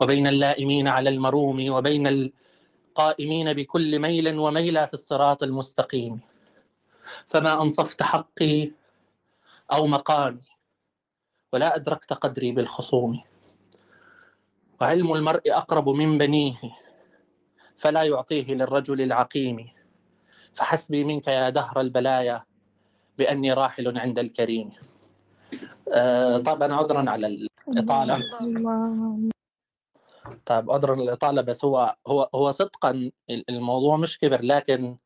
وبين اللائمين على المروم وبين القائمين بكل ميل وميلة في الصراط المستقيم. فما أنصفت حقي أو مقامي ولا أدركت قدري بالخصوم. وعلم المرء أقرب من بنيه فلا يعطيه للرجل العقيم. فحسبي منك يا دهر البلايا بأني راحل عند الكريم. آه طبعا عذرا على الإطالة. طيب عذرا الإطالة بس هو هو هو صدقا الموضوع مش كبر لكن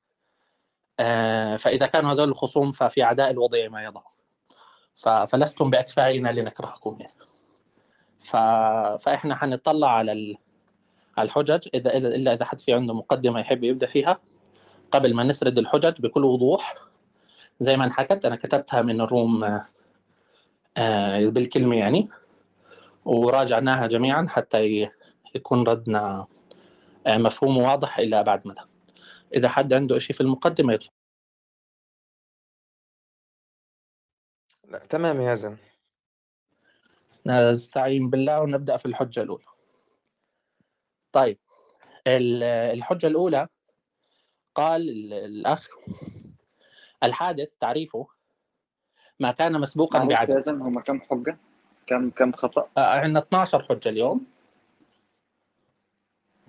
آه فإذا كانوا هذول الخصوم ففي عداء الوضع ما يضع فلستم بأكفائنا لنكرهكم يعني. ف... فإحنا حنطلع على على الحجج إذا إلا إذا حد في عنده مقدمة يحب يبدأ فيها. قبل ما نسرد الحجج بكل وضوح زي ما انحكت أنا كتبتها من الروم آه بالكلمة يعني وراجعناها جميعا حتى يكون ردنا آه مفهوم واضح إلى أبعد مدى. إذا حد عنده شيء في المقدمة يتفضل. لا تمام يا زن. نستعين بالله ونبدأ في الحجة الأولى. طيب الحجة الأولى قال الأخ الحادث تعريفه ما كان مسبوقا بعدد لازم هم كم حجة؟ كم كم خطأ؟ آه، عندنا 12 حجة اليوم.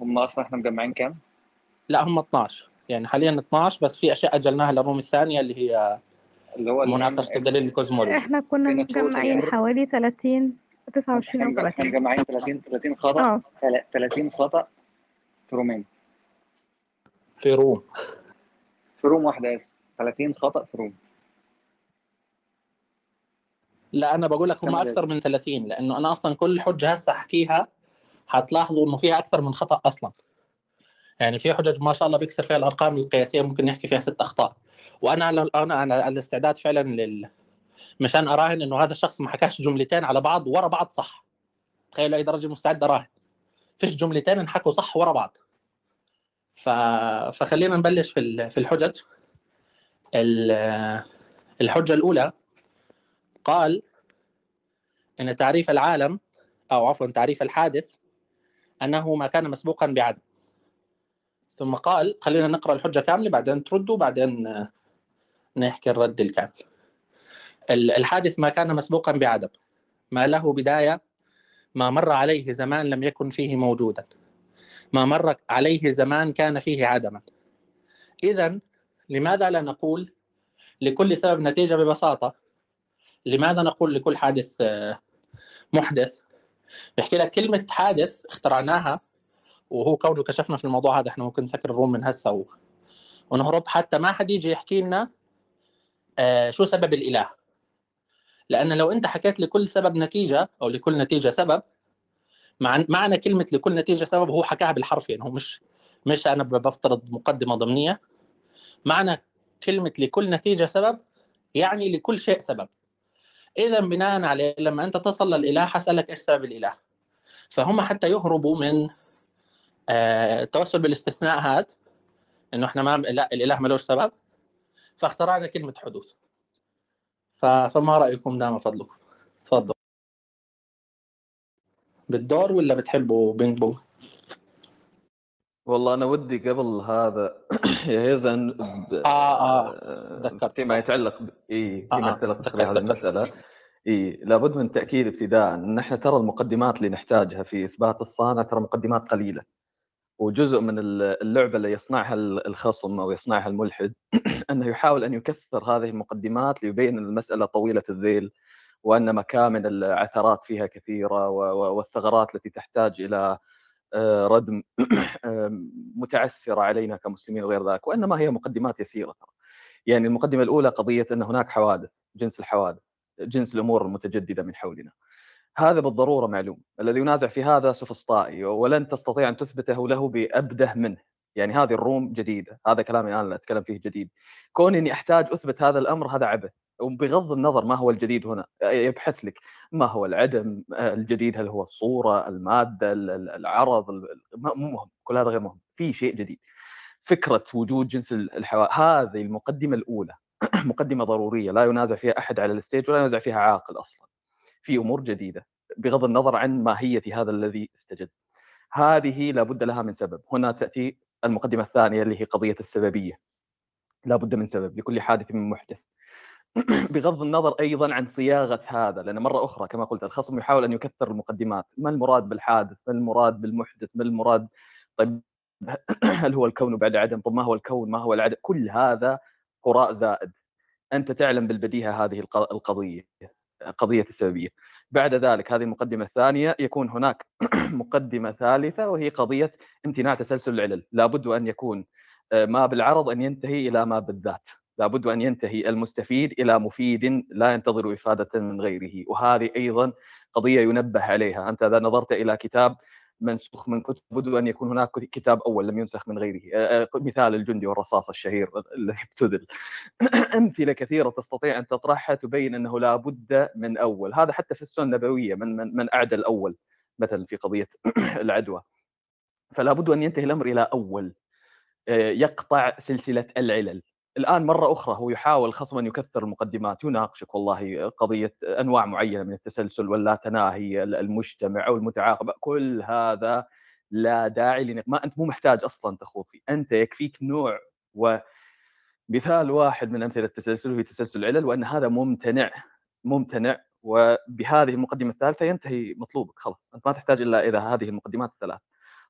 هم أصلا إحنا مجمعين كم؟ لا هم 12 يعني حاليا 12 بس في أشياء أجلناها للروم الثانية اللي هي اللي هو مناقشة الدليل الكوزمولوجي إحنا كنا مجمعين حوالي 30 29 أو 30 مجمعين 30 30 خطأ. آه. 30 خطأ في room ين. في room. في room واحدة آسف 30 خطأ في room. لا أنا بقول لك هم أكثر من 30 لأنه أنا أصلا كل حجة هسه أحكيها حتلاحظوا إنه فيها أكثر من خطأ أصلا. يعني في حجج ما شاء الله بيكسر فيها الأرقام القياسية ممكن نحكي فيها ست أخطاء. وأنا أنا على الاستعداد فعلا لل مشان أراهن إنه هذا الشخص ما حكاش جملتين على بعض ورا بعض صح. تخيلوا أي درجة مستعد أراهن. فيش جملتين انحكوا صح ورا بعض. ف... فخلينا نبلش في في الحجج. ال- الحجة الأولى قال إن تعريف العالم أو عفوا تعريف الحادث أنه ما كان مسبوقا بعدم ثم قال خلينا نقرأ الحجة كاملة بعدين تردوا بعدين آه، نحكي الرد الكامل. ال- الحادث ما كان مسبوقا بعدم ما له بداية ما مر عليه زمان لم يكن فيه موجودا. ما مر عليه زمان كان فيه عدما. اذا لماذا لا نقول لكل سبب نتيجة ببساطة؟ لماذا نقول لكل حادث آه، محدث؟ بحكي لك كلمة حادث اخترعناها وهو كونه كشفنا في الموضوع هذا إحنا ممكن نسكر الروم من هسه و... ونهرب. حتى ما حد يجي يحكي لنا آه شو سبب الإله. لأن لو أنت حكيت لكل سبب نتيجة أو لكل نتيجة سبب مع... معنى كلمة لكل نتيجة سبب هو حكاها بالحرف يعني هو مش مش أنا بفترض مقدمة ضمنية. معنى كلمة لكل نتيجة سبب يعني لكل شيء سبب. اذا بناء عليه لما أنت تصل للإله حسالك إيش سبب الإله؟ فهم حتى يهربوا من آه، التوسل بالاستثناء هذا إنه إحنا ما لا الإله ملوش سبب فاخترعنا كلمة حدوث. فما رأيكم دام فضلكم؟ تفضل. بالدور ولا بتحبوا بينج بونج. والله أنا ودي قبل هذا يا هيزن ب... آه آه. تذكرت. فيما صح. يتعلق ب... إي آه، فيما آه، يتعلق بهذه. المسألة. إي لابد من تأكيد ابتداء. ان إحنا ترى المقدمات اللي نحتاجها في إثبات الصانع ترى مقدمات قليلة. وجزء من اللعبة اللي يصنعها الخصم أو يصنعها الملحد أنه يحاول أن يكثر هذه المقدمات ليبين المسألة طويلة الذيل وأن مكامن العثرات فيها كثيرة والثغرات التي تحتاج إلى آه، ردم آه، متعسرة علينا كمسلمين وغير ذلك وإنما هي مقدمات يسيرة ترى. يعني المقدمة الأولى قضية أن هناك حوادث جنس الحوادث جنس الأمور المتجددة من حولنا. هذا بالضرورة معلوم، الذي ينازع في هذا سوفسطائي ولن تستطيع أن تثبته له بأبده منه، يعني هذه الروم جديدة، هذا كلامي أنا اللي أتكلم فيه جديد. كون إني أحتاج أثبت هذا الأمر هذا عبث، وبغض النظر ما هو الجديد هنا، يبحث لك ما هو العدم، الجديد هل هو الصورة، المادة، ال- ال- العرض، مو مهم، كل هذا غير مهم، في شيء جديد. فكرة وجود جنس الحوادث، هذه المقدمة الأولى مقدمة ضرورية لا ينازع فيها أحد على الستيج ولا ينازع فيها عاقل أصلا. في أمور جديدة بغض النظر عن ماهيه هذا الذي استجد. هذه لابد لها من سبب هنا تأتي المقدمة الثانية اللي هي قضية السببية لابد من سبب لكل حادث من محدث بغض النظر أيضا عن صياغة هذا لأن مرة أخرى كما قلت الخصم يحاول أن يكثر المقدمات. ما المراد بالحادث؟ ما المراد بالمحدث؟ ما المراد؟ طيب هل هو الكون بعد عدم؟ طب ما هو الكون؟ ما هو العدم كل هذا هراء زائد. أنت تعلم بالبديهة هذه القضية قضية السببية. بعد ذلك هذه المقدمة الثانية يكون هناك مقدمة ثالثة وهي قضية امتناع تسلسل العلل. لابد أن يكون آه، ما بالعرض أن ينتهي إلى ما بالذات. لابد أن ينتهي المستفيد إلى مفيد لا ينتظر إفادة من غيره. وهذه أيضا قضية ينبه عليها. أنت إذا نظرت إلى كتاب منسوخ من كتب بد أن يكون هناك كتاب أول لم ينسخ من غيره. مثال الجندي والرصاص الشهير الذي ابتذل. أمثلة كثيرة تستطيع أن تطرحها تبين أنه لا بد من أول. هذا حتى في السنة النبوية من من, من أعدى الأول مثلا في قضية العدوى. فلا بد أن ينتهي الأمر إلى أول. يقطع سلسلة العلل. الآن مرة أخرى هو يحاول خصما يكثر المقدمات يناقشك والله قضية أنواع معينة من التسلسل ولا تناهي المجتمع أو المتعاقب كل هذا لا داعي لنق... ما أنت مو محتاج أصلا تخوض فيه أنت يكفيك نوع ومثال واحد من أمثلة التسلسل هو تسلسل العلل وأن هذا ممتنع ممتنع وبهذه المقدمة الثالثة ينتهي مطلوبك خلاص أنت ما تحتاج إلا اذا هذه المقدمات الثلاث.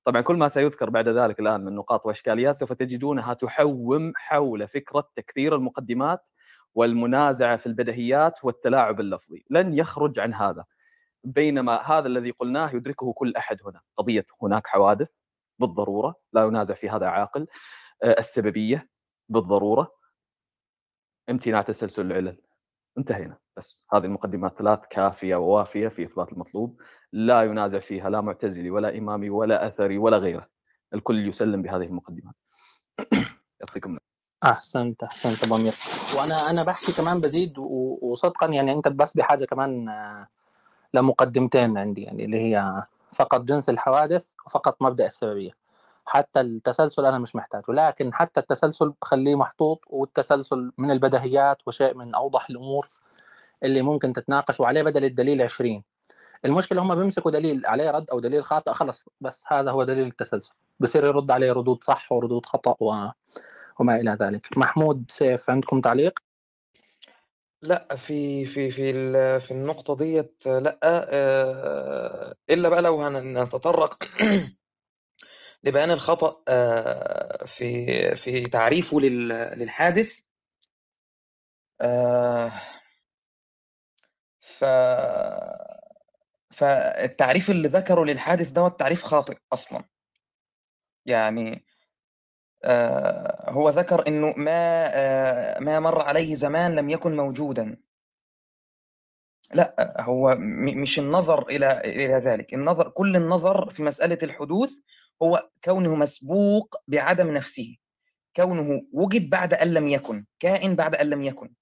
طبعا كل ما سيذكر بعد ذلك الآن من نقاط وأشكاليات سوف تجدونها تحوم حول فكرة تكثير المقدمات والمنازعة في البدهيات والتلاعب اللفظي، لن يخرج عن هذا. بينما هذا الذي قلناه يدركه كل أحد هنا، قضية هناك حوادث بالضرورة، لا ينازع في هذا عاقل. آه، السببية بالضرورة. امتناع تسلسل العلل. انتهينا. بس هذه المقدمات ثلاث كافية ووافية في إثبات المطلوب لا ينازع فيها لا معتزلي ولا إمامي ولا أثري ولا غيره. الكل يسلم بهذه المقدمات. يعطيكم أحسنت أحسنت أبو أمير. وأنا أنا بحكي كمان بزيد وصدقا يعني أنت بس بحاجة كمان آه، لمقدمتين عندي يعني اللي هي فقط جنس الحوادث وفقط مبدأ السببية. حتى التسلسل أنا مش محتاجه لكن حتى التسلسل بخليه محطوط والتسلسل من البديهيات وشيء من أوضح الأمور اللي ممكن تتناقشوا عليه بدل الدليل 20 المشكلة هم بيمسكوا دليل عليه رد أو دليل خاطئ خلص بس هذا هو دليل التسلسل. بصير يرد عليه ردود صح وردود خطأ و... وما إلى ذلك. محمود سيف عندكم تعليق؟ لا في في في في النقطة ديت لا آه، إلا بقى لو هنتطرق لبيان الخطأ آه، في في تعريفه للحادث. آه، ف فالتعريف اللي ذكره للحادث دوت تعريف خاطئ أصلا. يعني آه، هو ذكر إنه ما ما مر عليه زمان لم يكن موجودا. لا هو مش النظر إلى إلى ذلك. النظر كل النظر في مسألة الحدوث هو كونه مسبوق بعدم نفسه. كونه وجد بعد أن لم يكن كائن بعد أن لم يكن.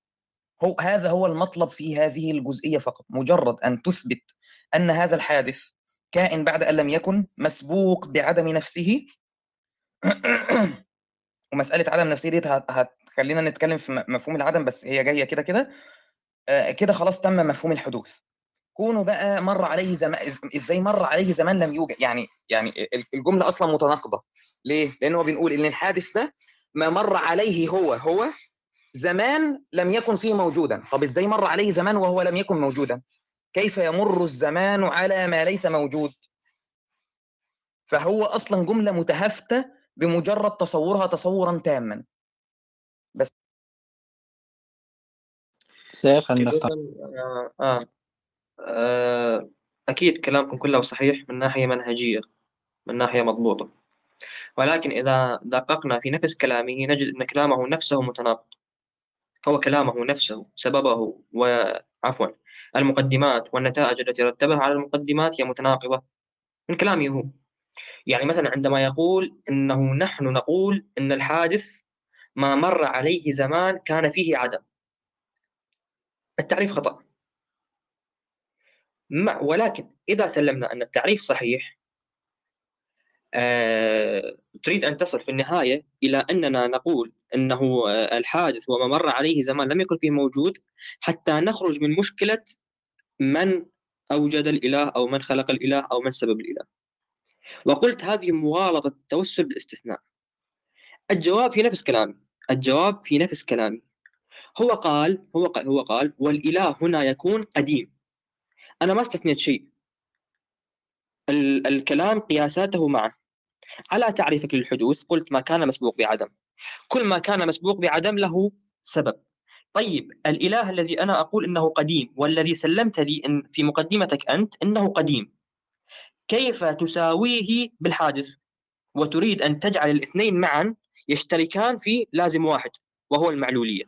هو هذا هو المطلب في هذه الجزئية فقط. مجرد أن تثبت أن هذا الحادث كائن بعد أن لم يكن مسبوق بعدم نفسه. ومسألة عدم نفسه دي هتخلينا نتكلم في مفهوم العدم بس هي جاية كده كده. آه، كده خلاص تم مفهوم الحدوث. كونه بقى مر عليه زمان إزاي مر عليه زمان لم يوجد. يعني يعني الجملة أصلا متناقضة. ليه؟ لأنه بنقول إن الحادث ده ما مر عليه هو هو زمان لم يكن فيه موجودا. طب إزاي مر عليه زمان وهو لم يكن موجودا؟ كيف يمر الزمان على ما ليس موجود؟ فهو أصلا جملة متهافتة بمجرد تصورها تصورا تاما. بس سيف عندك آه. آه. أكيد كلامكم كله صحيح من ناحية منهجية من ناحية مضبوطة. ولكن إذا دققنا في نفس كلامه نجد أن كلامه نفسه متناقض. فهو كلامه نفسه سببه وعفوا المقدمات والنتائج التي رتبها على المقدمات هي متناقضة. من كلامه هو. يعني مثلا عندما يقول إنه نحن نقول إن الحادث ما مر عليه زمان كان فيه عدم. التعريف خطأ. ولكن إذا سلمنا أن التعريف صحيح آه، تريد أن تصل في النهاية إلى أننا نقول أنه آه، الحادث وما مر عليه زمان لم يكن فيه موجود حتى نخرج من مشكلة من أوجد الإله أو من خلق الإله أو من سبب الإله. وقلت هذه مغالطة التوسل بالاستثناء. الجواب في نفس كلامي. الجواب في نفس كلامي. هو قال هو قال هو قال والإله هنا يكون قديم. أنا ما استثنيت شيء. ال- الكلام قياساته معه. على تعريفك للحدوث قلت ما كان مسبوق بعدم. كل ما كان مسبوق بعدم له سبب. طيب الإله الذي أنا أقول إنه قديم والذي سلمت لي إن في مقدمتك أنت إنه قديم. كيف تساويه بالحادث؟ وتريد أن تجعل الاثنين معا يشتركان في لازم واحد وهو المعلولية.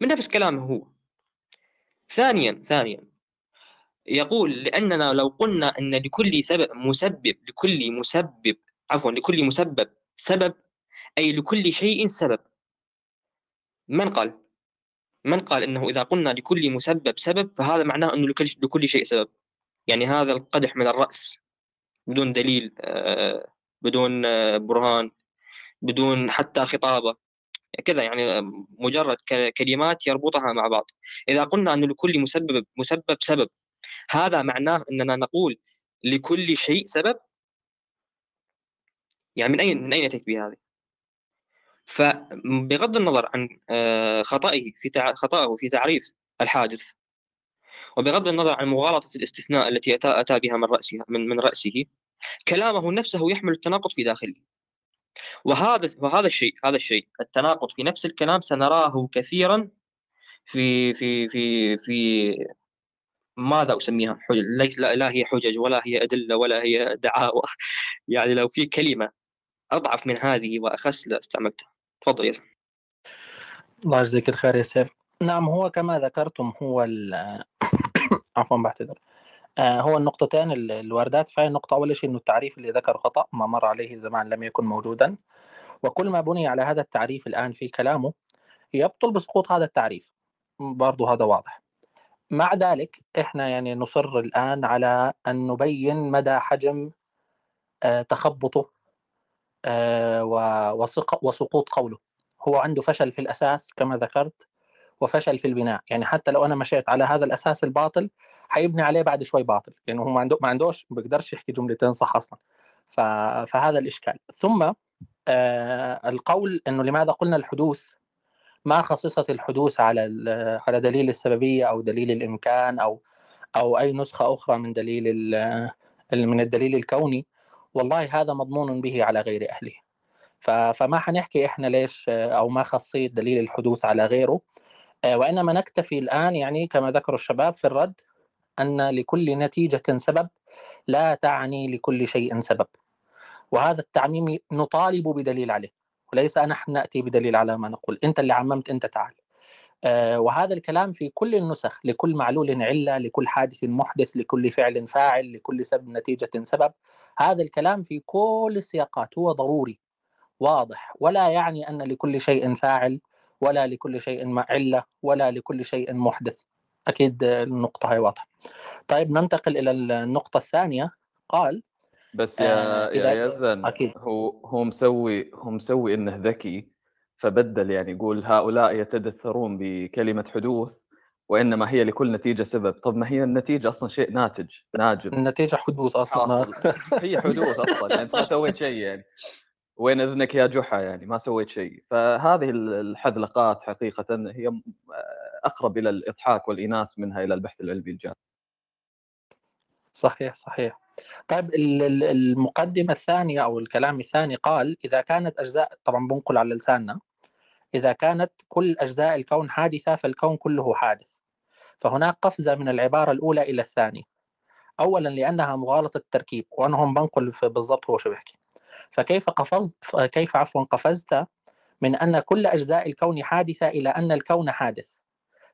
من نفس كلامه هو. ثانيا ثانيا. يقول لأننا لو قلنا أن لكل سبب مسبب لكل مسبب عفوا لكل مسبب سبب أي لكل شيء سبب. من قال؟ من قال إنه إذا قلنا لكل مسبب سبب فهذا معناه إنه لكل لكل شيء سبب. يعني هذا القدح من الرأس بدون دليل آه، بدون آه، برهان بدون حتى خطابة. كذا يعني مجرد ك- كلمات يربطها مع بعض. إذا قلنا أن لكل مسبب مسبب سبب هذا معناه إننا نقول لكل شيء سبب. يعني من اين من أين اتيت بهذه؟ فبغض النظر عن آه، خطئه في تع... خطأه في تعريف الحادث وبغض النظر عن مغالطة الاستثناء التي أتى, أتى بها من رأسها من, من رأسه كلامه نفسه يحمل التناقض في داخله. وهذا وهذا الشيء هذا الشيء التناقض في نفس الكلام سنراه كثيرا في في في في ماذا أسميها؟ حجج ليس لا, لا هي حجج ولا هي أدلة ولا هي دعاوى يعني لو في كلمة أضعف من هذه وأخس لاستعملتها تفضل يا. الله يجزيك الخير يا سيف. نعم هو كما ذكرتم هو عفوا بعتذر آه، هو النقطتين ال- الواردات. فهي النقطة أول شيء أنه التعريف اللي ذكره خطأ ما مر عليه زمان لم يكن موجودا. وكل ما بني على هذا التعريف الآن في كلامه يبطل بسقوط هذا التعريف. برضو هذا واضح. مع ذلك إحنا يعني نصر الآن على أن نبين مدى حجم آه، تخبطه آه، وسقوط قوله. هو عنده فشل في الأساس كما ذكرت وفشل في البناء. يعني حتى لو أنا مشيت على هذا الأساس الباطل حيبني عليه بعد شوي باطل. لأنه هو ما عنده ما عندوش بيقدرش يحكي جملتين صح أصلا. ف... فهذا الإشكال. ثم آه القول أنه لماذا قلنا الحدوث؟ ما خصصت الحدوث على على دليل السببية أو دليل الإمكان أو أو أي نسخة أخرى من دليل من الدليل الكوني والله هذا مضمون به على غير أهله. فما حنحكي إحنا ليش أو ما خصيت دليل الحدوث على غيره. آه، وإنما نكتفي الآن يعني كما ذكروا الشباب في الرد أن لكل نتيجة سبب لا تعني لكل شيء سبب. وهذا التعميم نطالب بدليل عليه. وليس نحن نأتي بدليل على ما نقول. أنت اللي عممت أنت تعال. آه، وهذا الكلام في كل النسخ لكل معلول علة لكل حادث محدث لكل فعل فاعل لكل سبب نتيجة سبب. هذا الكلام في كل السياقات هو ضروري واضح. ولا يعني أن لكل شيء فاعل ولا لكل شيء علة ولا لكل شيء محدث. أكيد آه، النقطة هي واضحة. طيب ننتقل إلى النقطة الثانية. قال بس آه، يا يا إذا- يزن أكيد. هو هو مسوي هو مسوي إنه ذكي فبدل يعني يقول هؤلاء يتدثرون بكلمة حدوث وإنما هي لكل نتيجة سبب. طب ما هي النتيجة أصلا شيء ناتج ناجم. النتيجة حدوث أصلا حاصل. هي حدوث أصلا يعني أنت ما سويت شيء يعني. وين إذنك يا جحا يعني؟ ما سويت شيء. فهذه ال- الحذلقات حقيقة هي م- أقرب إلى الإضحاك والإناث منها إلى البحث العلمي الجاد. صحيح صحيح. طيب ال- ال- المقدمة الثانية أو الكلام الثاني قال إذا كانت أجزاء طبعا بنقل على لساننا إذا كانت كل أجزاء الكون حادثة فالكون كله حادث. فهناك قفزة من العبارة الأولى إلى الثانية. أولا لأنها مغالطة التركيب وأنا هم بنقل بالضبط هو شو بيحكي. فكيف قفزت كيف عفوا قفزت من أن كل أجزاء الكون حادثة إلى أن الكون حادث؟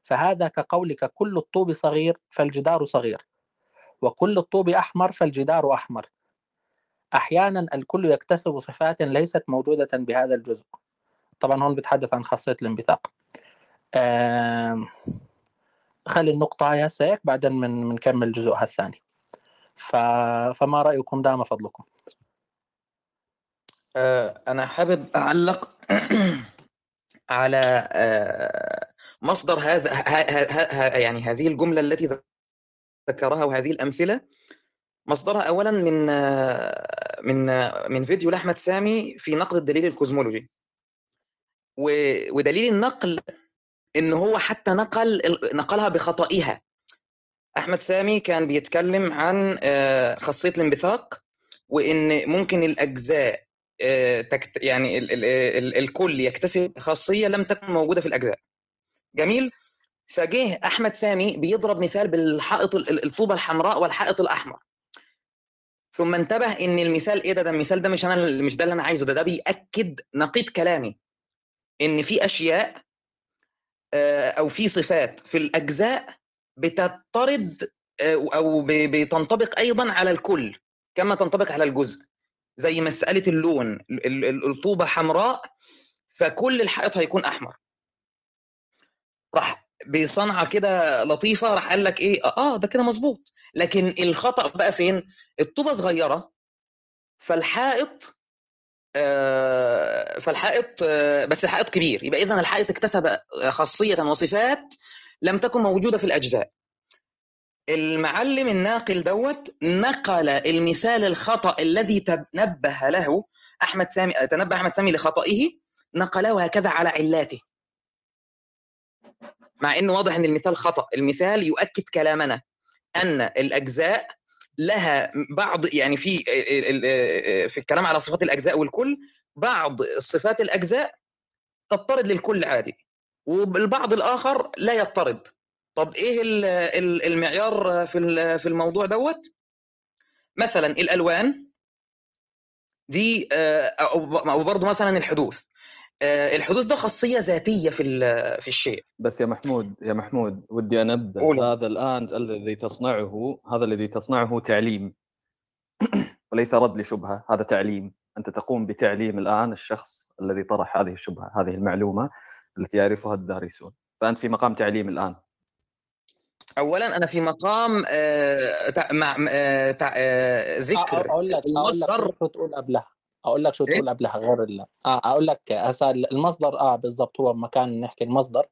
فهذا كقولك كل الطوب صغير فالجدار صغير. وكل الطوب أحمر فالجدار أحمر. أحيانا الكل يكتسب صفات ليست موجودة بهذا الجزء. طبعا هون بتحدث عن خاصية الانبثاق. خلي النقطة هاي هيك بعدين من بنكمل جزءها الثاني. ف... فما رأيكم دام فضلكم. آه، أنا حابب أعلق على آه، مصدر هذا يعني هذه الجملة التي ذكرها وهذه الأمثلة. مصدرها اولا من من من فيديو لأحمد سامي في نقد الدليل الكوزمولوجي. ودليل النقل إن هو حتى نقل نقلها بخطئها. أحمد سامي كان بيتكلم عن آه، خاصية الانبثاق وإن ممكن الأجزاء آه، يعني ال ال ال الكل يكتسب خاصية لم تكن موجودة في الأجزاء. جميل؟ فجه أحمد سامي بيضرب مثال بالحائط ال- ال- الطوبة الحمراء والحائط الأحمر. ثم انتبه إن المثال إيه ده؟ ده المثال ده مش أنا مش ده اللي أنا عايزه ده ده بيأكد نقيض كلامي. إن في أشياء آه، أو في صفات في الأجزاء بتطرد آه، أو بتنطبق أيضا على الكل كما تنطبق على الجزء. زي مسألة اللون ال- ال- ال- الطوبة حمراء فكل الحائط هيكون أحمر. راح بصنعة كده لطيفة راح قال لك إيه؟ آه ده كده مظبوط لكن الخطأ بقى فين؟ الطوبة صغيرة فالحائط آه، فالحائط آه، بس الحائط كبير. يبقى اذا الحائط اكتسب خاصية وصفات لم تكن موجودة في الأجزاء. المعلم الناقل دوت نقل المثال الخطأ الذي تنبه له أحمد سامي تنبه أحمد سامي لخطئه نقله هكذا على علاته مع انه واضح إن المثال خطأ. المثال يؤكد كلامنا أن الأجزاء لها بعض يعني في في الكلام على صفات الأجزاء والكل بعض صفات الأجزاء تضطرد للكل عادي والبعض الآخر لا يضطرد. طب إيه ال- ال- المعيار في في الموضوع دوت؟ مثلا الألوان دي أو برضه مثلا الحدوث. الحدوث ده خاصية ذاتية في ال- في الشيء. بس يا محمود يا محمود ودي انبه قول. هذا الآن الذي تصنعه هذا الذي تصنعه تعليم. وليس رد لشبهة هذا تعليم. أنت تقوم بتعليم الآن الشخص الذي طرح هذه الشبهة هذه المعلومة التي يعرفها الدارسون. فأنت في مقام تعليم الآن. اولا أنا في مقام آه، تع- مع آه، تع- آه، ذكر أقول لك المصدر. تقول قبلها. أقول لك شو إيه؟ تقول قبلها غير ال... آه أقول لك هسا المصدر آه بالضبط هو مكان نحكي المصدر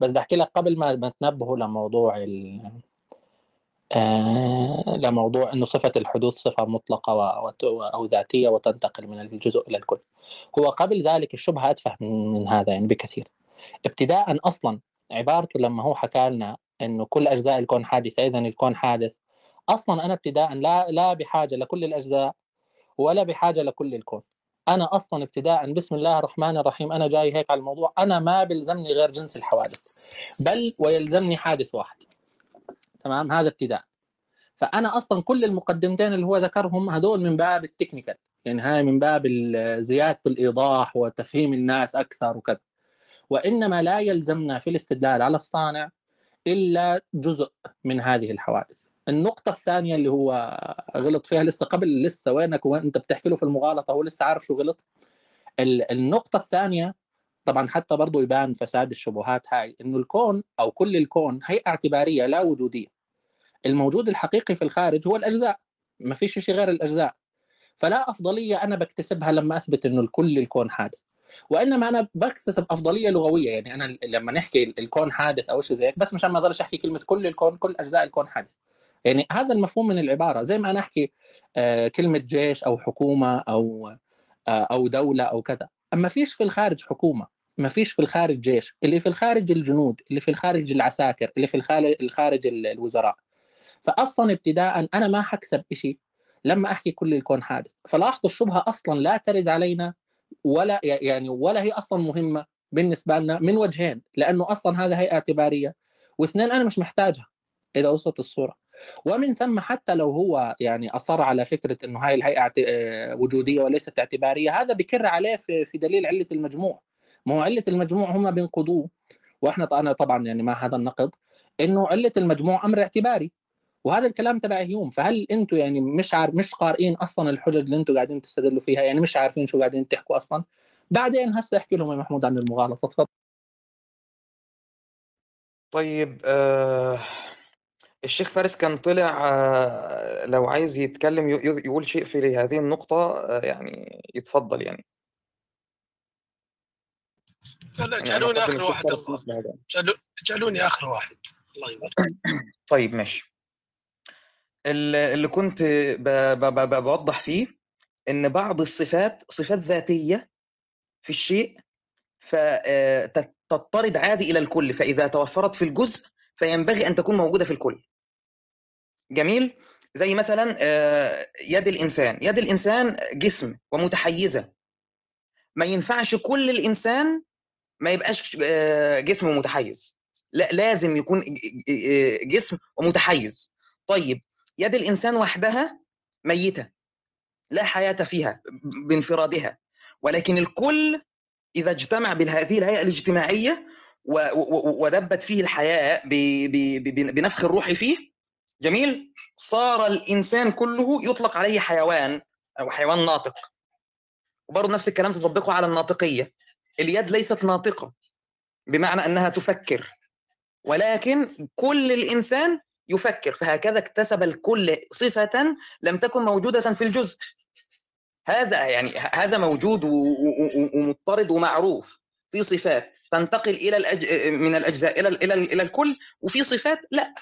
بس بدي أحكي لك قبل ما ما تنبهوا لموضوع ال... آه لموضوع إنه صفة الحدوث صفة مطلقة و... وت- أو ذاتية وتنتقل من الجزء إلى الكل هو قبل ذلك الشبهة أتفه من, من هذا يعني بكثير ابتداء أصلا عبارته لما هو حكى لنا إنه كل أجزاء الكون حادثة اذا الكون حادث أصلا أنا ابتداء لا لا بحاجة لكل الأجزاء ولا بحاجة لكل الكون. أنا أصلا ابتداء بسم الله الرحمن الرحيم أنا جاي هيك على الموضوع أنا ما بيلزمني غير جنس الحوادث بل ويلزمني حادث واحد. تمام؟ هذا ابتداء. فأنا أصلا كل المقدمتين اللي هو ذكرهم هذول من باب التكنيكال. يعني هاي من باب ال- زيادة الإيضاح وتفهيم الناس أكثر وكذا. وإنما لا يلزمنا في الاستدلال على الصانع إلا جزء من هذه الحوادث. النقطة الثانية اللي هو غلط فيها لسه قبل لسه وينك وانت بتحكي له في المغالطة هو لسه عارف شو غلط. ال- النقطة الثانية طبعا حتى برضو يبان فساد الشبهات هاي إنه الكون أو كل الكون هيئة اعتبارية لا وجودية. الموجود الحقيقي في الخارج هو الأجزاء ما فيش شيء غير الأجزاء. فلا أفضلية أنا بكتسبها لما أثبت إنه الكل الكون حادث. وإنما أنا بكتسب أفضلية لغوية يعني أنا لما نحكي الكون حادث أو شيء زي هيك بس مشان ما أضلش أحكي كلمة كل الكون كل أجزاء الكون حادث. يعني هذا المفهوم من العبارة. زي ما أنا أحكي آه، كلمة جيش أو حكومة أو آه، أو دولة أو كذا. أما فيش في الخارج حكومة ما فيش في الخارج جيش. اللي في الخارج الجنود اللي في الخارج العساكر اللي في الخارج, الخارج ال- الوزراء. فاصلا ابتداء أنا ما حكسب شيء لما أحكي كل الكون حادث. فلاحظوا الشبهة أصلا لا ترد علينا ولا يعني ولا هي أصلا مهمة بالنسبة لنا من وجهين لأنه أصلا هذا هيئه اعتبارية. واثنين أنا مش محتاجها إذا وصلت الصورة. ومن ثم حتى لو هو يعني أصر على فكرة إنه هاي الهيئة آه، وجودية وليست اعتبارية هذا بكر عليه في دليل علة المجموع. ما هو علة المجموع هم بينقضوه. وإحنا أنا طبعا يعني مع هذا النقد إنه علة المجموع أمر اعتباري. وهذا الكلام تبع هيوم. فهل أنتم يعني مش عارف مش قارئين أصلا الحجج اللي أنتم قاعدين تستدلوا فيها؟ يعني مش عارفين شو قاعدين تحكوا أصلا؟ بعدين هسه أحكي لهم يا محمود عن المغالطة. تفضل. طيب آه الشيخ فارس كان طلع آه لو عايز يتكلم يقول شيء في هذه النقطة آه يعني يتفضل يعني. لا لا يعني آخر واحد اجعلوني آخر واحد. الله يبارك. طيب ماشي. ال- اللي كنت بوضح فيه إن بعض الصفات صفات ذاتية في الشيء فتضطرد عادي إلى الكل فإذا توفرت في الجزء فينبغي أن تكون موجودة في الكل. جميل؟ زي مثلا آه، يد الإنسان. يد الإنسان جسم ومتحيزة. ما ينفعش كل الإنسان ما يبقاش آه، جسم متحيز. لا لازم يكون ج- جسم ومتحيز. طيب يد الإنسان وحدها ميتة. لا حياة فيها بانفرادها. ولكن الكل إذا اجتمع بهذه الهيئة الاجتماعية ودبت فيه الحياة بنفخ الروح فيه جميل. صار الإنسان كله يطلق عليه حيوان أو حيوان ناطق. وبرضه نفس الكلام تطبقه على الناطقية. اليد ليست ناطقة بمعنى أنها تفكر. ولكن كل الإنسان يفكر فهكذا اكتسب الكل صفة لم تكن موجودة في الجزء. هذا يعني هذا موجود ومضطرد ومعروف. في صفات تنتقل إلى الأج... من الأجزاء إلى إلى إلى الكل وفي صفات لا.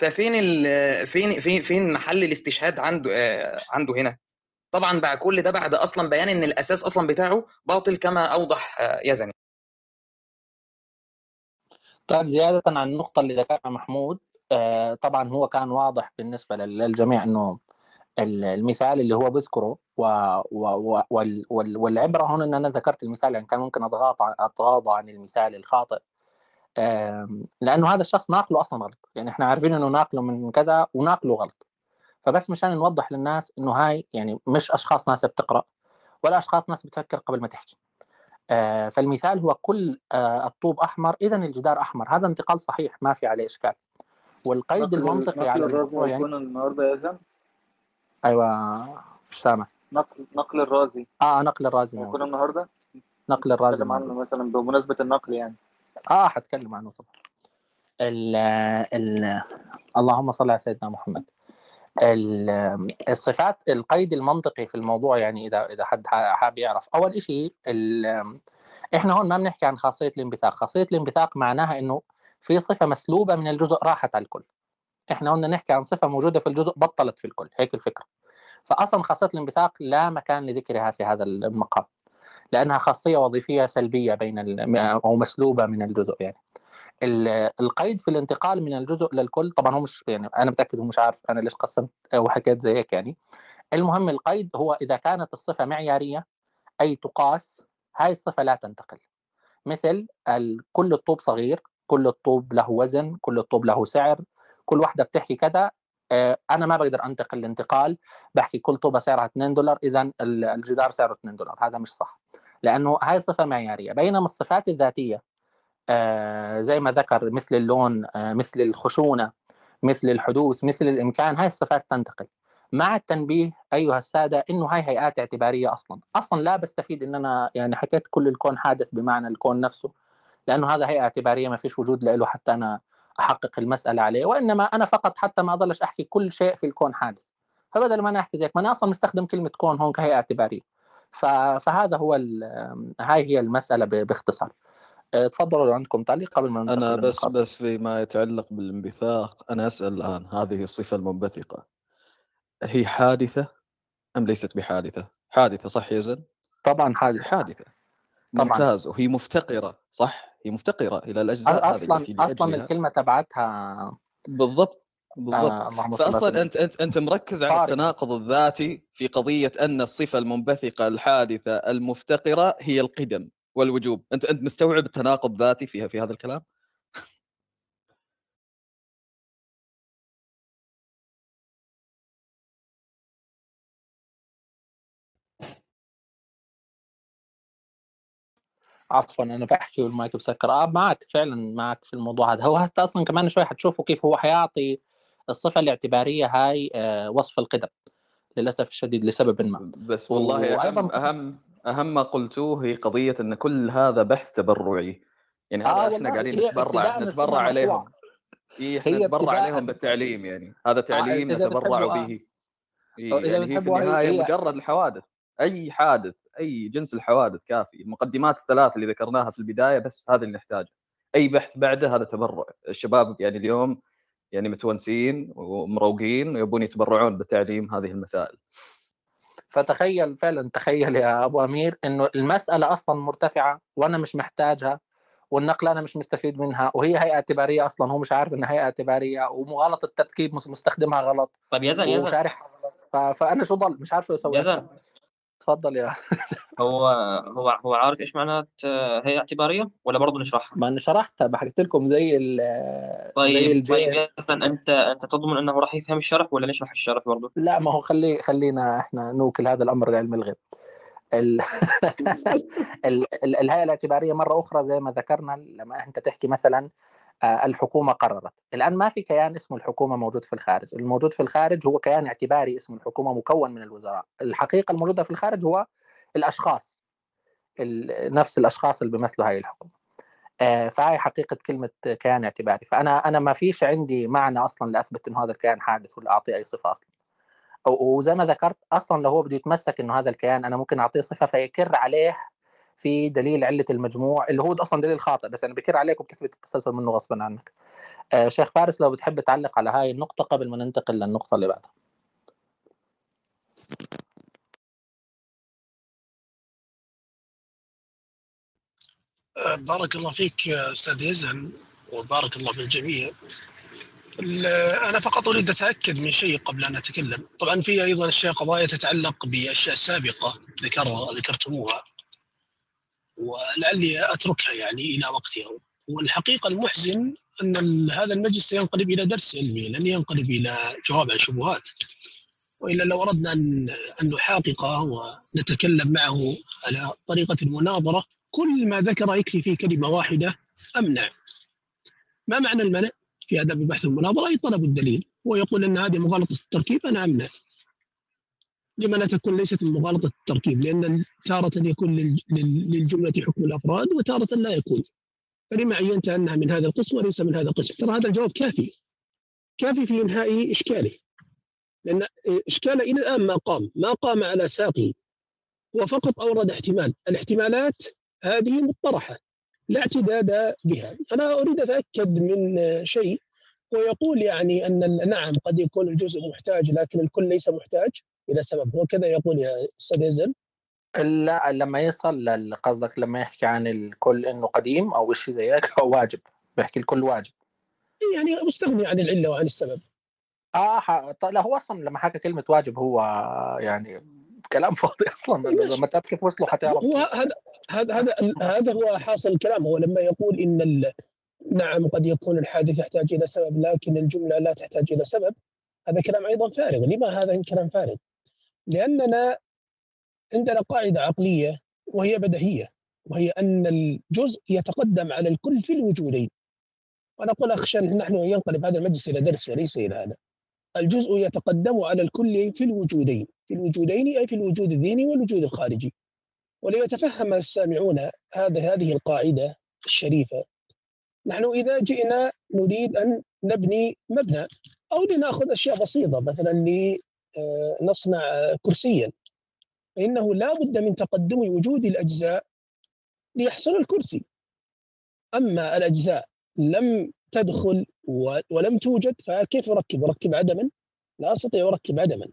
ففين ال... فين فين فين محل الاستشهاد عنده آه، عنده هنا؟ طبعا بعد كل ده بعد أصلا بيان إن الأساس أصلا بتاعه باطل كما أوضح آه، يزني. طيب زيادة عن النقطة اللي ذكرها محمود آه، طبعا هو كان واضح بالنسبة لل- للجميع إنه ال- المثال اللي هو بيذكره و و وال وال والعبرة هنا إن أنا ذكرت المثال يعني كان ممكن أتغاضى عن المثال الخاطئ. لأنه هذا الشخص ناقله أصلا غلط. يعني إحنا عارفين إنه ناقله من كذا وناقله غلط. فبس مشان نوضح للناس إنه هاي يعني مش أشخاص ناس بتقرأ ولا أشخاص ناس بتفكر قبل ما تحكي. آه، فالمثال هو كل آه، الطوب أحمر اذا الجدار أحمر. هذا انتقال صحيح ما في عليه إشكال. والقيد المنطقي على الرازي الموضوع يعني النهارده يا زلمة؟ أيوه مش سامع. نقل نقل الرازي. آه نقل الرازي هيكون النهارده؟ نقل الرازي عنه مثلا بمناسبة النقل يعني. آه حتكلم عنه طبعا. ال ال اللهم صل على سيدنا محمد. ال- الصفات القيد المنطقي في الموضوع يعني إذا إذا حد حاب يعرف. أول شيء إحنا هون ما بنحكي عن خاصية الانبثاق. خاصية الانبثاق معناها إنه في صفة مسلوبة من الجزء راحت على الكل. إحنا قلنا نحكي عن صفة موجودة في الجزء بطلت في الكل. هيك الفكرة. فاصلا خاصية الانبثاق لا مكان لذكرها في هذا المقام. لأنها خاصية وظيفية سلبية بين أو مسلوبة من الجزء يعني. ال- القيد في الانتقال من الجزء للكل طبعا هو مش يعني أنا متأكد هو مش عارف أنا ليش قسمت وحكيت زي هيك يعني. المهم القيد هو إذا كانت الصفة معيارية أي تقاس هاي الصفة لا تنتقل. مثل كل الطوب صغير كل الطوب له وزن كل الطوب له سعر كل واحدة بتحكي كذا آه، أنا ما بقدر أنتقل الانتقال بحكي كل طوبة سعرها 2 دولار اذا الجدار سعره 2 دولار هذا مش صح. لأنه هاي صفة معيارية. بينما الصفات الذاتية آه، زي ما ذكر مثل اللون آه، مثل الخشونة مثل الحدوث مثل الإمكان هاي الصفات تنتقل. مع التنبيه أيها السادة إنه هاي هيئات اعتبارية أصلا. أصلا لا بستفيد إن أنا يعني حكيت كل الكون حادث بمعنى الكون نفسه لأنه هذا هيئة اعتبارية ما فيش وجود له حتى أنا أحقق المسألة عليه وإنما أنا فقط حتى ما أضلش أحكي كل شيء في الكون حادث. فبدل ما أنا أحكي زيك ما أنا أصلا مستخدم كلمة كون هون كهيئه اعتبارية. فهذا هو هاي هي المسألة باختصار أه، تفضلوا لو عندكم تعليق قبل ما أنا بس للنقاط. بس فيما يتعلق بالانبثاق أنا أسأل الآن هذه الصفة المنبثقة هي حادثة أم ليست بحادثة؟ حادثة صح يا؟ طبعا حادث حادثة طبعاً. ممتاز وهي مفتقرة صح؟ هي مفتقرة إلى الأجزاء هذه أصلا التي أصلا الكلمة تبعتها بالضبط بالضبط. آه فاصلا أنت أنت أنت مركز على. التناقض الذاتي في قضية أن الصفة المنبثقة الحادثة المفتقرة هي القدم والوجوب. أنت أنت مستوعب التناقض الذاتي فيها في هذا الكلام؟ عفوا أنا بحكي والمايك مسكر. آه معك فعلا معك في الموضوع هذا. هو حتى أصلا كمان شوي حتشوفوا كيف هو حيعطي الصفة الاعتبارية هاي آه وصف القدم للأسف الشديد لسبب ما. بس والله وأيضاً- أهم أهم ما قلتوه هي قضية إن كل هذا بحث تبرعي. يعني هذا آه إحنا قاعدين نتبرع نتبرع عليهم. إيه إحنا نتبرع عليهم بالتعليم يعني. هذا تعليم إذا نتبرع آه. به. إيه إذا يعني هي في النهاية هي- مجرد الحوادث. أي حادث أي جنس الحوادث كافي. المقدمات الثلاث اللي ذكرناها في البداية بس هذا اللي نحتاجه أي بحث بعده هذا تبرع. الشباب يعني اليوم يعني متونسين ومروقين ويبون يتبرعون بتعليم هذه المسائل. فتخيل فعلا تخيل يا أبو أمير إنه المسألة أصلا مرتفعة وأنا مش محتاجها والنقله أنا مش مستفيد منها وهي هيئة اعتبارية أصلا هو مش عارف إنها هيئة اعتبارية ومغالطة التركيب مس- مستخدمها غلط طيب يزن يزن وشارحها غلط ف- فأنا شو ضل؟ مش عارف شو أسوي يزن تفضل يا هو هو هو عارف إيش معنات هيئه اعتبارية ولا برضه نشرحها؟ ما أنا شرحتها بحكيت لكم زي ال زي طيب طيب يزن أنت أنت تضمن إنه راح يفهم الشرح ولا نشرح الشرح برضه؟ لا ما هو خلي خلينا إحنا نوكل هذا الأمر لعلم الغيب ال... ال... ال... الهيئة الاعتبارية مرة أخرى زي ما ذكرنا لما أنت تحكي مثلا الحكومة قررت. الآن ما في كيان اسمه الحكومة موجود في الخارج. الموجود في الخارج هو كيان اعتباري اسمه الحكومة مكون من الوزراء. الحقيقة الموجودة في الخارج هو الأشخاص ال... نفس الأشخاص اللي بيمثلوا هاي الحكومة. آه، فهاي حقيقة كلمة كيان اعتباري. فأنا أنا ما فيش عندي معنى أصلا لأثبت إنه هذا الكيان حادث ولا أعطيه أي صفة أصلا. و- وزي ما ذكرت أصلا لو هو بده يتمسك إنه هذا الكيان أنا ممكن أعطيه صفة فيكر عليه في دليل علة المجموع اللي هو أصلا دليل خاطئ بس أنا بكر عليك وبتثبت التسلسل منه غصبا عنك. آه شيخ فارس لو بتحب تعلق على هاي النقطة قبل ما ننتقل للنقطة اللي بعدها. آه، بارك الله فيك أستاذ يزن وبارك الله بالجميع ال- أنا فقط أريد أتأكد من شيء قبل أن أتكلم طبعا في أيضا أشياء قضايا تتعلق بأشياء سابقة ذكرها ذكرتموها ولعلي أتركها يعني إلى وقتها. والحقيقة المحزن أن هذا المجلس سينقلب إلى درس علمي لن ينقلب إلى جواب عن شبهات. وإلا لو أردنا ان أن نحاققه ونتكلم معه على طريقة المناظرة كل ما ذكر يكفي فيه كلمة واحدة أمنع. ما معنى المنع في آداب البحث والمناظره أي طلب الدليل. هو يقول أن هذه مغالطة التركيب أنا أمنع. لما لا تكون ليست مغالطة التركيب لأن تارة يكون لل- لل- للجملة حكم الأفراد وتارة لا يكون. فلما عينت أنها من هذا القسم وليس من هذا القسم. ترى هذا الجواب كافي. كافي في إنهاء إشكاله. لأن اشكاله إلى الآن ما قام. ما قام على ساقه هو فقط أورد احتمال. الاحتمالات هذه مطرحة. لا اعتداد بها. أنا أريد أتأكد من شيء. هو يقول يعني أن نعم قد يكون الجزء محتاج لكن الكل ليس محتاج. إلى سبب هو كذا يقول يا أستاذ يزن لا لما يصل قصدك لما يحكي عن الكل إنه قديم أو شيء زي هيك أو واجب بيحكي الكل واجب. يعني مستغني عن العلة وعن السبب. آه ح... طيب لا هو أصلا لما حكى كلمة واجب هو يعني كلام فاضي أصلا لما تعرف كيف وصلوا حتعرف هو هذا هذا هذا هذا هو حاصل الكلام هو لما يقول إن ال- نعم قد يكون الحادث يحتاج إلى سبب لكن الجملة لا تحتاج إلى سبب هذا كلام أيضا فارغ لما هذا الكلام فارغ؟ لأننا عندنا قاعدة عقلية وهي بديهيه وهي أن الجزء يتقدم على الكل في الوجودين. وأنا أقول اخشى ان نحن ينقلب هذا المجلس إلى درس وليس إلى هذا. الجزء يتقدم على الكل في الوجودين في الوجودين أي في الوجود الذهني والوجود الخارجي. وليتفهم السامعون هذا هذه القاعدة الشريفة نحن إذا جئنا نريد أن نبني مبنى أو لنأخذ أشياء بسيطة مثلا لنصنع كرسيا فإنه لا بد من تقدم وجود الأجزاء ليحصل الكرسي أما الأجزاء لم تدخل ولم توجد فكيف أركب؟ أركب عدما؟ لا أستطيع أركب عدما.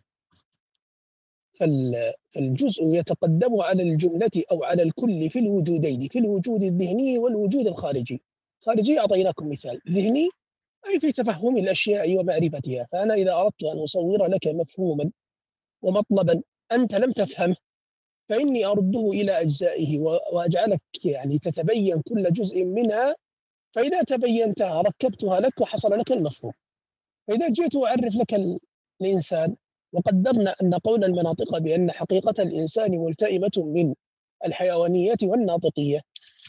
فال- فالجزء يتقدم على الجملة أو على الكل في الوجودين، في الوجود الذهني والوجود الخارجي. خارجي أعطيناكم مثال، ذهني أي في تفهم الأشياء ومعرفتها، فأنا إذا أردت أن أصور لك مفهوما ومطلبا أنت لم تفهمه فإني أرده إلى أجزائه و- وأجعلك يعني تتبين كل جزء منها. فإذا تبينتها ركبتها لك وحصل لك المفهوم. فإذا جئت أعرف لك ال- الإنسان وقدرنا أن قول المناطق بأن حقيقة الإنسان ملتئمة من الحيوانية والناطقية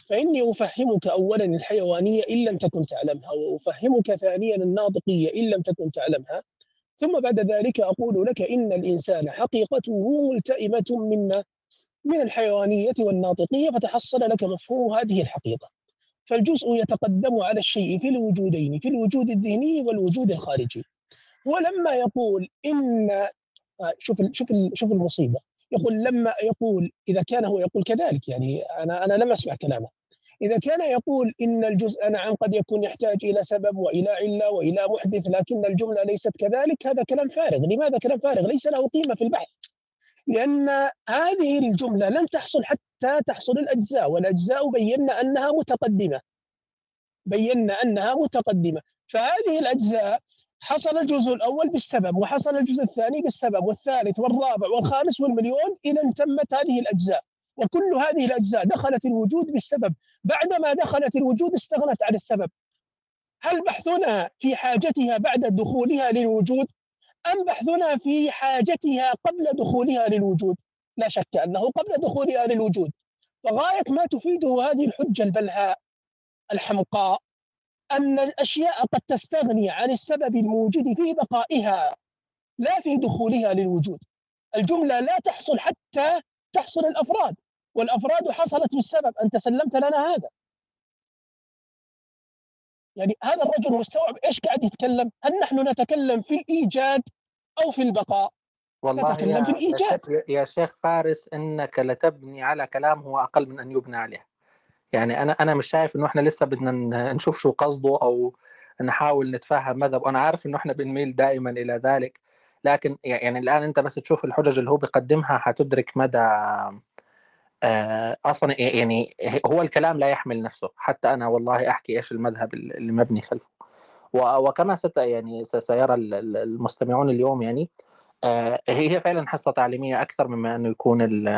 فإني أفهمك أولا الحيوانية إن لم تكن تعلمها وأفهمك ثانيا الناطقية إن لم تكن تعلمها. ثم بعد ذلك أقول لك إن الإنسان حقيقته ملتئمة مما من الحيوانية والناطقية فتحصل لك مفهوم هذه الحقيقة. فالجزء يتقدم على الشيء في الوجودين في الوجود الذهني والوجود الخارجي. ولما يقول إن آه، شوف شوف شوف المصيبة. يقول لما يقول إذا كان هو يقول كذلك يعني أنا أنا لم أسمع كلامه. إذا كان يقول إن الجزء نعم قد يكون يحتاج إلى سبب وإلى علة وإلى محدث لكن الجملة ليست كذلك هذا كلام فارغ. لماذا كلام فارغ؟ ليس له قيمة في البحث. لأن هذه الجملة لن تحصل حتى تحصل الأجزاء والأجزاء بينا أنها متقدمة. بينا أنها متقدمة. فهذه الأجزاء حصل الجزء الأول بالسبب وحصل الجزء الثاني بالسبب والثالث والرابع والخامس والمليون أن تمت هذه الأجزاء. وكل هذه الأجزاء دخلت الوجود بالسبب. بعدما دخلت الوجود استغنت عن السبب. هل بحثنا في حاجتها بعد دخولها للوجود؟ أم بحثنا في حاجتها قبل دخولها للوجود؟ لا شك أنه قبل دخولها للوجود. فغاية ما تفيده هذه الحجة البلهاء الحمقاء أن الأشياء قد تستغني عن السبب الموجود في بقائها لا في دخولها للوجود. الجملة لا تحصل حتى تحصل الأفراد. والأفراد حصلت بالسبب أنت سلمت لنا هذا يعني هذا الرجل مستوعب إيش قاعد يتكلم؟ هل نحن نتكلم في الإيجاد أو في البقاء؟ والله نتكلم يا, في. شيخ, يا شيخ فارس إنك لتبني على كلام هو أقل من أن يبنى عليه يعني أنا أنا مش شايف إنه إحنا لسه بدنا نشوف شو قصده أو نحاول نتفهم مذهب وأنا عارف إنه إحنا بنميل دائما إلى ذلك لكن يعني الآن أنت بس تشوف الحجج اللي هو بيقدمها حتدرك مدى أصلا يعني هو الكلام لا يحمل نفسه حتى أنا والله أحكي إيش المذهب اللي مبني خلفه. وكما ست يعني سيرى ال- ال- المستمعون اليوم يعني آه، هي فعلا حصة تعليمية أكثر مما أنه يكون ال-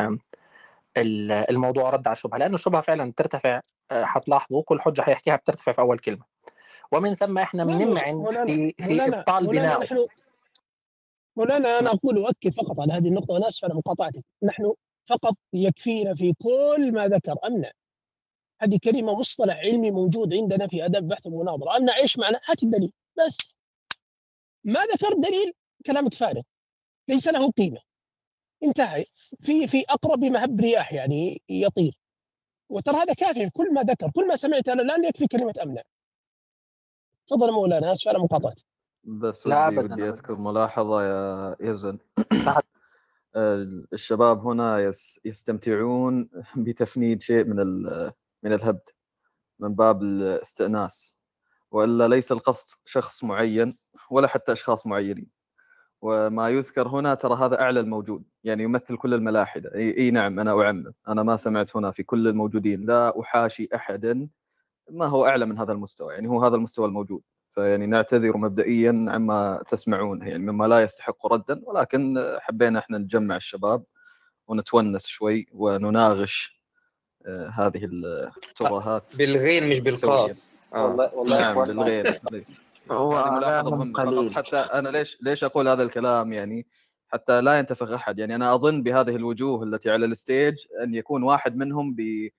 ال- الموضوع رد على الشبهه لأنه الشبهه فعلا بترتفع آه، حتلاحظوا كل حجة حيحكيها بترتفع في أول كلمة. ومن ثم إحنا بنمعن في في إبطال بناء. نحن مولانا أنا أقول وأكد فقط على هذه النقطة وأنا اسف على مقاطعتك نحن فقط يكفينا في كل ما ذكر. امنع هذه كلمة مصطلح علمي موجود عندنا في اداب بحث المناظره امنع إيش معنى؟ هات الدليل. بس. ما ذكر دليل كلامك فارغ. ليس له قيمة. انتهى. في في أقرب مهب رياح يعني يطير. وترى هذا كافي في كل ما ذكر. كل ما سمعت أنا الآن يكفي كلمة امنع تفضل مولانا اسف على مقاطعتك بس لا ودي ودي أبداً. أذكر ملاحظة يا يزن. الشباب هنا يس يستمتعون بتفنيد شيء من من الهبد من باب الاستئناس. وإلا ليس القصد شخص معين ولا حتى أشخاص معينين. وما يذكر هنا ترى هذا أعلى الموجود يعني يمثل كل الملاحدة. إي, نعم أنا أعمم. أنا ما سمعت هنا في كل الموجودين. لا أحاشي أحدا ما هو أعلى من هذا المستوى يعني هو هذا المستوى الموجود. فيعني نعتذر مبدئيا عما تسمعونه يعني مما لا يستحق ردا ولكن حبينا إحنا نجمع الشباب ونتونس شوي ونناغش آه، هذه الترهات بالغين مش بالقاف. آه. والله والله نعم ليس. هو هذه ملاحظة مهمة حتى أنا ليش ليش أقول هذا الكلام؟ يعني حتى لا ينتفخ أحد. يعني أنا أظن بهذه الوجوه التي على الستيج أن يكون واحد منهم ب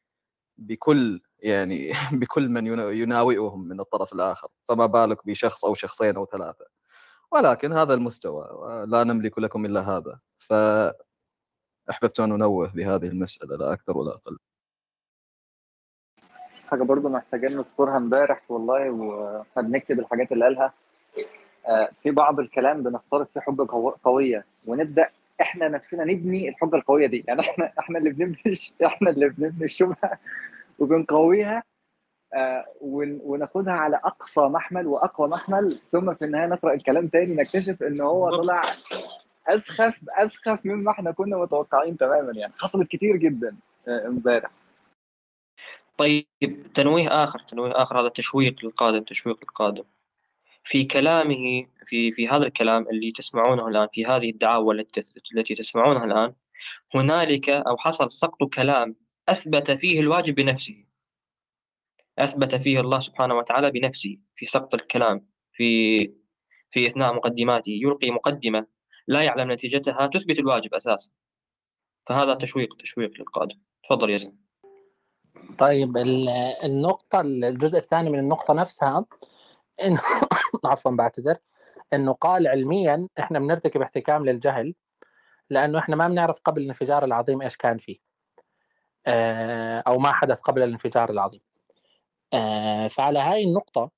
بكل يعني بكل من ينا- يناوئهم من الطرف الآخر فما بالك بشخص أو شخصين أو ثلاثة. ولكن هذا المستوى لا نملك لكم إلا هذا. فأحببت أن أنوه بهذه المسألة لا أكثر ولا أقل. حاجة برضو محتاجين نذكرها امبارح والله وإحنا بنكتب الحاجات اللي قالها. آه، في بعض الكلام بنفترض فيه حجه قو- قوية ونبدأ إحنا نفسنا نبني الحجة القوية دي. يعني إحنا إحنا اللي بنبني إحنا اللي بنبني الشبهة. وبنقويها آه، ون- وناخدها على أقصى محمل وأقوى محمل ثم في النهاية نقرأ الكلام تاني نكتشف إن هو. طلع أسخف أسخف مما إحنا كنا متوقعين تماما يعني. حصلت كتير جدا آه، امبارح. طيب تنويه آخر تنويه آخر هذا تشويق للقادم تشويق للقادم. في كلامه في في هذا الكلام اللي تسمعونه الآن في هذه الدعاوى التي تسمعونها الآن هنالك أو حصل سقط كلام أثبت فيه الواجب بنفسه. أثبت فيه الله سبحانه وتعالى بنفسه في سقط الكلام في في أثناء مقدماته. يلقي مقدمة لا يعلم نتيجتها تثبت الواجب أساسا. فهذا تشويق تشويق للقادم. تفضل يا زين طيب ال- النقطة الجزء الثاني من النقطة نفسها إنه عفوا بعتذر إنه قال علميا إحنا بنرتكب احتكام للجهل لأنه إحنا ما بنعرف قبل الانفجار العظيم إيش كان فيه. آه، أو ما حدث قبل الانفجار العظيم. آه، فعلى هاي النقطة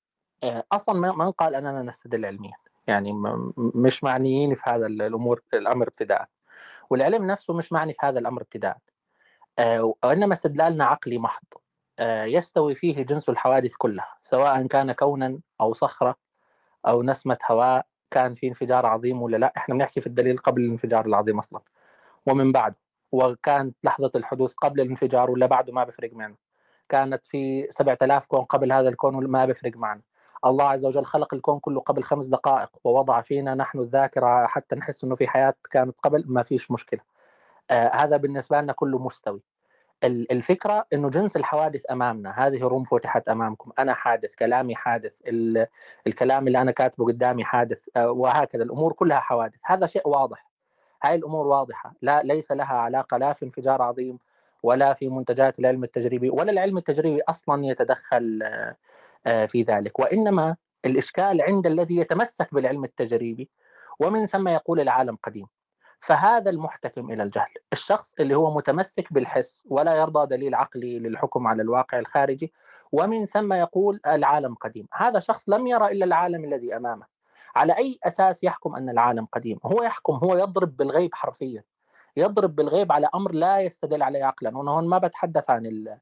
آه، أصلا ما نقال أننا نستدل علميا. يعني مش معنيين في هذا الأمور الأمر ابتداء. والعلم نفسه مش معني في هذا الأمر ابتداء. وإنما استدلالنا عقلي محض. يستوي فيه جنس الحوادث كلها سواء كان كونا أو صخرة أو نسمة هواء كان في انفجار عظيم ولا لا. إحنا بنحكي في الدليل قبل الانفجار العظيم أصلا. ومن بعد. وكانت لحظة الحدوث قبل الانفجار ولا بعده ما بفرق معنا. كانت في 7000 كون قبل هذا الكون ما بفرق معنا. الله عز وجل خلق الكون كله قبل خمس دقائق ووضع فينا نحن الذاكرة حتى نحس إنه في حياة كانت قبل ما فيش مشكلة. آه هذا بالنسبة لنا كله مستوي. الفكرة إنه جنس الحوادث أمامنا هذه روم فتحت أمامكم أنا حادث كلامي حادث الكلام اللي أنا كاتبه قدامي حادث آه وهكذا الأمور كلها حوادث هذا شيء واضح. هاي الأمور واضحة. لا ليس لها علاقة لا في انفجار عظيم ولا في منتجات العلم التجريبي ولا العلم التجريبي أصلا يتدخل آه، في ذلك. وإنما الإشكال عند الذي يتمسك بالعلم التجريبي ومن ثم يقول العالم قديم. فهذا المحتكم إلى الجهل. الشخص اللي هو متمسك بالحس ولا يرضى دليل عقلي للحكم على الواقع الخارجي ومن ثم يقول العالم قديم. هذا شخص لم يرى إلا العالم الذي أمامه. على أي أساس يحكم أن العالم قديم؟ هو يحكم هو يضرب بالغيب حرفيا. يضرب بالغيب على أمر لا يستدل عليه عقلا. وأنا هون ما بتحدث عن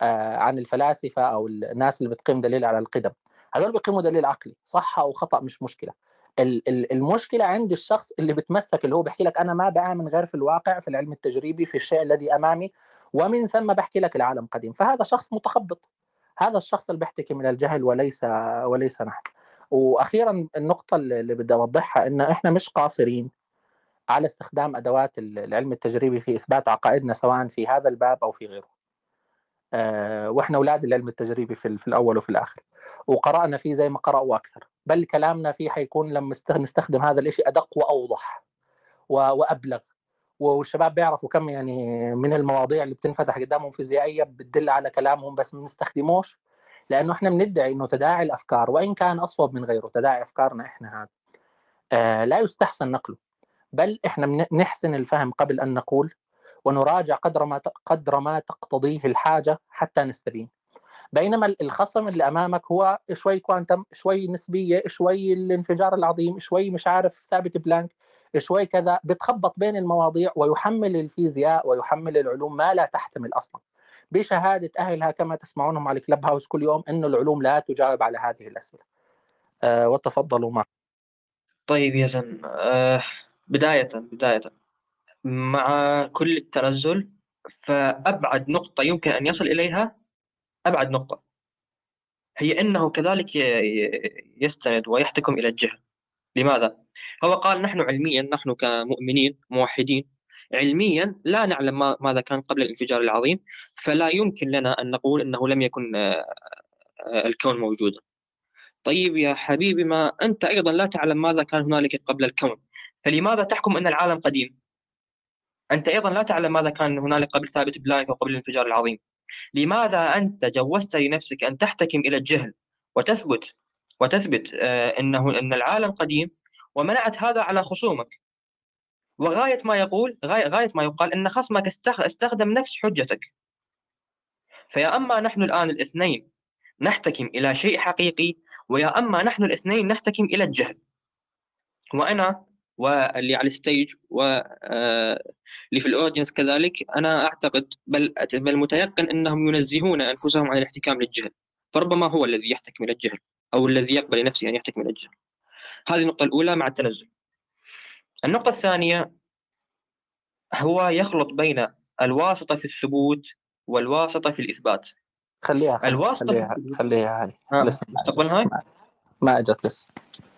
آه، عن الفلاسفة أو الناس اللي بتقيم دليل على القدم. هذول بيقيموا دليل عقلي. صح أو خطأ مش مشكلة. المشكلة عند الشخص اللي بتمسك اللي هو بيحكي لك أنا ما بآمن غير في الواقع في العلم التجريبي في الشيء الذي أمامي ومن ثم بحكي لك العالم قديم. فهذا شخص متخبط. هذا الشخص اللي بيحتكي من الجهل وليس وليس نحن. وأخيرا النقطة اللي بدي أوضحها إن إحنا مش قاصرين على استخدام أدوات العلم التجريبي في إثبات عقائدنا سواء في هذا الباب أو في غيره. أه وإحنا أولاد العلم التجريبي في, في الأول وفي الآخر. وقرأنا فيه زي ما قرأوا أكثر، بل كلامنا فيه حيكون لما نستخدم هذا الشيء أدق وأوضح وأبلغ. والشباب بيعرفوا كم يعني من المواضيع اللي بتنفتح قدامهم فيزيائيه بتدل على كلامهم بس ما بنستخدموش لأنه إحنا بندعي إنه تداعي الأفكار وإن كان أصوب من غيره تداعي أفكارنا إحنا هذا آه لا يستحسن نقله بل إحنا نحسن الفهم قبل أن نقول ونراجع قدر ما قدر ما تقتضيه الحاجة حتى نستبين. بينما الخصم اللي أمامك هو شوي quantum شوي نسبية شوي الانفجار العظيم شوي مش عارف ثابت بلانك شوي كذا بتخبط بين المواضيع ويحمل الفيزياء ويحمل العلوم ما لا تحتمل أصلا. بشهادة أهلها كما تسمعونهم على الكلب هاوس كل يوم إنه العلوم لا تجاوب على هذه الأسئلة. أه وتفضلوا معي. طيب يا زن أه بداية بداية مع كل التنزل فأبعد نقطة يمكن أن يصل إليها أبعد نقطة هي أنه كذلك يستند ويحتكم إلى الجهل لماذا؟ هو قال نحن علميا نحن كمؤمنين موحدين علميا لا نعلم ماذا كان قبل الانفجار العظيم فلا يمكن لنا أن نقول أنه لم يكن آه، آه، الكون موجودا. طيب يا حبيبي ما أنت أيضا لا تعلم ماذا كان هنالك قبل الكون فلماذا تحكم أن العالم قديم؟ أنت أيضا لا تعلم ماذا كان هنالك قبل ثابت بلانك وقبل الانفجار العظيم. لماذا أنت جوزت لنفسك أن تحتكم إلى الجهل وتثبت وتثبت آه، أنه أن العالم قديم ومنعت هذا على خصومك؟ وغاية ما يقول غاية, غاية ما يقال أن خصمك استخدم نفس حجتك. فيا أما نحن الآن الاثنين نحتكم إلى شيء حقيقي ويا أما نحن الاثنين نحتكم إلى الجهل. وأنا واللي على الستيج واللي آه، في الأودينس كذلك أنا أعتقد بل بل متيقن إنهم ينزهون أنفسهم عن الاحتكام للجهل. فربما هو الذي يحتكم إلى الجهل أو الذي يقبل لنفسه أن يحتكم إلى الجهل. هذه النقطة الأولى مع التنزل النقطة الثانية هو يخلط بين الواسطة في الثبوت والواسطة في الإثبات. خليها خليها الواسطة خليها خليها هاي لسه تقبل هاي؟ ما اجت لسه.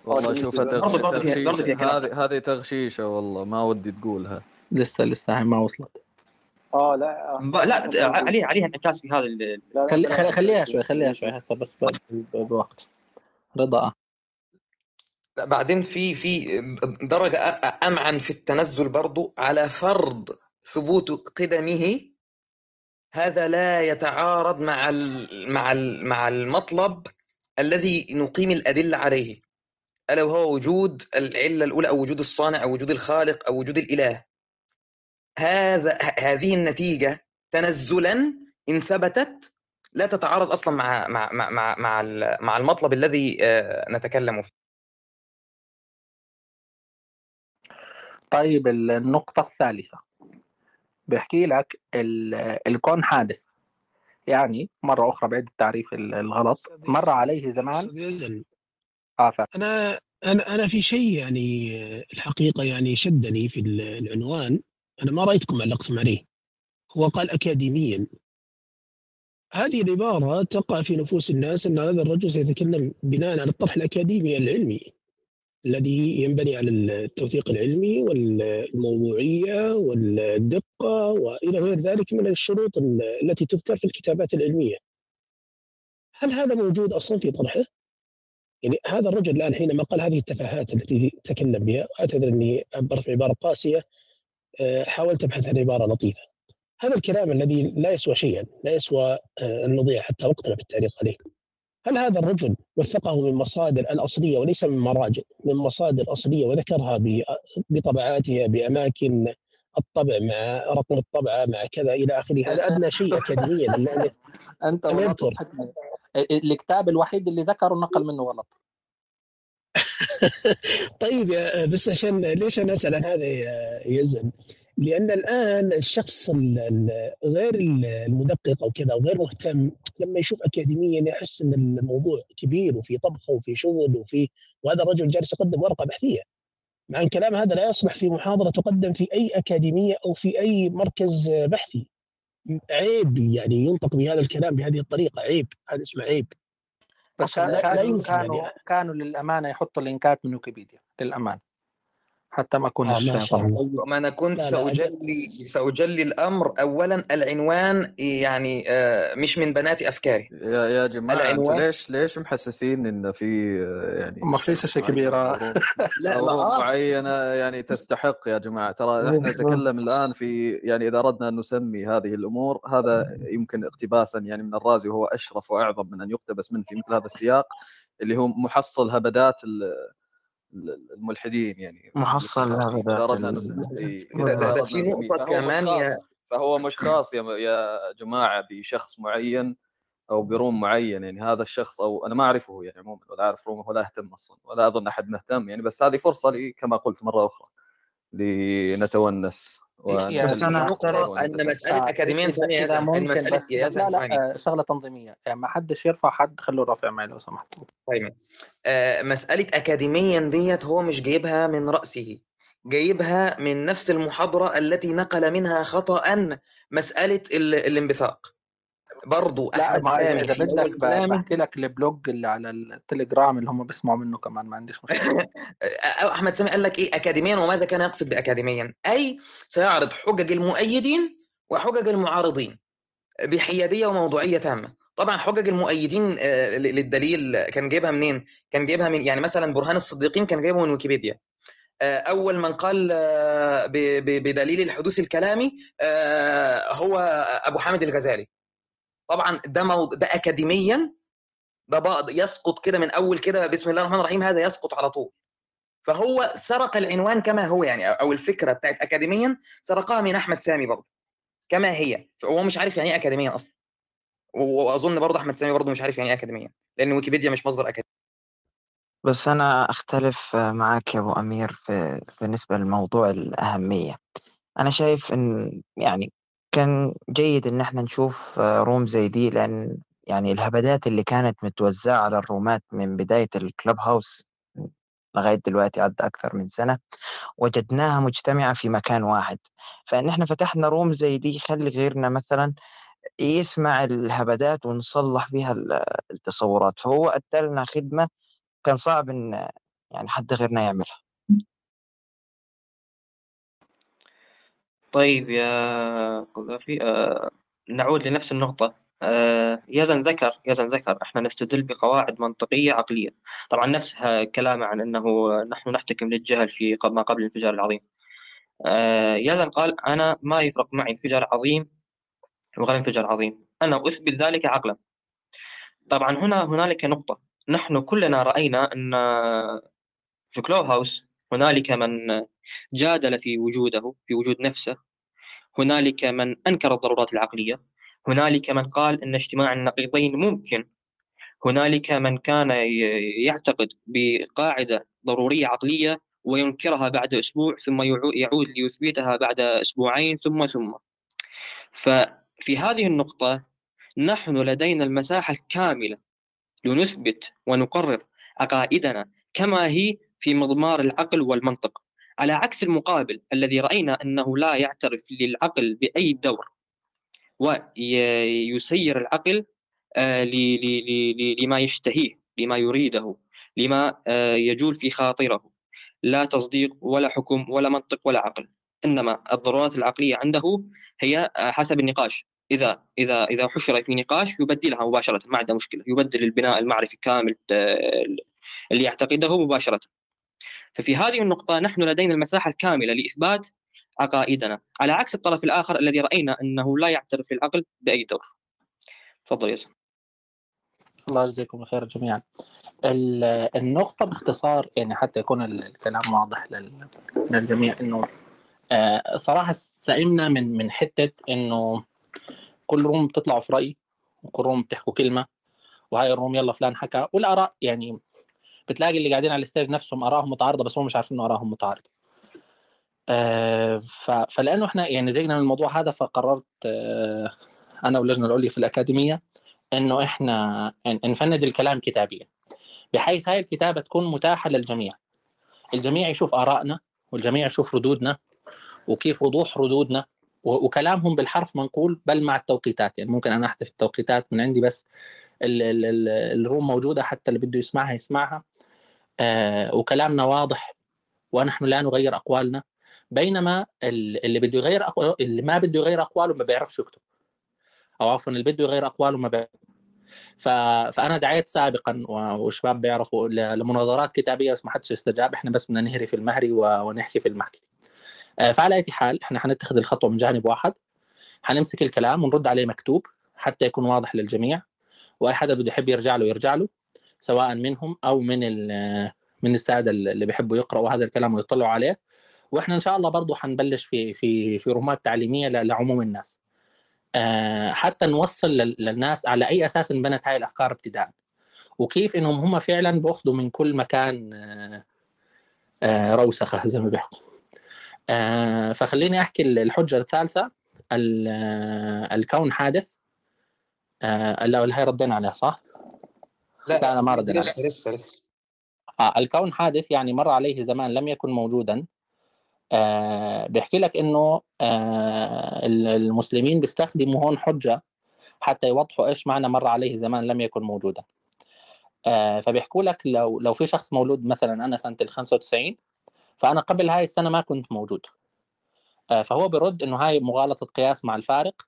والله شوف هذه هذه تغشيشة والله ما ودي تقولها. لسه لسه هاي ما وصلت. آه لا لا عليها عليها انعكاس في هذا خليها شوي خليها شوي هسه بس بوقت. رضا. بعدين في في درجة أمعن في التنزل برضو على فرض ثبوت قدمه. هذا لا يتعارض مع مع مع المطلب الذي نقيم الأدلة عليه. ألا وهو وجود العلة الأولى أو وجود الصانع أو وجود الخالق أو وجود الإله. هذا هذه النتيجة تنزلا إن ثبتت لا تتعارض أصلا مع مع مع مع مع المطلب الذي آه، نتكلم فيه. طيب النقطة الثالثة. بيحكي لك الكون حادث. يعني مرة أخرى بعيد التعريف ال- الغلط. مر عليه زمان آه ف... أنا أنا أنا في شيء يعني الحقيقة يعني شدني في ال- العنوان. أنا ما رأيتكم علقتم عليه. هو قال أكاديميا. هذه العبارة تقع في نفوس الناس أن هذا الرجل سيتكلم بناء على الطرح الأكاديمي العلمي. الذي ينبني على التوثيق العلمي والموضوعية والدقة وإلى غير ذلك من الشروط ال- التي تذكر في الكتابات العلمية. هل هذا موجود أصلا في طرحه؟ يعني هذا الرجل الآن حينما قال هذه التفاهات التي تكلم بها أعتذر أني عبرت بعبارة قاسية آه، حاولت أبحث عن عبارة لطيفة. هذا الكلام الذي لا يسوى شيئا لا يسوى آه، أن نضيع حتى وقتنا في التعليق عليه. هل هذا الرجل وثقه من مصادر الأصلية وليس من مراجع من مصادر أصلية وذكرها بطبعاتها بأماكن الطبع مع رقم الطبعة مع كذا إلى آخره؟ هذا أدنى شيء أكاديميا أن أنت أن يذكر؟ الكتاب الوحيد اللي ذكره نقل منه غلط طيب يا بس عشان ليش أنا أسأل عن هذا يا يزن؟ لأن الآن الشخص ال- ال- غير ال- المدقق أو كذا وغير مهتم لما يشوف اكاديميا يحس إن الموضوع كبير وفي طبخه وفي شغل وفي وهذا الرجل جالس يقدم ورقة بحثية. مع أن كلام هذا لا يصلح في محاضرة تقدم في أي أكاديمية أو في أي مركز بحثي. عيب يعني ينطق بهذا الكلام بهذه الطريقة عيب هذا اسمه عيب. بس أصلاً لا- لا كانوا كانوا يعني. كانوا للأمانة يحطوا لينكات من ويكيبيديا للأمانة حتى ما آه أكونش ما أنا كنت لا لا أجل. سأجلي سأجلي الأمر. اولا العنوان يعني آه، مش من بنات أفكاري. يا يا جماعة العنوان ليش ليش محسسين إن في آه، يعني ما في شاشة كبيرة؟ حروف لا معينة يعني تستحق يا جماعة. ترى إحنا نتكلم الآن في يعني إذا أردنا أن نسمي هذه الأمور هذا يمكن اقتباسا يعني من الرازي وهو أشرف وأعظم من أن يقتبس منه في مثل هذا السياق اللي هو محصل هبدات ال- الملحدين يعني. محصل إذا اردنا نسميه مش كمان يا فهو مش خاص يا يا جماعة بشخص معين أو بروم معين. يعني هذا الشخص أو أنا ما أعرفه يعني عموما ولا أعرف رومه ولا أهتم أصلا ولا أظن أحد مهتم يعني. بس هذه فرصة لي كما قلت مرة أخرى لنتونس. يا بس في أنا نقطة أعترف إن آه اكاديميا إذا ثانية يا ان ممكن بس يا بس يزن لا لا آه، شغلة تنظيمية. يعني ما حدش يرفع حد خلوه رافع معي لو سمحت. طيب آه، مسألة أكاديميا ديت هو مش جايبها من رأسه. جايبها من نفس المحاضرة التي نقل منها خطأ مسألة ال- الانبثاق. برضو لا ما سامي في بدك بحكي لك البلوج اللي على التليجرام اللي هم بيسمعوا منه كمان ما عنديش مشكلة. أو أحمد سامي قال لك إيه؟ أكاديميا وماذا كان يقصد بأكاديميا؟ أي سيعرض حجج المؤيدين وحجج المعارضين بحيادية وموضوعية تامة. طبعا حجج المؤيدين آه، للدليل كان جايبها منين؟ كان جايبها من يعني مثلا برهان الصديقين كان جايبه من ويكيبيديا. آه، أول من قال آه، بدليل الحدوث الكلامي هو أبو حامد الغزالي. طبعا ده موضوع ده اكاديميا ده بعض يسقط كده من أول كده بسم الله الرحمن الرحيم هذا يسقط على طول. فهو سرق العنوان كما هو يعني أو الفكرة بتاعت اكاديميا سرقها من أحمد سامي برضه كما هي. هو مش عارف يعني إيه اكاديميا أصلا. وأظن برضه أحمد سامي برضه مش عارف يعني إيه اكاديميا لأن ويكيبيديا مش مصدر أكاديمي. بس أنا أختلف معك يا أبو أمير في بالنسبة لموضوع الأهمية. أنا شايف إن يعني كان جيد إن إحنا نشوف room زي دي لأن يعني الهبدات اللي كانت متوزعة على الرومات من بداية ال Clubhouse لغاية دلوقتي عدى أكثر من سنة وجدناها مجتمعة في مكان واحد. فإن إحنا فتحنا روم زي دي يخلي غيرنا مثلا يسمع الهبدات ونصلح بها ال- التصورات. فهو أدى لنا خدمة كان صعب إن يعني حد غيرنا يعملها. طيب يا قذافي آه نعود لنفس النقطة. آه يزن ذكر يزن ذكر إحنا نستدل بقواعد منطقية عقلية. طبعا نفسها كلامه عن إنه نحن نحتكم للجهل في ما قبل الانفجار العظيم. آه يزن قال أنا ما يفرق معي انفجار عظيم وغير انفجار عظيم. أنا أثبت ذلك عقلا. طبعا هنا هنالك نقطة. نحن كلنا رأينا إن في كلوب هاوس هنالك من جادل في وجوده في وجود نفسه. هنالك من أنكر الضرورات العقلية. هنالك من قال أن اجتماع النقيضين ممكن. هنالك من كان يعتقد بقاعدة ضرورية عقلية وينكرها بعد أسبوع ثم يعو- يعود ليثبتها بعد أسبوعين ثم ثم. ففي هذه النقطة نحن لدينا المساحة الكاملة لنثبت ونقرر عقائدنا كما هي في مضمار العقل والمنطق على عكس المقابل الذي رأينا أنه لا يعترف للعقل بأي دور ويسير العقل آه، لما يشتهيه لما يريده لما آه، يجول في خاطره. لا تصديق ولا حكم ولا منطق ولا عقل إنما الضرورات العقلية عنده هي آه، حسب النقاش. إذا إذا إذا حشر في نقاش يبدلها مباشرة ما عنده مشكلة يبدل البناء المعرفي كامل اللي يعتقده مباشرة. ففي هذه النقطة نحن لدينا المساحة الكاملة لإثبات عقائدنا. على عكس الطرف الآخر الذي رأينا أنه لا يعترف للعقل بأي دور. تفضل يا الله يجزيكم الخير جميعا. النقطة باختصار يعني حتى يكون الكلام واضح للجميع إنه آه، صراحة سئمنا من من حتة إنه كل room بتطلعوا في رأي وكل room بتحكوا كلمة وهاي ال room يلا فلان حكى والآراء يعني بتلاقي اللي قاعدين على ال stage نفسهم آرائهم متعارضة بس هم مش عارفين إنه آرائهم متعارضة. آه، فلأنه إحنا يعني زينا من الموضوع هذا فقررت آه، أنا واللجنة العليا في الأكاديمية إنه إحنا نفند الكلام كتابيا بحيث هاي الكتابة تكون متاحة للجميع. الجميع يشوف آرائنا والجميع يشوف ردودنا وكيف وضوح ردودنا وكلامهم بالحرف منقول بل مع التوقيتات. يعني ممكن أنا أحذف التوقيتات من عندي بس الروم موجودة حتى اللي بده يسمعها يسمعها. آه وكلامنا واضح ونحن لا نغير أقوالنا. بينما اللي بده يغير اللي ما بده يغير أقواله ما بيعرفش يكتب. أو عفوا اللي بده يغير أقواله ما بيعرف. فأنا دعيت سابقا والشباب بيعرفوا لمناظرات كتابية بس ما حدش استجاب إحنا بس بدنا نهري في المهري ونحكي في المحكي. آه، فعلى أي حال إحنا حنتخذ الخطوة من جانب واحد. حنمسك الكلام ونرد عليه مكتوب حتى يكون واضح للجميع. وأي حدا بده يحب يرجع له يرجع له سواء منهم أو من من السادة اللي بيحبوا يقرأوا هذا الكلام ويطلعوا عليه. وإحنا إن شاء الله برضه حنبلش في في في رومات تعليمية لعموم الناس. آه، حتى نوصل للناس على أي أساس انبنت هاي الأفكار ابتداء. وكيف إنهم هم فعلا بياخذوا من كل مكان آه، آه، روسخة زي ما بيحكوا. فخليني أحكي الحجة الثالثة. الكون حادث. لا هي ردينا عليها صح؟ لا, لا أنا ما ردينا لسه لسه لسه. آه الكون حادث يعني مر عليه زمان لم يكن موجودا. آه بيحكي لك إنه آه المسلمين بيستخدموا هون حجة حتى يوضحوا إيش معنى مر عليه زمان لم يكن موجودا. آه فبيحكوا لك لو لو في شخص مولود مثلا أنا سنة ال 95 فأنا قبل هاي السنة ما كنت موجود. آه فهو برد إنه هاي مغالطة قياس مع الفارق.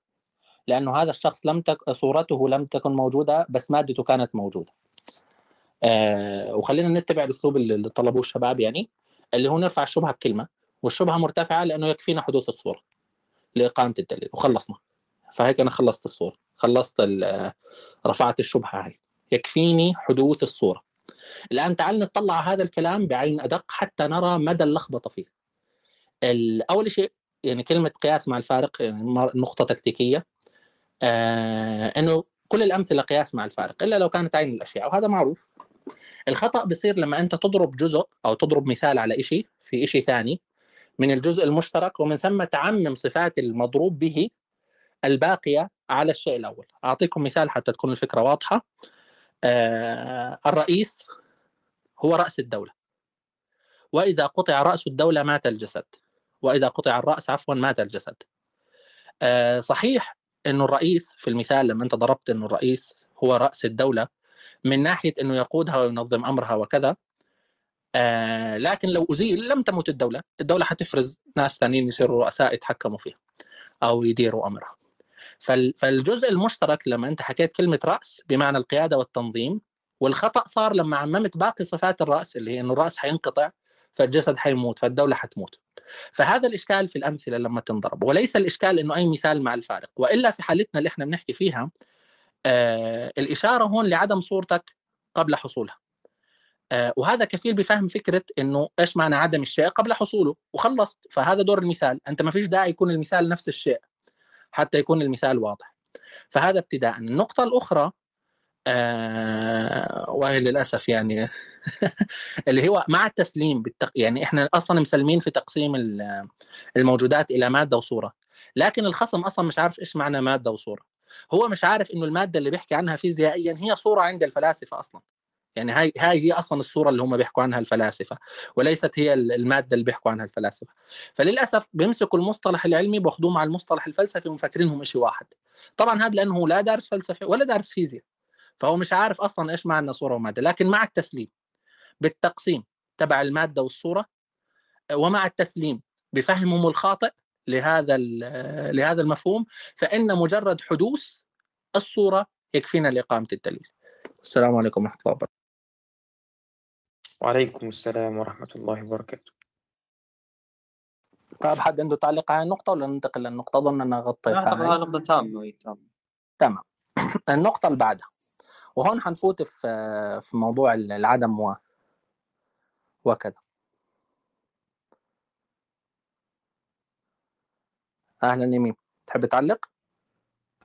لأنه هذا الشخص لم تك... صورته لم تكن موجودة بس مادته كانت موجودة. آه وخلينا نتبع الأسلوب اللي طلبوه الشباب يعني اللي هو نرفع الشبهة بكلمة والشبهة مرتفعة لأنه يكفينا حدوث الصورة لإقامة الدليل وخلصنا. فهيك أنا خلصت الصورة خلصت رفعت الشبهة هاي. يكفيني حدوث الصورة. الآن تعال نطلع هذا الكلام بعين أدق حتى نرى مدى اللخبطة فيه. أول شيء يعني كلمة قياس مع الفارق يعني نقطة تكتيكية. إنه كل الأمثلة قياس مع الفارق إلا لو كانت عين الأشياء وهذا معروف. الخطأ بصير لما أنت تضرب جزء أو تضرب مثال على شيء في شيء ثاني من الجزء المشترك ومن ثم تعمم صفات المضروب به الباقية على الشيء الأول. أعطيكم مثال حتى تكون الفكرة واضحة. آه الرئيس هو رأس الدولة. وإذا قطع رأس الدولة مات الجسد. وإذا قطع الرأس عفوا مات الجسد. آه صحيح أنه الرئيس في المثال لما أنت ضربت أنه الرئيس هو رأس الدولة من ناحية أنه يقودها وينظم أمرها وكذا آه لكن لو أزيل لم تمت الدولة الدولة حتفرز ناس ثانيين يصيروا رؤساء يتحكموا فيها أو يديروا أمرها. فالجزء المشترك لما أنت حكيت كلمة رأس بمعنى القيادة والتنظيم والخطأ صار لما عممت باقي صفات الرأس اللي هي أنه الرأس حينقطع فالجسد حيموت فالدولة حتموت. فهذا الإشكال في الأمثلة لما تنضرب وليس الإشكال أنه أي مثال مع الفارق وإلا في حالتنا اللي إحنا بنحكي فيها آه الإشارة هون لعدم صورتك قبل حصولها. آه، وهذا كفيل بفهم فكرة إنه إيش معنى عدم الشيء قبل حصوله وخلصت. فهذا دور المثال. أنت ما فيش داعي يكون المثال نفس الشيء حتى يكون المثال واضح. فهذا ابتداء. النقطة الأخرى آه وهي للأسف يعني اللي هو مع التسليم بالتق... يعني إحنا أصلا مسلمين في تقسيم الموجودات إلى مادة وصورة. لكن الخصم أصلا مش عارف إيش معنى مادة وصورة. هو مش عارف إنه المادة اللي بيحكي عنها فيزيائيا هي صورة عند الفلاسفة أصلا. يعني هاي هاي هي أصلا الصورة اللي هم بيحكوا عنها الفلاسفة وليست هي المادة اللي بيحكوا عنها الفلاسفة. فللأسف بيمسكوا المصطلح العلمي باخذوه مع المصطلح الفلسفي ومفكرينهم شيء واحد. طبعا هذا لأنه لا دارس فلسفة ولا دارس فيزياء. فهو مش عارف أصلا إيش معنى صورة ومادة لكن مع التسليم بالتقسيم تبع المادة والصورة ومع التسليم بفهمهم الخاطئ لهذا لهذا المفهوم فإن مجرد حدوث الصورة يكفينا لإقامة الدليل. السلام عليكم ورحمة الله وبركاته. وعليكم السلام ورحمة الله وبركاته. طيب حد عنده تعليق على النقطة ولا ننتقل للنقطة؟ أظن أنا غطيتها. نقطة تامة تمام. النقطة اللي بعدها وهون حنفوت في في موضوع العدم و وكذا. أهلا يمين تحب تعلق؟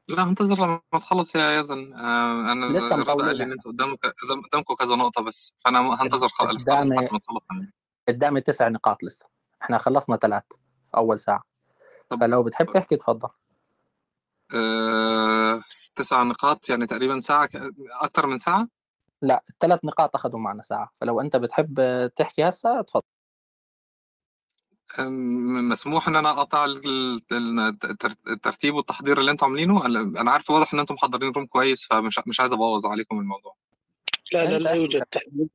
لا انتظر لما تخلص يا يزن. آه أنا لسه الرد قال لي إن أنتوا قدامك قدامكم كذا نقطة بس. فأنا هنتظر قدامي قدامي تسع نقاط لسه. إحنا خلصنا ثلاث في أول ساعة. طب. فلو بتحب تحكي تفضل آه، تسع نقاط يعني تقريبا ساعة أكثر من ساعة؟ لا الثلاث نقاط أخذوا معنا ساعة فلو أنت بتحب تحكي هسه تفضل مسموح إن أنا أقطع الترتيب والتحضير اللي أنتم عاملينه؟ أنا عارف واضح إن أنتم محضرين روم كويس فمش مش عايز أبوظ عليكم الموضوع. لا لا لا يوجد تحضير.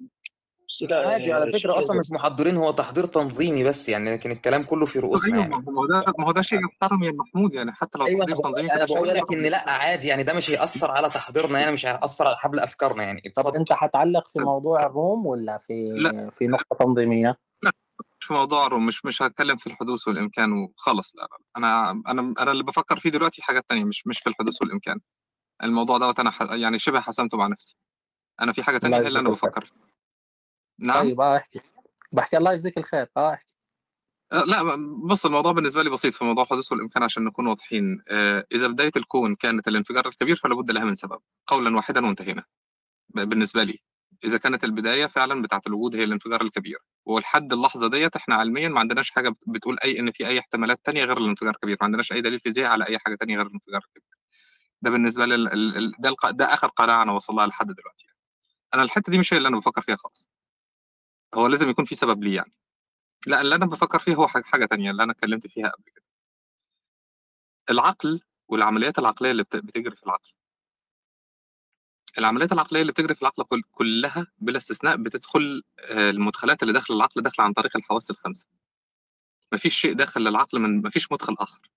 عادي على فكرة أصلا مش محضرين هو تحضير تنظيمي بس يعني لكن الكلام كله في رؤوسنا يعني ما هو ده ما هو ده شيء يحترم يا محمود يعني حتى لو أيوة تحضير تنظيمي أنا بقول لك إن لأ عادي يعني ده مش هيأثر على تحضيرنا يعني مش هيأثر على حبل أفكارنا يعني. طب أنت هتعلق في موضوع الروم ولا في لأ. في نقطة تنظيمية؟ لأ في موضوع الروم مش مش هتكلم في الحدوث والإمكان وخلص لا, لا أنا أنا أنا اللي بفكر فيه دلوقتي حاجات تانية مش مش في الحدوث والإمكان. الموضوع دوت أنا يعني شبه حسمته مع نفسي. أنا في حاجة تانية هي اللي أنا بفكر فيها نعم. طيب آه أحكي. بحكي الله يجزيك الخير. آه أحكي. لا بص الموضوع بالنسبة لي بسيط في موضوع الحدوث والإمكان عشان نكون واضحين. إذا بداية الكون كانت الانفجار الكبير فلا بد لها من سبب قولا واحدا وانتهينا. بالنسبة لي إذا كانت البداية فعلا بتاعه الوجود هي الانفجار الكبير ولحد اللحظة ديت إحنا علميا ما عندناش حاجة بتقول أي إن في أي احتمالات تانية غير الانفجار الكبير. ما عندناش أي دليل فيزيائي على أي حاجة تانية غير الانفجار الكبير. ده بالنسبة لي ده, ده آخر قناعة أنا وصل لها لحد دلوقتي. أنا الحتة دي مش هي اللي أنا بفكر فيها خالص. هو لازم يكون في سبب ليه يعني. لا اللي أنا بفكر فيه هو حاجة تانية اللي أنا اتكلمت فيها قبل كده. العقل والعمليات العقلية اللي بتجري في العقل. العمليات العقلية اللي بتجري في العقل كلها بلا استثناء بتدخل المدخلات اللي داخل العقل داخلة عن طريق الحواس الخمسة. مفيش شيء داخل للعقل من مفيش مدخل آخر.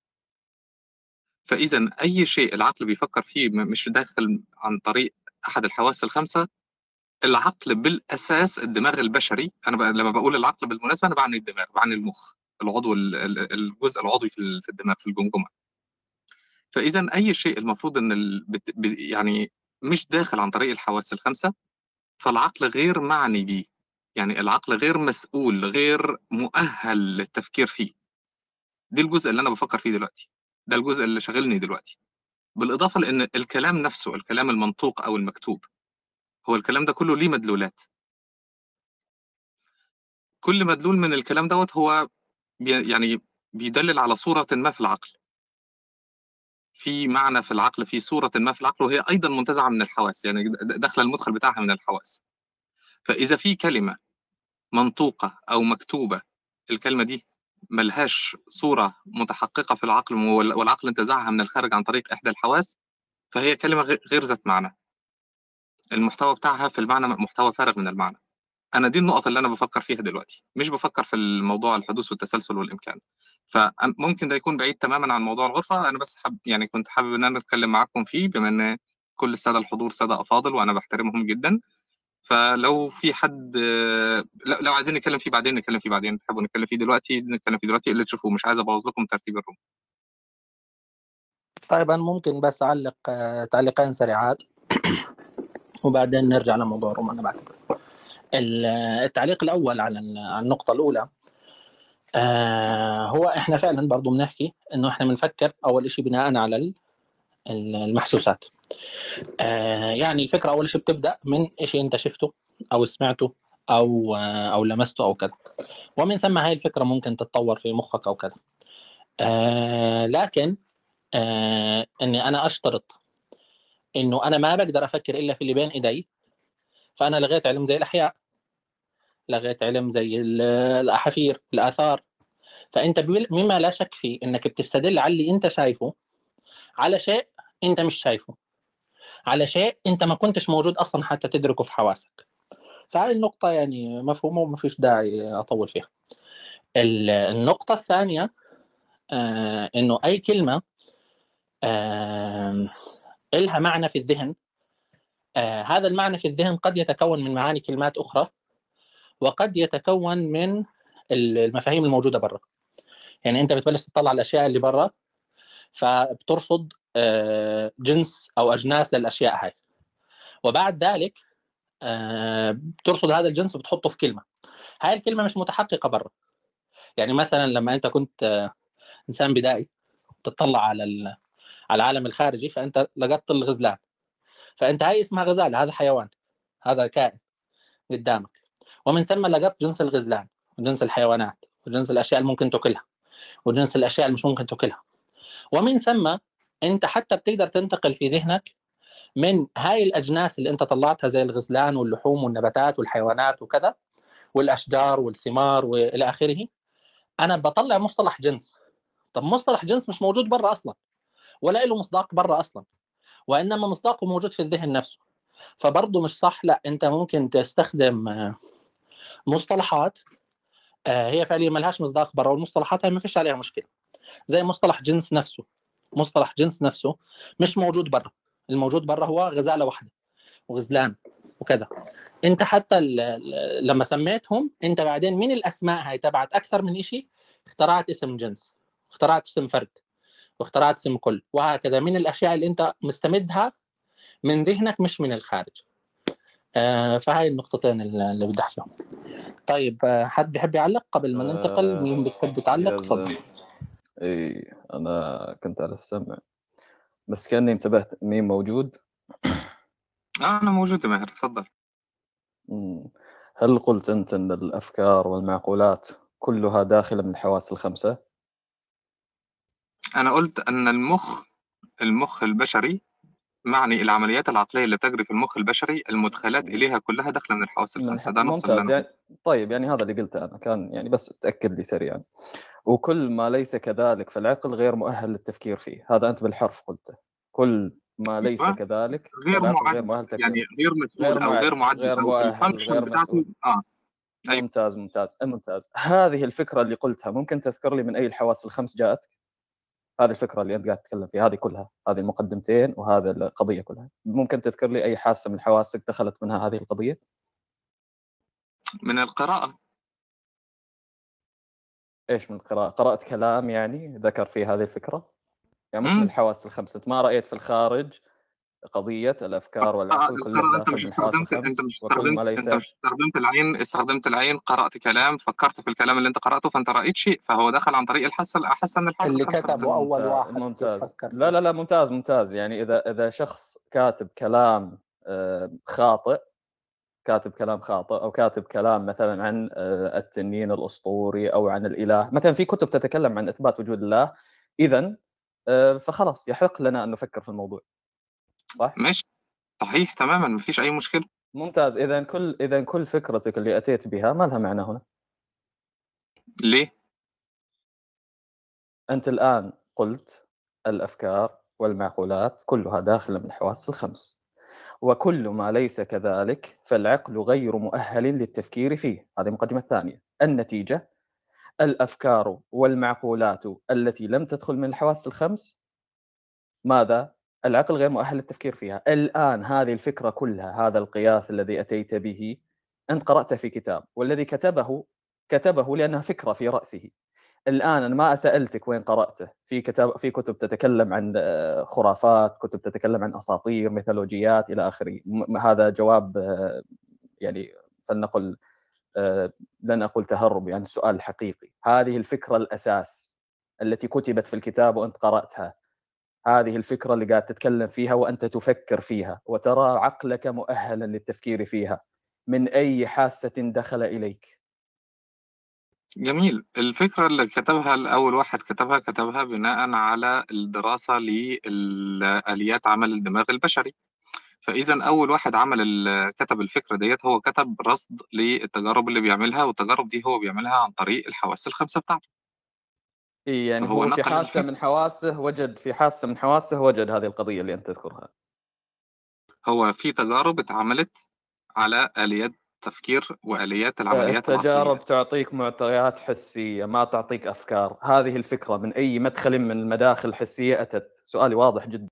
فإذا أي شيء العقل بيفكر فيه مش داخل عن طريق أحد الحواس الخمسة العقل بالأساس الدماغ البشري. أنا بقى لما بقول العقل بالمناسبة أنا بعني الدماغ بعني المخ العضو الجزء العضوي في الدماغ في الجمجمة. فإذا أي شيء المفروض إن ال... يعني مش داخل عن طريق الحواس الخمسة فالعقل غير معني بيه. يعني العقل غير مسؤول غير مؤهل للتفكير فيه. دي الجزء اللي أنا بفكر فيه دلوقتي. ده الجزء اللي شاغلني دلوقتي. بالإضافة لإن الكلام نفسه الكلام المنطوق أو المكتوب هو الكلام ده كله ليه مدلولات؟ كل مدلول من الكلام دوت هو بي يعني بيدلل على صورة ما في العقل. في معنى في العقل في صورة ما في العقل وهي أيضا منتزعة من الحواس يعني داخل المدخل بتاعها من الحواس. فإذا في كلمة منطوقة أو مكتوبة الكلمة دي ملهاش صورة متحققة في العقل والعقل انتزعها من الخارج عن طريق إحدى الحواس فهي كلمة غير ذات معنى. المحتوى بتاعها في المعنى محتوى فارغ من المعنى. أنا دي النقط اللي أنا بفكر فيها دلوقتي مش بفكر في الموضوع الحدوث والتسلسل والإمكان. فممكن ده يكون بعيد تماما عن موضوع الغرفة أنا بس حب يعني كنت حابب إن أنا أتكلم معاكم فيه بما إن كل السادة الحضور سادة أفاضل وأنا بحترمهم جدا. فلو في حد لو عايزين نتكلم فيه بعدين نتكلم فيه بعدين تحبوا نتكلم فيه دلوقتي نتكلم فيه دلوقتي اللي تشوفوه مش عايز أبوظ لكم ترتيب الروم. طيب أنا ممكن بس أعلق تعليقين سريعات. وبعدين نرجع لموضوع روما أنا بعتقد. التعليق الأول على النقطة الأولى آه هو إحنا فعلا برضو بنحكي إنه إحنا بنفكر أول شيء بناء على المحسوسات. آه يعني الفكرة أول شيء بتبدأ من شيء أنت شفته أو سمعته أو أو لمسته أو كذا. ومن ثم هاي الفكرة ممكن تتطور في مخك أو كذا. آه لكن آه إني أنا أشترط إنه أنا ما بقدر أفكر إلا في اللي بين إيدي. فأنا لغيت علم زي الأحياء لغيت علم زي ال- الأحافير الآثار. فأنت مما لا شك فيه إنك بتستدل على اللي أنت شايفه على شيء أنت مش شايفه على شيء أنت ما كنتش موجود أصلا حتى تدركه في حواسك. فهذه النقطة يعني مفهومة وما فيش داعي أطول فيها. ال- النقطة الثانية آه إنه أي كلمة آه إلها معنى في الذهن. آه هذا المعنى في الذهن قد يتكون من معاني كلمات أخرى وقد يتكون من المفاهيم الموجودة برا. يعني أنت بتبلش تطلع الأشياء اللي برا فبترصد آه جنس أو أجناس للأشياء هاي. وبعد ذلك آه بترصد هذا الجنس وبتحطه في كلمة. هاي الكلمة مش متحققة برا. يعني مثلا لما أنت كنت آه إنسان بدائي تطلع على على العالم الخارجي فأنت لقطت الغزلان. فأنت هاي اسمها غزالة هذا حيوان هذا كائن قدامك. ومن ثم لقطت جنس الغزلان وجنس الحيوانات وجنس الأشياء اللي ممكن تأكلها وجنس الأشياء اللي مش ممكن تأكلها. ومن ثم أنت حتى بتقدر تنتقل في ذهنك من هاي الأجناس اللي أنت طلعتها زي الغزلان واللحوم والنباتات والحيوانات وكذا والأشجار والثمار وإلى آخره أنا بطلع مصطلح جنس. طب مصطلح جنس مش موجود برا أصلا. ولا له مصداق برا أصلا وإنما مصداقه موجود في الذهن نفسه. فبرضه مش صح لا أنت ممكن تستخدم آه، مصطلحات آه، هي فعليا ما لهاش مصداق برا والمصطلحات ما فيش عليها مشكلة. زي مصطلح جنس نفسه. مصطلح جنس نفسه مش موجود برا. الموجود برا هو غزالة واحدة وغزلان وكذا. أنت حتى لما سميتهم أنت بعدين من الأسماء هاي تبعت؟ أكثر من شيء اخترعت اسم جنس اخترعت اسم فرد. واخترعت اسم كل وهكذا. من الأشياء اللي أنت مستمدها من ذهنك مش من الخارج. آه فهاي النقطتين اللي بدي أحكيهم. طيب آه حد بيحب يعلق؟ قبل ما ننتقل آه، مين بتحب تعلق؟ تفضل. إي أنا كنت على السمع. بس كأني انتبهت. مين موجود؟ آه أنا موجود يا ماهر. تفضل. هل قلت أنت إن الأفكار والمعقولات كلها داخلة من الحواس الخمسة؟ أنا قلت أن المخ المخ البشري معني العمليات العقلية اللي تجري في المخ البشري المدخلات إليها كلها داخلة من الحواس الخمسة. ده نقص ممتاز. أنا يعني طيب يعني هذا اللي قلته أنا. كان يعني بس تأكد لي سريعا. وكل ما ليس كذلك فالعقل غير مؤهل للتفكير فيه. هذا أنت بالحرف قلته. كل ما ليس أيوة. كذلك غير فالعقل غير مؤهل يعني غير مسؤول غير أو غير معد غير مؤهل غير مسؤول آه أيوة. ممتاز ممتاز ممتاز. هذه الفكرة اللي قلتها. ممكن تذكر لي من أي الحواس الخمس جاءتك؟ هذه الفكرة اللي أنت قاعد تتكلم فيها هذه كلها هذه المقدمتين وهذا القضية كلها. ممكن تذكر لي أي حاسة من حواسك دخلت منها هذه القضية؟ من القراءة. إيش من القراءة؟ قرأت كلام يعني ذكر فيه هذه الفكرة؟ يعني مش من. الحواس الخمس انت ما رأيت في الخارج قضية الأفكار آه والعقل القراءة أنت داخل مش من الحواس الخمس وكل ما ليس استخدمت العين استخدمت العين قرأت كلام فكرت في الكلام اللي أنت قرأته فأنت رأيت شيء فهو دخل عن طريق الحاسة الحاسة من الحاسة اللي كتبه أول واحد ممتاز. فكر لا لا لا ممتاز ممتاز. يعني إذا إذا شخص كاتب كلام آه، خاطئ كاتب كلام خاطئ أو كاتب كلام مثلا عن آه، التنين الأسطوري أو عن الإله مثلا في كتب تتكلم عن إثبات وجود الله اذا آه، فخلاص يحق لنا أن نفكر في الموضوع. صح؟ ماشي. صحيح تماما مفيش أي مشكلة. ممتاز. اذا كل اذا كل فكرتك اللي أتيت بها ما لها معنى هنا؟ ليه؟ أنت الآن قلت الأفكار والمعقولات كلها داخله من الحواس الخمس. وكل ما ليس كذلك فالعقل غير مؤهل للتفكير فيه. هذه المقدمة الثانية. النتيجة؟ الأفكار والمعقولات التي لم تدخل من الحواس الخمس؟ ماذا؟ العقل غير مؤهل للتفكير فيها. الآن هذه الفكرة كلها هذا القياس الذي أتيت به أنت قرأته في كتاب والذي كتبه كتبه لأنها فكرة في رأسه. الآن أنا ما سألتك وين قرأته. في كتاب في كتب تتكلم عن آه، خرافات كتب تتكلم عن أساطير ميثولوجيات إلى آخره. هذا جواب آه، يعني فلنقل آه، لن أقول تهرب يعني السؤال الحقيقي هذه الفكرة الأساس التي كتبت في الكتاب وأنت قرأتها. هذه الفكرة اللي قاعد تتكلم فيها وأنت تفكر فيها وترى عقلك مؤهلا للتفكير فيها. من أي حاسة دخل إليك؟ جميل. الفكرة اللي كتبها الأول واحد كتبها كتبها بناء على الدراسة لآليات عمل الدماغ البشري. فإذا أول واحد عمل كتب الفكرة ديت هو كتب رصد للتجارب اللي بيعملها والتجارب دي هو بيعملها عن طريق الحواس الخمسة بتاعته. إي يعني هو في حاسة. من حواسه وجد في حاسة من حواسه وجد هذه القضية اللي أنت تذكرها. هو في تجارب اتعملت على آليات تفكير وآليات العمليات العقلية. التجارب تعطيك معطيات حسية ما تعطيك أفكار. هذه الفكرة من أي مدخل من المداخل الحسيه أتت؟ سؤالي واضح جدا.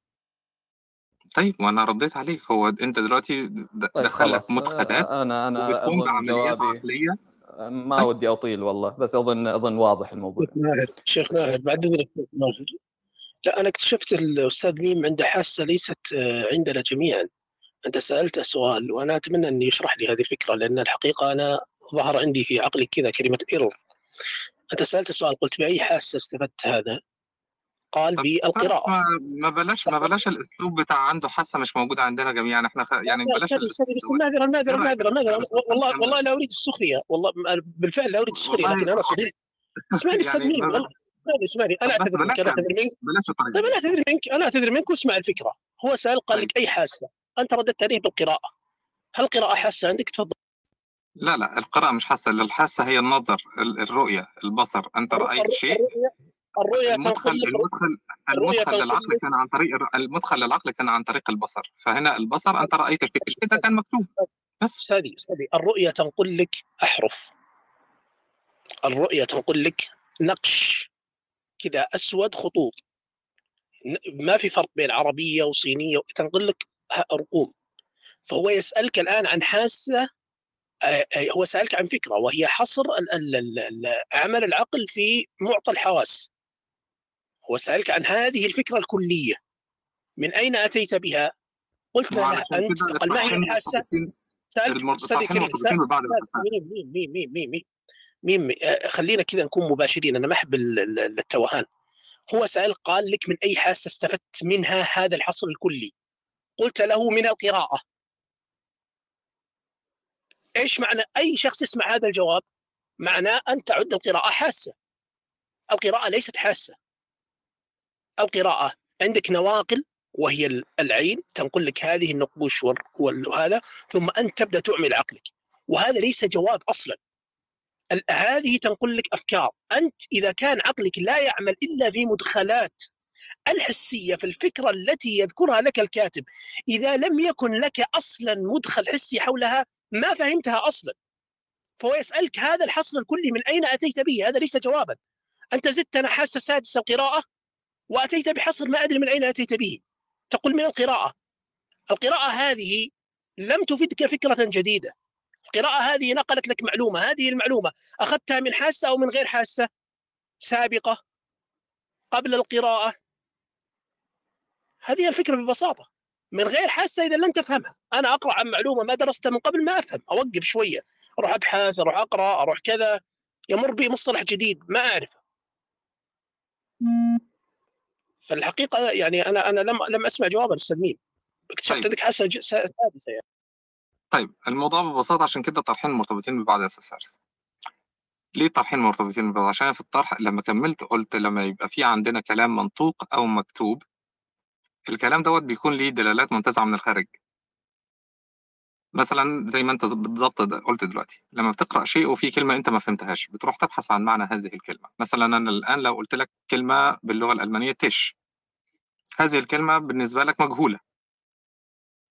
طيب وأنا رديت عليك. هو أنت دلوقتي طيب مدخلات أنا أنا أظن بعمليات جوابي عقلية؟ ما. ودي أطيل والله بس أظن أظن واضح الموضوع شيخ ماهر شيخ ماهر بعد اذنك ماهر لا أنا اكتشفت الأستاذ ميم عنده حاسة ليست آه، عندنا جميعا أنت سالته سؤال وأنا أتمنى انه يشرح لي هذه الفكرة لأن الحقيقة أنا ظهر عندي في عقلي كذا كلمة ايرور أنت سألت سؤال قلت بأي حاسة استفدت هذا؟ قال بالقراءه ما بلاش ما بلاش الأسلوب بتاع عنده حاسة مش موجوده عندنا جميعا إحنا خ... يعني لا، بلاش معذره معذره إيه؟ معذره معذره والله والله لا أريد السخرية والله بالفعل لا أريد السخرية لكن أنا صديق اسمعني أستاذ يعني والله. اسمعني أنا أعتذر منك أنا أعتذر منك. طيب. أنا أعتذر منك أنا أعتذر منك واسمع الفكرة. هو سأل قال طيب. لك أي حاسة؟ أنت رددت عليه بالقراءة. هل القراءة حاسة عندك؟ تفضل. لا لا القراءة مش حاسة الحاسة هي النظر ال- الرؤية البصر. أنت رأيت شيء؟ الرؤية المدخل تنقل لك المدخل المدخل للعقل كان عن طريق المدخل للعقل كان عن طريق البصر. فهنا البصر أنت رأيت شيء الشيء ده كان مكتوب. بس. استاذي استاذي الرؤية تنقل لك أحرف. الرؤية تنقل لك نقش. كذا أسود خطوط. ما في فرق بين عربية وصينية تنقل لك رقوم. فهو يسألك الآن عن حاسة آه، آه، هو سألك عن فكرة وهي حصر عمل العقل في معطى الحواس. وسألك عن هذه الفكرة الكلية. من أين أتيت بها؟ قلت له أنت. قال ما هي الحاسة؟ سألت أستاذ مين مين مين مين مين مين خلينا كذا نكون مباشرين. أنا ما أحب التوهان. هو سأل قال لك من أي حاسة استفدت منها هذا الحصر الكلي؟ قلت له من القراءة. إيش معنى؟ أي شخص يسمع هذا الجواب؟ معناه أن تعد القراءة حاسة. القراءة ليست حاسة. القراءة. عندك نواقل وهي ال- العين تنقل لك هذه النقوش وهذا ثم أنت تبدأ تعمل عقلك. وهذا ليس جواب أصلا. هذه تنقل لك أفكار. أنت إذا كان عقلك لا يعمل إلا في مدخلات الحسية في الفكرة التي يذكرها لك الكاتب إذا لم يكن لك أصلا مدخل حسي حولها ما فهمتها أصلا. فهو يسألك هذا الحصر الكلي من أين أتيت به؟ هذا ليس جوابا. أنت زدتنا حاسة سادسة القراءة؟ وأتيت بحصر ما أدري من أين أتيت به. تقول من القراءة. القراءة هذه لم تفدك فكرة جديدة. القراءة هذه نقلت لك معلومة. هذه المعلومة أخذتها من حاسة أو من غير حاسة؟ سابقة. قبل القراءة. هذه الفكرة ببساطة. من غير حاسة إذا لن تفهمها. أنا أقرأ عن معلومة ما درستها من قبل ما أفهم. أوقف شوية. أروح أبحث أروح أقرأ أروح كذا. يمر بي مصطلح جديد ما أعرفه. فالحقيقة يعني أنا أنا لم لم أسمع جوابا مين اكتشفت طيب. عندك حاسة ج- سادسة يعني. طيب الموضوع ببساطة عشان كده الطرحين مرتبطين ببعض يا أستاذ فارس. ليه الطرحين مرتبطين ببعض؟ عشان في الطرح لما كملت قلت لما يبقى في عندنا كلام منطوق أو مكتوب الكلام دوت بيكون ليه دلالات منتزعة من الخارج. مثلا زي ما أنت بالضبط قلت دلوقتي لما بتقرأ شيء وفي كلمة أنت ما فهمتهاش بتروح تبحث عن معنى هذه الكلمة. مثلا أنا الآن لو قلت لك كلمة باللغة الألمانية تش هذه الكلمة بالنسبة لك مجهولة.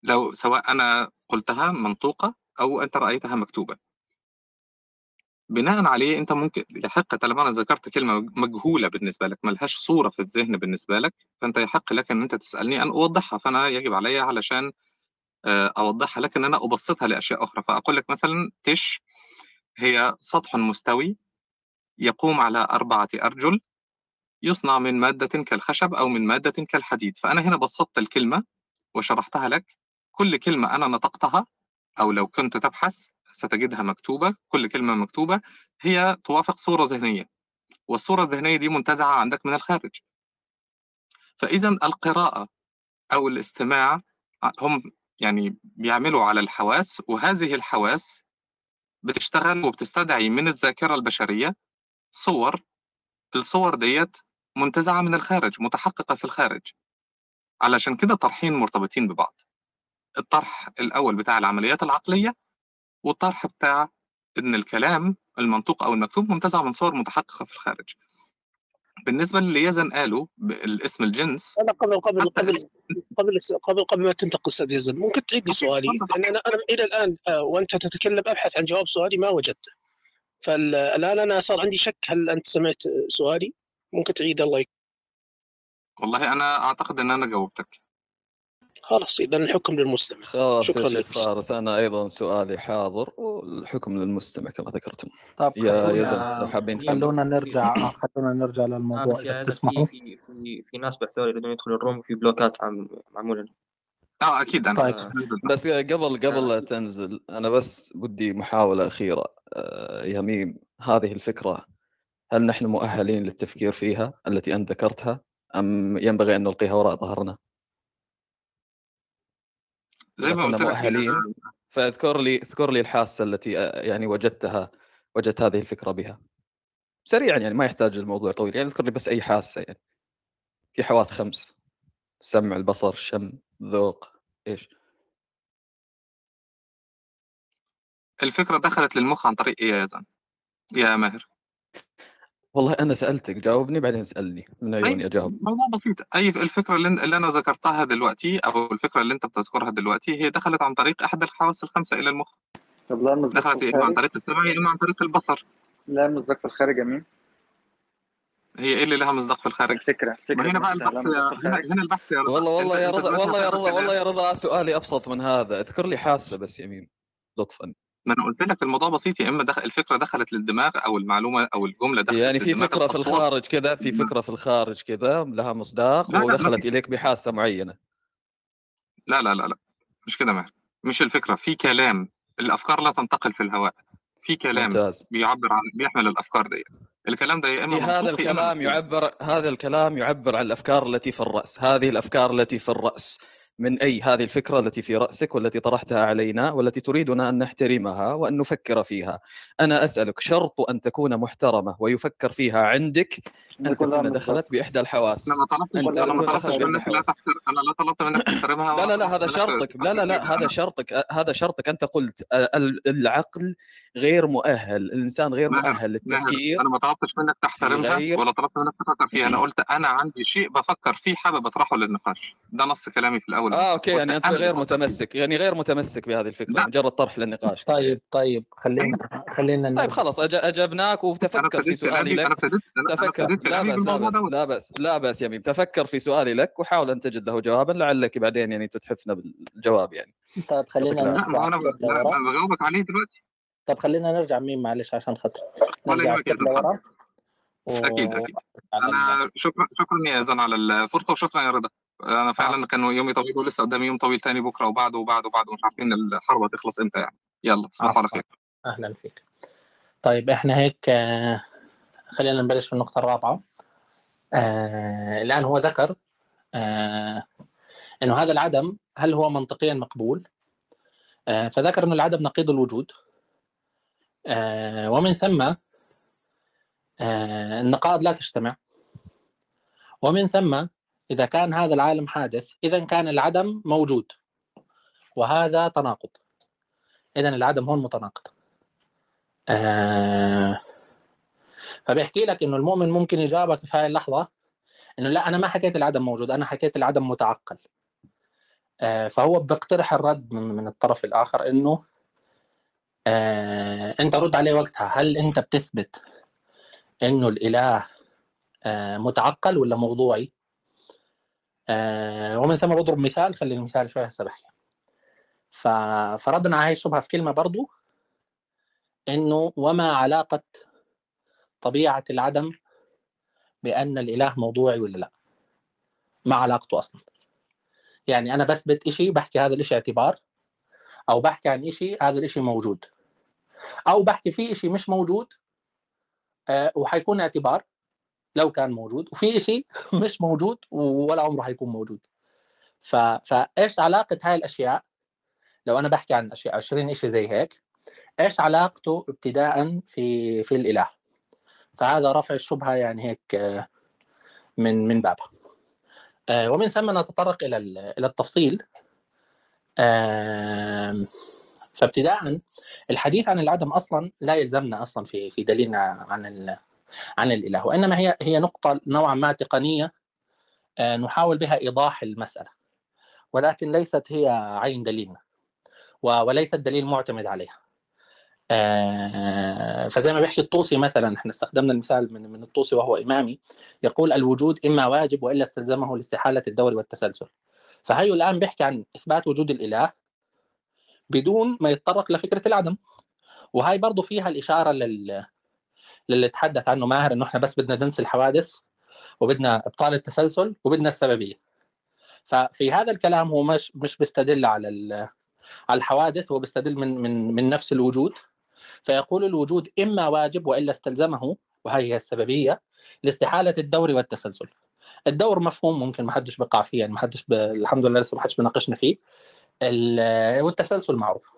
لو سواء أنا قلتها منطوقة أو أنت رأيتها مكتوبة. بناء عليه أنت ممكن يحق طالما أنا ذكرت كلمة مجهولة بالنسبة لك ملهاش صورة في الذهن بالنسبة لك فأنت يحق لك أن أنت تسألني أن أوضحها. فأنا يجب علي علشان آه، أوضحها لك أن أنا أبسطها لأشياء أخرى. فأقول لك مثلا تش هي سطح مستوي يقوم على أربعة أرجل يصنع من مادة كالخشب أو من مادة كالحديد. فأنا هنا بسطت الكلمة وشرحتها لك. كل كلمة أنا نطقتها أو لو كنت تبحث ستجدها مكتوبة. كل كلمة مكتوبة. هي توافق صورة ذهنية. والصورة الذهنية دي منتزعة عندك من الخارج. فإذا القراءة أو الاستماع هم يعني بيعملوا على الحواس وهذه الحواس بتشتغل وبتستدعي من الذاكرة البشرية صور. الصور ديت منتزعة من الخارج متحققة في الخارج. علشان كده طرحين مرتبطين ببعض. الطرح الأول بتاع العمليات العقلية والطرح بتاع إن الكلام المنطوق أو المكتوب منتزع من صور متحققة في الخارج. بالنسبة للي يزن قالوا الاسم الجنس أنا قبل قبل قبل اسم قبل قبل قبل ما تنتقل أستاذ يزن ممكن تعيد لي سؤالي؟ اتفضل. لأن أنا أنا إلى الآن آه، وأنت تتكلم أبحث عن جواب سؤالي ما وجدته فالان أنا صار عندي شك هل أنت سمعت سؤالي؟ ممكن تعيد الله يك... والله أنا أعتقد إن أنا جاوبتك. خلاص اذا الحكم للمستمع. خلاص شكرا لك. فارس. أنا أيضا سؤالي حاضر والحكم للمستمع كما ذكرتم. طب يا خلونا يزن لو حابين خلونا نرجع خلونا نرجع أنا للموضوع في إذا هذا بتسمحوا. في في في في ناس بحثوا يريدون يدخلوا الروم وفي بلوكات عم معمولة. آه أكيد أنا. طيب. آه، بس قبل قبل آه، لا تنزل أنا بس بدي محاولة أخيرة. آه، يا ميم هذه الفكرة هل نحن مؤهلين للتفكير فيها التي أنت ذكرتها أم ينبغي أن نلقيها وراء ظهرنا؟ زي ما قلت مؤهلين. فاذكر لي اذكر لي الحاسة التي آه، يعني وجدتها وجدت هذه الفكرة بها. سريعا يعني ما يحتاج الموضوع طويل. يعني اذكر لي بس أي حاسة يعني. في حواس خمس. سمع البصر الشم ذوق إيش؟ الفكرة دخلت للمخ عن طريق إيه يا يزن يا ماهر. والله أنا سألتك جاوبني بعدين اسالني من عيوني أجاوب؟ موضوع بسيط أي الفكرة اللي, اللي أنا ذكرتها دلوقتي أو الفكرة اللي أنت بتذكرها دلوقتي هي دخلت عن طريق أحد الحواس الخمسة إلى المخ. طب لا مصداق دخلت يا إما عن طريق السمع يا إما عن طريق البصر. لا مصداق في الخارج يا مين؟ هي إيه اللي لها مصداق في الخارج الفكرة ما فكرة هنا بقى البحث هنا البحث يا رضا. والله والله يا رضا والله يا رضا والله يا رضا سؤالي أبسط من هذا اذكر لي حاسة بس يمين لطفا. ما أنا قلت لك الموضوع بسيط يا إما دخل الفكرة دخلت للدماغ أو المعلومة أو الجملة دخلت يعني في للدماغ فكرة في الخارج كذا في فكرة في الخارج كذا لها مصداق لا لا ودخلت في. إليك بحاسة معينة. لا لا لا لا مش كده ماهر. مش الفكرة في كلام. الأفكار لا تنتقل في الهواء. في كلام ممتاز. بيعبر عن بيحمل الأفكار ديت. الكلام ده يا إما هذا الكلام يعبر هذا الكلام يعبر عن الأفكار التي في الرأس. هذه الأفكار التي في الرأس. من أي هذه الفكرة التي في رأسك والتي طرحتها علينا والتي تريدنا أن نحترمها وأن نفكر فيها. أنا أسألك شرط أن تكون محترمة ويفكر فيها عندك تكون مصداق دخلت بإحدى الحواس. أنا ما ما تكون طلبتش منك لا أنا لا طلبت منك تحترمها لا لا لا طلبت هذا شرطك. لا لا لا هذا شرطك. هذا شرطك. أنت قلت ال- العقل غير مؤهل الإنسان غير ماهر مؤهل ماهر للتفكير أنا ما طلبتش منك تحترمها ولا طلبت منك تفكر فيها. أنا قلت أنا عندي شيء بفكر فيه حابب أطرحه للنقاش. ده نص كلامي في الأول. آه والآخر أوكي قلت يعني أنت أنا غير متمسك. يعني غير متمسك بهذه الفكرة لا. مجرد طرح للنقاش. يعني طيب طيب خلينا خلينا طيب خلاص أج- أجبناك أنا وتفكر في سؤالي لك. أنا تفكر. لا بس لا دوت؟ لا بس لا بس يا ميم تفكر في سؤالي لك وحاول أن تجد له جوابا لعلك بعدين يعني تتحفنا بالجواب يعني. طيب خلينا نرجع أنا بجاوبك عليه دلوقتي. طب خلينا نرجع مين معلش عشان خاطر نرجع أكيد أكيد. أنا شكرا شكرا يا زن على الفرصة وشكرا يا رضا. أنا آه. فعلا كان يومي طويل ولسه قدامي يوم طويل تاني بكرة وبعده وبعده وبعده مش عارفين الحرب هتخلص إمتى يعني. يلا تصبحوا على خير أهلا فيك. طيب إحنا هيك آه، خلينا نبلش في النقطة الرابعة. آه، الآن هو ذكر آه، إنه هذا العدم هل هو منطقيا مقبول؟ آه، فذكر إنه العدم نقيض الوجود. آه، ومن ثم آه، النقائض لا تجتمع. ومن ثم إذا كان هذا العالم حادث إذا كان العدم موجود. وهذا تناقض. إذا العدم هون متناقض آه فبيحكي لك إنه المؤمن ممكن يجاوبك في هاي اللحظة إنه لا أنا ما حكيت العدم موجود أنا حكيت العدم متعقل آه فهو بيقترح الرد من, الطرف الآخر إنه آه أنت رد عليه وقتها هل أنت بتثبت إنه الإله آه متعقل ولا موضوعي؟ ومن ثم بضرب مثال خلي المثال شوي هسه بحكي. فردنا على هاي الشبهة في كلمة برضو إنه وما علاقة طبيعة العدم بأن الإله موضوعي ولا لا. ما علاقته أصلا. يعني أنا بثبت إشي بحكي هذا الإشي اعتبار أو بحكي عن إشي هذا الإشي موجود. أو بحكي في إشي مش موجود آه وحيكون اعتبار لو كان موجود وفي إشي مش موجود ولا عمره حيكون موجود. ف... فايش علاقة هاي الأشياء؟ لو أنا بحكي عن أشياء 20 شيء زي هيك إيش علاقته ابتداء في في الإله؟ فهذا رفع الشبهة يعني هيك آه، من من بابها. آه، ومن ثم نتطرق إلى إلى التفصيل. فابتداء الحديث عن العدم أصلا لا يلزمنا أصلا في في دليلنا عن عن الإله وإنما هي هي نقطة نوعا ما تقنية آه، نحاول بها إيضاح المسألة. ولكن ليست هي عين دليلنا و- وليس الدليل معتمد عليها. فزي ما بيحكي الطوسي مثلا إحنا استخدمنا المثال من من الطوسي وهو إمامي يقول الوجود إما واجب وإلا استلزمه لاستحالة الدور والتسلسل. فهي الآن بيحكي عن إثبات وجود الإله بدون ما يتطرق لفكرة العدم. وهي برضو فيها الإشارة لل للي تحدث عنه ماهر إنه إحنا بس بدنا ننسى الحوادث وبدنا إبطال التسلسل وبدنا السببية. ففي هذا الكلام هو مش مش بيستدل على على الحوادث هو بيستدل من من من نفس الوجود. فيقول الوجود إما واجب وإلا استلزمه وهي هي السببية لاستحالة الدور والتسلسل. الدور مفهوم ممكن ما حدش بقع فيه يعني ما حدش ب... الحمد لله لسه ما حدش بناقشنا فيه. ال... والتسلسل معروف.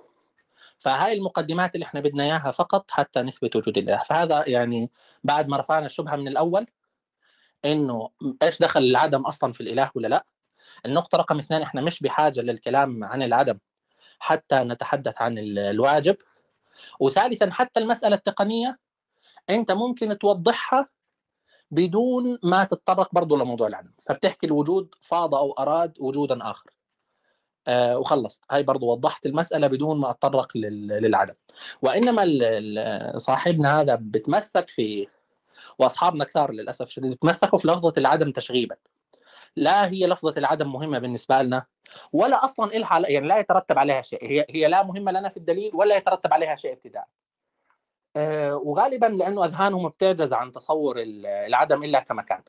فهاي المقدمات اللي إحنا بدنا إياها فقط حتى نثبت وجود الله. فهذا يعني بعد ما رفعنا الشبهة من الأول إنه إيش دخل العدم أصلا في الإله ولا لا؟ النقطة رقم اثنين إحنا مش بحاجة للكلام عن العدم حتى نتحدث عن ال- الواجب. وثالثا حتى المسألة التقنية أنت ممكن توضحها بدون ما تتطرق برضه لموضوع العدم. فبتحكي الوجود فاض أو أراد وجودا آخر. آه وخلص هاي برضه وضحت المسألة بدون ما أتطرق لل- للعدم. وإنما صاحبنا هذا بتمسك في وأصحابنا كثار للأسف الشديد بتمسكوا في لفظة العدم تشغيبا. لا هي لفظة العدم مهمة بالنسبة لنا ولا أصلا إلها عل- يعني لا يترتب عليها شيء هي هي لا مهمة لنا في الدليل ولا يترتب عليها شيء ابتداء. آه، وغالبا لأنه أذهانهم بتعجز عن تصور ال- العدم إلا كمكان.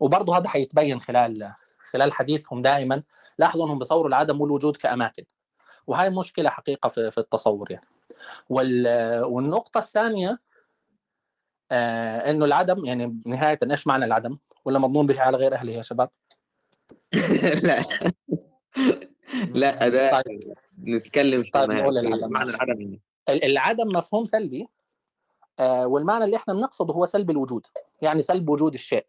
وبرضه هذا حيتبين خلال خلال حديثهم دائما لاحظوا أنهم بيصوروا العدم والوجود كأماكن. وهي مشكلة حقيقة في, في التصور يعني. وال والنقطة الثانية آه إنه العدم يعني نهاية إيش معنى العدم؟ ولا مضمون به على غير اهله يا شباب؟ لا. لا ده طيب. نتكلم في طيب نقول في العدم معنى ماشي. العدم يعني. ال- العدم مفهوم سلبي. آه، والمعنى اللي إحنا بنقصده هو سلب الوجود يعني سلب وجود الشيء.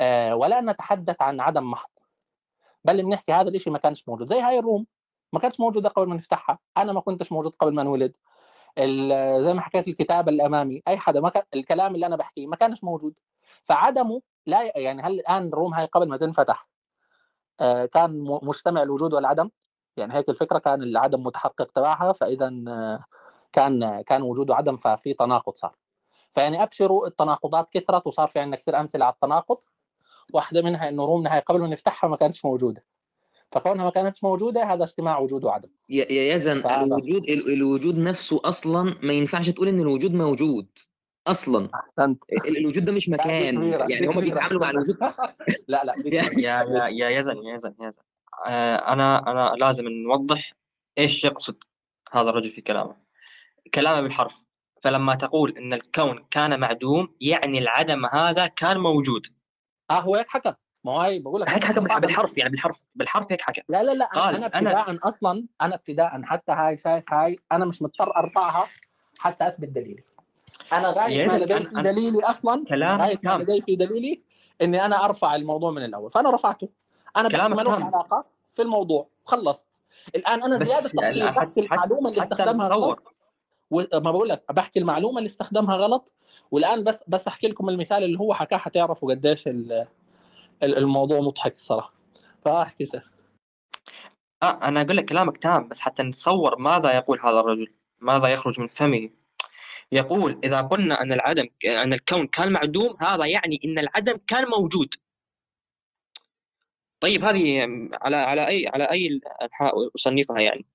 آه، ولا نتحدث عن عدم محض. بل بنحكي هذا الشيء ما كانش موجود. زي هاي الروم ما كانتش موجودة قبل ما نفتحها. أنا ما كنتش موجود قبل ما انولد زي ما حكيت الكتابه اللي امامي أي حدا ما كان الكلام اللي أنا بحكيه ما كانش موجود. فعدمه لا يعني هل الآن الروم هاي قبل ما تنفتح آه، كان مجتمع الوجود والعدم؟ يعني هيك الفكرة كان العدم متحقق تبعها فاذا آه، كان كان وجود وعدم ففي تناقض صار. فيعني أبشروا التناقضات كثرت وصار في عندنا كثير أمثلة على التناقض. واحدة منها إنه رومنا هاي قبل ما نفتحها ما كانتش موجودة. فكونها ما كانتش موجودة هذا اجتماع وجود وعدم. يا يزن الوجود ال- الوجود نفسه أصلا ما ينفعش تقول إن الوجود موجود. أصلا. أحسنت. ال- الوجود ده مش مكان. يعني هم بيتعاملوا مع الوجود. لا لا يا- يا يا يزن يا يزن يا يزن. آه، أنا أنا لازم نوضح إيش يقصد هذا الرجل في كلامه. كلامه بالحرف. فلما تقول إن الكون كان معدوم يعني العدم هذا كان موجود. آه هو هيك حكى. ما هو هي بقول لك هيك حكى بالحرف يعني بالحرف بالحرف هيك حكى. لا لا لا أنا قال أنا ابتداء أصلا أنا ابتداء حتى هاي شايف هاي أنا مش مضطر أرفعها حتى أثبت دليلي. أنا غايه ما لدي في دليلي أصلا كلامك غايه ما لدي في دليلي إني أنا أرفع الموضوع من الأول. فأنا رفعته. أنا كلامك ما له علاقة في الموضوع. خلصت. الآن أنا زيادة تفصيل بحكي المعلومة اللي استخدمها غلط. وما بقول لك بحكي المعلومة اللي استخدمها غلط. والآن بس بس أحكي لكم المثال اللي هو حكاه حتعرفوا قديش ال- ال- الموضوع مضحك الصراحة. فأحكي سه. آه أنا أقول لك كلامك تام بس حتى نتصور ماذا يقول هذا الرجل؟ ماذا يخرج من فمه؟ يقول إذا قلنا أن العدم أن الكون كان معدوم هذا يعني إن العدم كان موجود. طيب هذه على على أي على أي انحاء أصنفها يعني؟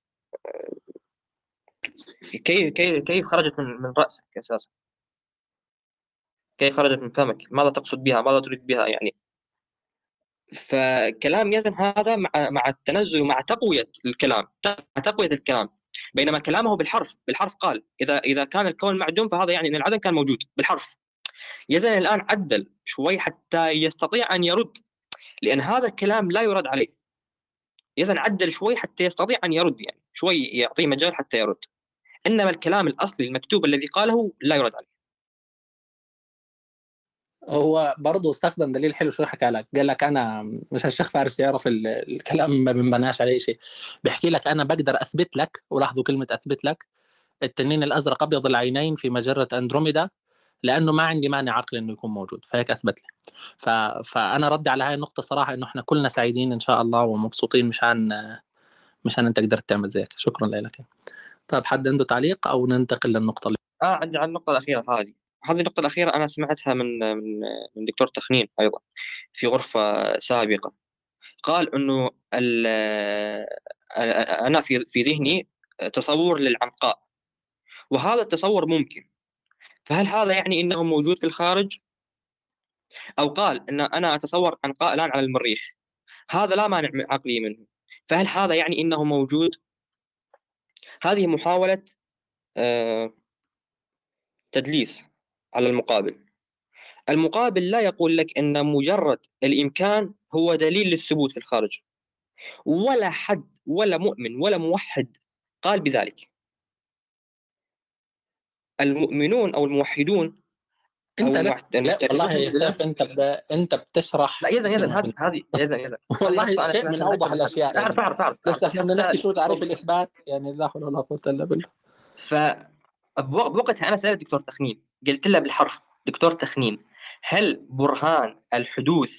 كيف كيف كيف خرجت من من رأسك أساسا؟ كيف خرجت من فمك؟ ماذا تقصد بها؟ ماذا تريد بها يعني؟ فكلام يزن هذا مع مع التنزل ومع تقوية الكلام مع تقوية الكلام. بينما كلامه بالحرف بالحرف قال. إذا إذا كان الكون معدوم فهذا يعني إن العدم كان موجود بالحرف. يزن الآن عدل شوي حتى يستطيع أن يرد لأن هذا الكلام لا يرد عليه. يزن عدل شوي حتى يستطيع أن يرد يعني شوي يعطيه مجال حتى يرد. إنما الكلام الأصلي المكتوب الذي قاله لا يرد عليه. هو برضه استخدم دليل حلو شو حكى لك. قال لك أنا مش الشيخ فارس يعرف ال- الكلام ما بنبناش عليه شيء بيحكي لك أنا بقدر أثبت لك ولاحظوا كلمة أثبت لك التنين الأزرق أبيض العينين في مجرة أندروميدا لأنه ما عندي مانع عقلي إنه يكون موجود فهيك أثبت لي. ف... فأنا ردي على هاي النقطة صراحة إنه إحنا كلنا سعيدين إن شاء الله ومبسوطين مشان مشان أنت قدرت تعمل زيك شكرا لك. طيب حد عنده تعليق أو ننتقل للنقطة اللي آه عندي على النقطة الأخيرة هذه هذه النقطة الأخيرة أنا سمعتها من من من دكتور تخنين أيضا في غرفة سابقة قال ال- أنا في في ذهني تصور للعنقاء وهذا التصور ممكن فهل هذا يعني إنه موجود في الخارج؟ أو قال إن أنا أتصور عنقاء الآن على المريخ هذا لا مانع عقلي منه فهل هذا يعني إنه موجود؟ هذه محاولة آه، تدليس على المقابل المقابل لا يقول لك إن مجرد الإمكان هو دليل للثبوت في الخارج ولا حد ولا مؤمن ولا موحد قال بذلك المؤمنون أو الموحدون أنت لا, لا والله يا سيف أنت ب... أنت بتشرح لا يزن يزن. هذه هذه يزن يزن والله شيء من أوضح الأشياء يعني أعرف أعرف لسه أعرف. إحنا نحكي شو تعريف. الإثبات يعني لا حول ولا قوة إلا بالله ف بو- بوقتها أنا سألت دكتور تخنين قلت له بالحرف دكتور تخنين هل برهان الحدوث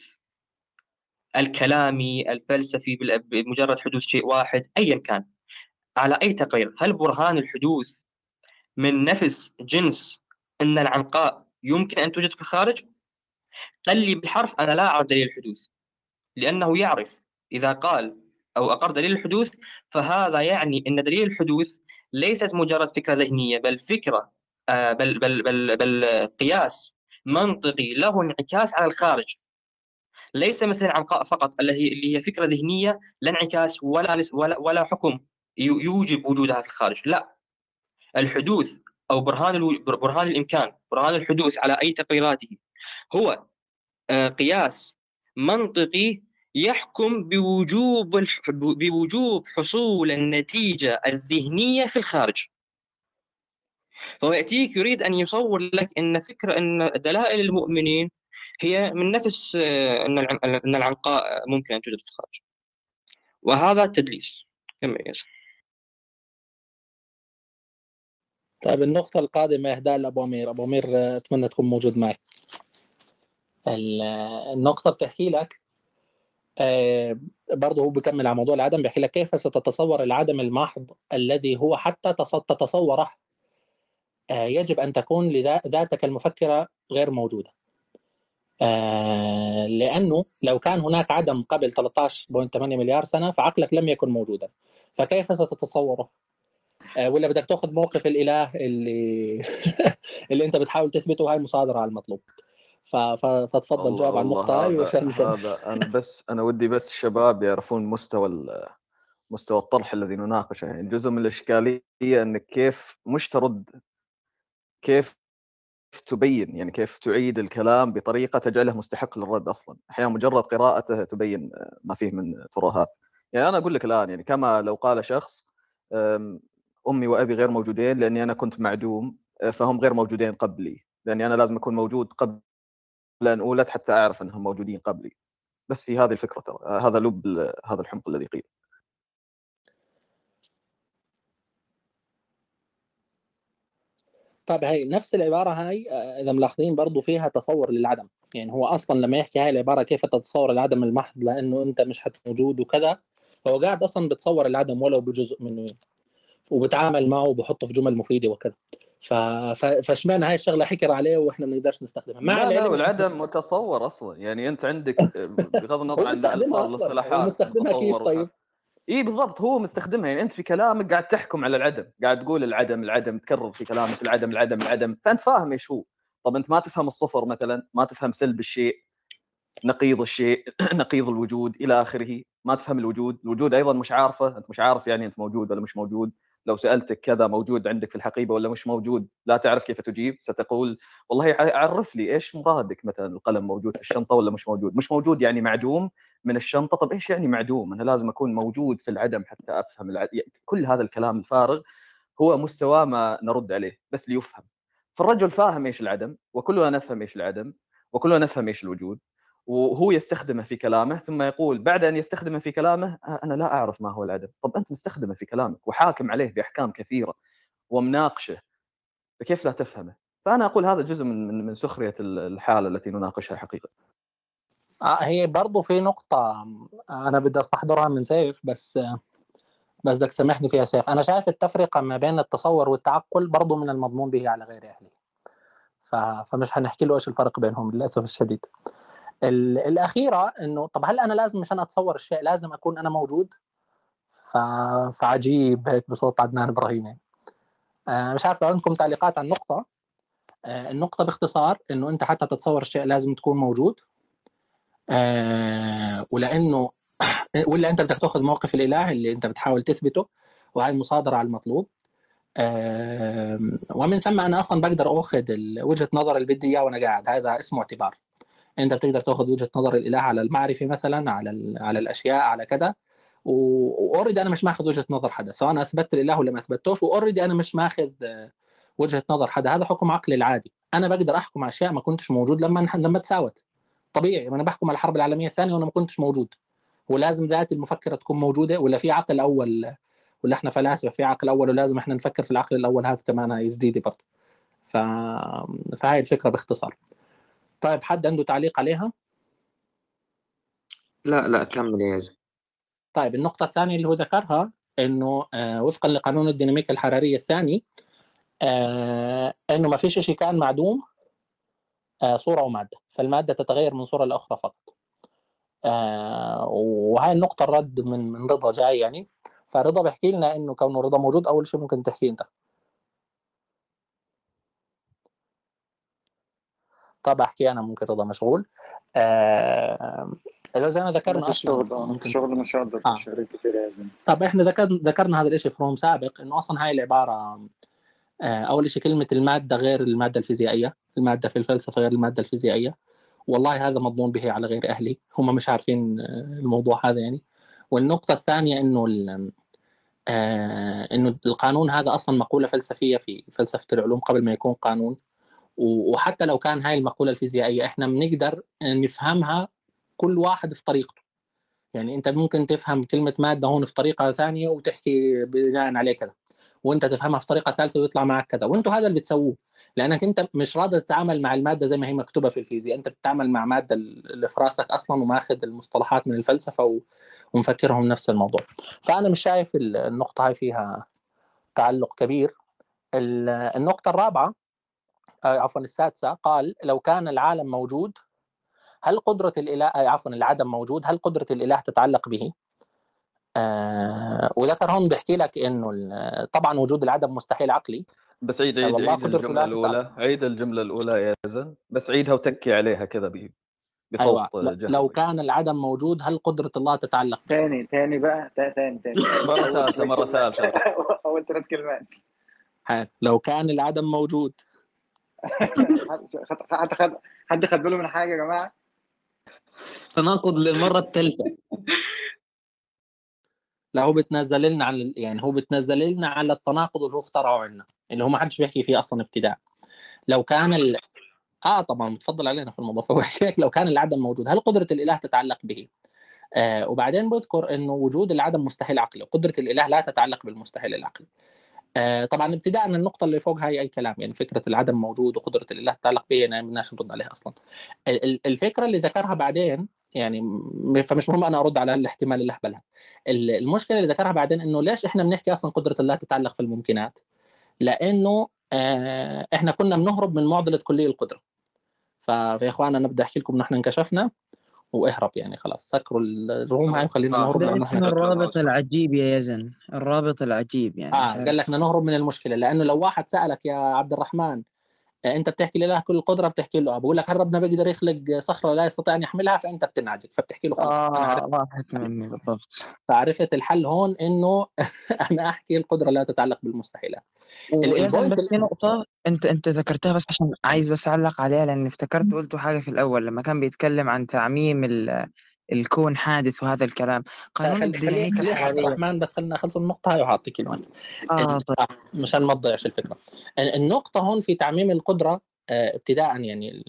الكلامي الفلسفي بمجرد حدوث شيء واحد؟ ايا كان. على أي تقرير؟ هل برهان الحدوث من نفس جنس إن العنقاء يمكن أن توجد في الخارج؟ قال لي بالحرف أنا لا أعرف دليل الحدوث لأنه يعرف. إذا قال أو أقر دليل الحدوث فهذا يعني إن دليل الحدوث ليست مجرد فكرة ذهنية بل فكرة بل بل بل بل قياس منطقي له انعكاس على الخارج ليس مثل العنقاء فقط اللي هي اللي هي فكرة ذهنية لا انعكاس ولا ولا ولا حكم يو- يوجب وجودها في الخارج لا الحدوث أو برهان. برهان الإمكان برهان الحدوث على أي تقريراته هو آه، قياس منطقي يحكم بوجوب. بوجوب حصول النتيجة الذهنية في الخارج فهو يأتيك يريد أن يصور لك إن فكرة إن دلائل المؤمنين هي من نفس آه، إن العنقاء ممكن أن توجد في الخارج. وهذا تدليس كمل. طيب النقطة القادمة إهداء لأبو أمير أبو أمير آه، أتمنى تكون موجود معي. ال- النقطة بتحكي لك آه، برضه هو بيكمل على موضوع العدم بيحكي لك كيف ستتصور العدم المحض الذي هو حتى تص- تتصوره يجب أن تكون لذاتك المفكرة غير موجودة. آه، لأنه لو كان هناك عدم قبل 13.8 مليار سنة فعقلك لم يكن موجودا. فكيف ستتصوره؟ آه، ولا بدك تأخذ موقف الإله اللي اللي أنت بتحاول تثبته؟ هاي مصادرة على المطلوب. فتفضل جاوب على النقطه هاي هذا هذا أنا بس أنا ودي بس الشباب يعرفون مستوى مستوى الطرح الذي نناقشه. يعني جزء من الإشكالية إنك كيف مش ترد كيف تبين يعني كيف تعيد الكلام بطريقة تجعله مستحق للرد أصلا؟ أحيانا مجرد قراءته تبين ما فيه من ترهات يعني أنا أقول لك الآن يعني كما لو قال شخص أمي وأبي غير موجودين لأني أنا كنت معدوم أه، فهم غير موجودين قبلي. لأني أنا لازم أكون موجود قبل أن أولد حتى أعرف أنهم موجودين قبلي. بس في هذه الفكرة ترى أه، هذا لب هذا الحمق الذي قيل. طيب هاي نفس العبارة هاي آه، إذا ملاحظين برضو فيها تصور للعدم. يعني هو أصلا لما يحكي هاي العبارة كيف تتصور العدم المحض لأنه أنت مش موجود وكذا هو قاعد أصلا بتصور العدم ولو بجزء منه يعني. وبتعامل معه وبحطه في جمل مفيدة وكذا. ف... ف... فاشمعنى هاي الشغلة حكر عليه وإحنا ما بنقدرش نستخدمها؟ مع لا لا والعدم متصور أصلا. يعني أنت عندك أه، بغض النظر عن الاصطلاحات مستخدمها كيف طيب؟ اي بالضبط هو مستخدمها. يعني أنت في كلامك قاعد تحكم على العدم قاعد تقول العدم العدم تكرر في كلامك العدم العدم العدم. فأنت فاهم إيش هو. طب أنت ما تفهم الصفر مثلا ما تفهم سلب الشيء نقيض الشيء نقيض الوجود إلى آخره. ما تفهم الوجود. الوجود أيضا مش عارفة أنت مش عارف يعني أنت موجود ولا مش موجود. لو سألتك كذا موجود عندك في الحقيبة ولا مش موجود لا تعرف كيف تجيب ستقول والله عرف لي إيش مرادك مثلا القلم موجود في الشنطة ولا مش موجود؟ مش موجود يعني معدوم من الشنطة؟ طب إيش يعني معدوم؟ أنا لازم أكون موجود في العدم حتى أفهم الع... يعني كل هذا الكلام الفارغ هو مستوى ما نرد عليه بس ليفهم. فالرجل فاهم إيش العدم وكلنا نفهم إيش العدم وكلنا نفهم إيش الوجود وهو يستخدمه في كلامه ثم يقول بعد أن يستخدمه في كلامه "آه، أنا لا أعرف ما هو العدم طب أنت مستخدمه في كلامك وحاكم عليه بأحكام كثيرة ومناقشه فكيف لا تفهمه؟ فأنا أقول هذا جزء من من سخرية ال- الحالة التي نناقشها حقيقة. آه، هي برضو في نقطة أنا بدي أستحضرها من سيف بس بس بدك تسامحني فيها سيف. أنا شايف التفرقة ما بين التصور والتعقل برضو من المضمون به على غير أهله. فمش هنحكي له إيش الفرق بينهم للأسف الشديد. ال... الأخيرة إنه طب هل أنا لازم عشان أتصور الشيء لازم أكون أنا موجود؟ ف... فعجيب هيك بصوت عدنان إبراهيم يعني. آه، مش عارف لو عندكم تعليقات على النقطة. آه، النقطة باختصار إنه أنت حتى تتصور الشيء لازم تكون موجود. آه، ولأنه ولا أنت بدك تأخذ موقف الإله اللي أنت بتحاول تثبته وهي مصادره على المطلوب. ومن ثم أنا أصلا بقدر أخذ وجهة نظر اللي بدي إياه وأنا قاعد. هذا اسمه اعتبار. أنت بتقدر تاخذ وجهة نظر الإله على المعرفة مثلا على على الأشياء على كذا. وأوريدي أنا مش ماخذ وجهة نظر حدا سواء أنا أثبتت الإله ولا ما اثبتوش وأوريدي أنا مش ماخذ وجهة نظر حدا. هذا حكم عقلي العادي. أنا بقدر أحكم على أشياء ما كنتش موجود لما لما تساوت. طبيعي ما أنا بحكم على الحرب العالمية الثانية وأنا ما كنتش موجود. ولازم ذات المفكرة تكون موجودة ولا في عقل أول ولا إحنا فلاسفة في عقل أول ولازم إحنا نفكر في العقل الأول. هذا كمان جديده برضه. ف... فهاي الفكرة باختصار. طيب حد عنده تعليق عليها؟ لا لا كمل يا يزن طيب النقطة الثانية اللي هو ذكرها إنه آه وفقا لقانون الديناميكا الحرارية الثاني آه إنه ما فيش شيء كان معدوم آه صورة ومادة فالمادة تتغير من صورة لأخرى فقط. آه وهاي النقطة الرد من من رضا جاي يعني. فرضا بيحكي لنا إنه كونه رضا موجود أول شيء ممكن تحكي أنت. طب أحكي أنا ممكن رضا مشغول. آه لو زي ما ذكرنا الشغل ممكن الشغل مش هقدر آه. كتير يا زلمة. طب إحنا ذكر ذكرنا هذا الشيء في روم سابق إنه أصلا هاي العبارة آه أول شيء كلمة المادة غير المادة الفيزيائية المادة في الفلسفة غير المادة الفيزيائية. والله هذا مضمون به على غير أهلي هم مش عارفين آه، الموضوع هذا يعني. والنقطة الثانية إنه ال- آه إنه القانون هذا أصلا مقولة فلسفية في فلسفة العلوم قبل ما يكون قانون. وحتى لو كان هاي المقولة الفيزيائية إحنا بنقدر نفهمها كل واحد في طريقته. يعني أنت ممكن تفهم كلمة مادة هون في طريقة ثانية وتحكي بناء عليه كذا وأنت تفهمها في طريقة ثالثة ويطلع معك كذا. وأنتوا هذا اللي بتسووه لأنك أنت مش راضي تتعامل مع المادة زي ما هي مكتوبة في الفيزياء. أنت بتتعامل مع مادة اللي في راسك أصلا وماخذ المصطلحات من الفلسفة و... ومفكرهم نفس الموضوع. فأنا مش شايف ال- النقطة هاي فيها تعلق كبير. ال- النقطة الرابعة آه، عفوا السادسة قال لو كان العالم موجود هل قدرة الإله آه، عفوا العدم موجود هل قدرة الإله تتعلق به؟ آه وذكر هون بيحكي لك إنه طبعا وجود العدم مستحيل عقلي بس عيد آه، عيد عيد الجملة الأولى عيد الجملة الأولى يا يزن بس عيدها وتكي عليها كذا ب- بصوت ل- لو كان العدم موجود هل قدرة الله تتعلق به؟ تاني تاني بقى تاني تاني مرة ثالثة مرة ثالثة اول ثلاث كلمات. لو كان العدم موجود حد خد حد خد باله من حاجة يا جماعة؟ تناقض للمرة الثالثة لا هو بتنزل لنا على يعني هو بتنزل لنا على التناقض اللي هو اخترعه عنا اللي هو ما حدش بيحكي فيه أصلا ابتداء لو كان ال... آه طبعا متفضل علينا في الموضوع. فهو لو كان العدم موجود هل قدرة الإله تتعلق به؟ آه وبعدين بذكر إنه وجود العدم مستحيل عقلي وقدرة الإله لا تتعلق بالمستحيل العقلي. طبعا ابتداء من النقطة اللي فوق هاي أي كلام يعني فكرة العدم موجود وقدرة الإله تتعلق به يعني ما بدناش نرد عليها أصلا ال- ال- الفكرة اللي ذكرها بعدين يعني فمش مهم أنا أرد على الاحتمال اللي أهبلها ال- المشكلة اللي ذكرها بعدين إنه ليش إحنا بنحكي أصلا قدرة الله تتعلق في الممكنات؟ لأنه آه إحنا كنا بنهرب من معضلة كلية القدرة. فيا اخوانا نبدا أحكي لكم نحن انكشفنا وإهرب يعني خلاص. سكروا الروم هاي وخلينا نهرب ده لأنه إحنا الرابط العجيب يا يزن؟ الرابط العجيب يعني آه مش قال لك بدنا نهرب من المشكلة لأنه لو واحد سألك يا عبد الرحمن آه، أنت بتحكي لله كل القدره بتحكي له. آه بقول لك هل ربنا بيقدر يخلق صخرة لا يستطيع أن يحملها؟ فأنت بتنعجب فبتحكي له خلص أنا عرفت. مني بالضبط. فعرفت الحل هون إنه أنا أحكي القدرة لا تتعلق بالمستحيلات. بس في نقطة أنت أنت ذكرتها بس عشان عايز بس أعلق عليها لأن افتكرت قلتوا حاجة في الأول لما كان بيتكلم عن تعميم ال- الكون حادث وهذا الكلام. قانون خلي خلي عبد الرحمن بس خلينا نخلص النقطة هاي وهعطيك الوان ال- طيب. آه، مشان ما تضيعش الفكرة. ال- النقطة هون في تعميم القدرة آه، ابتداء يعني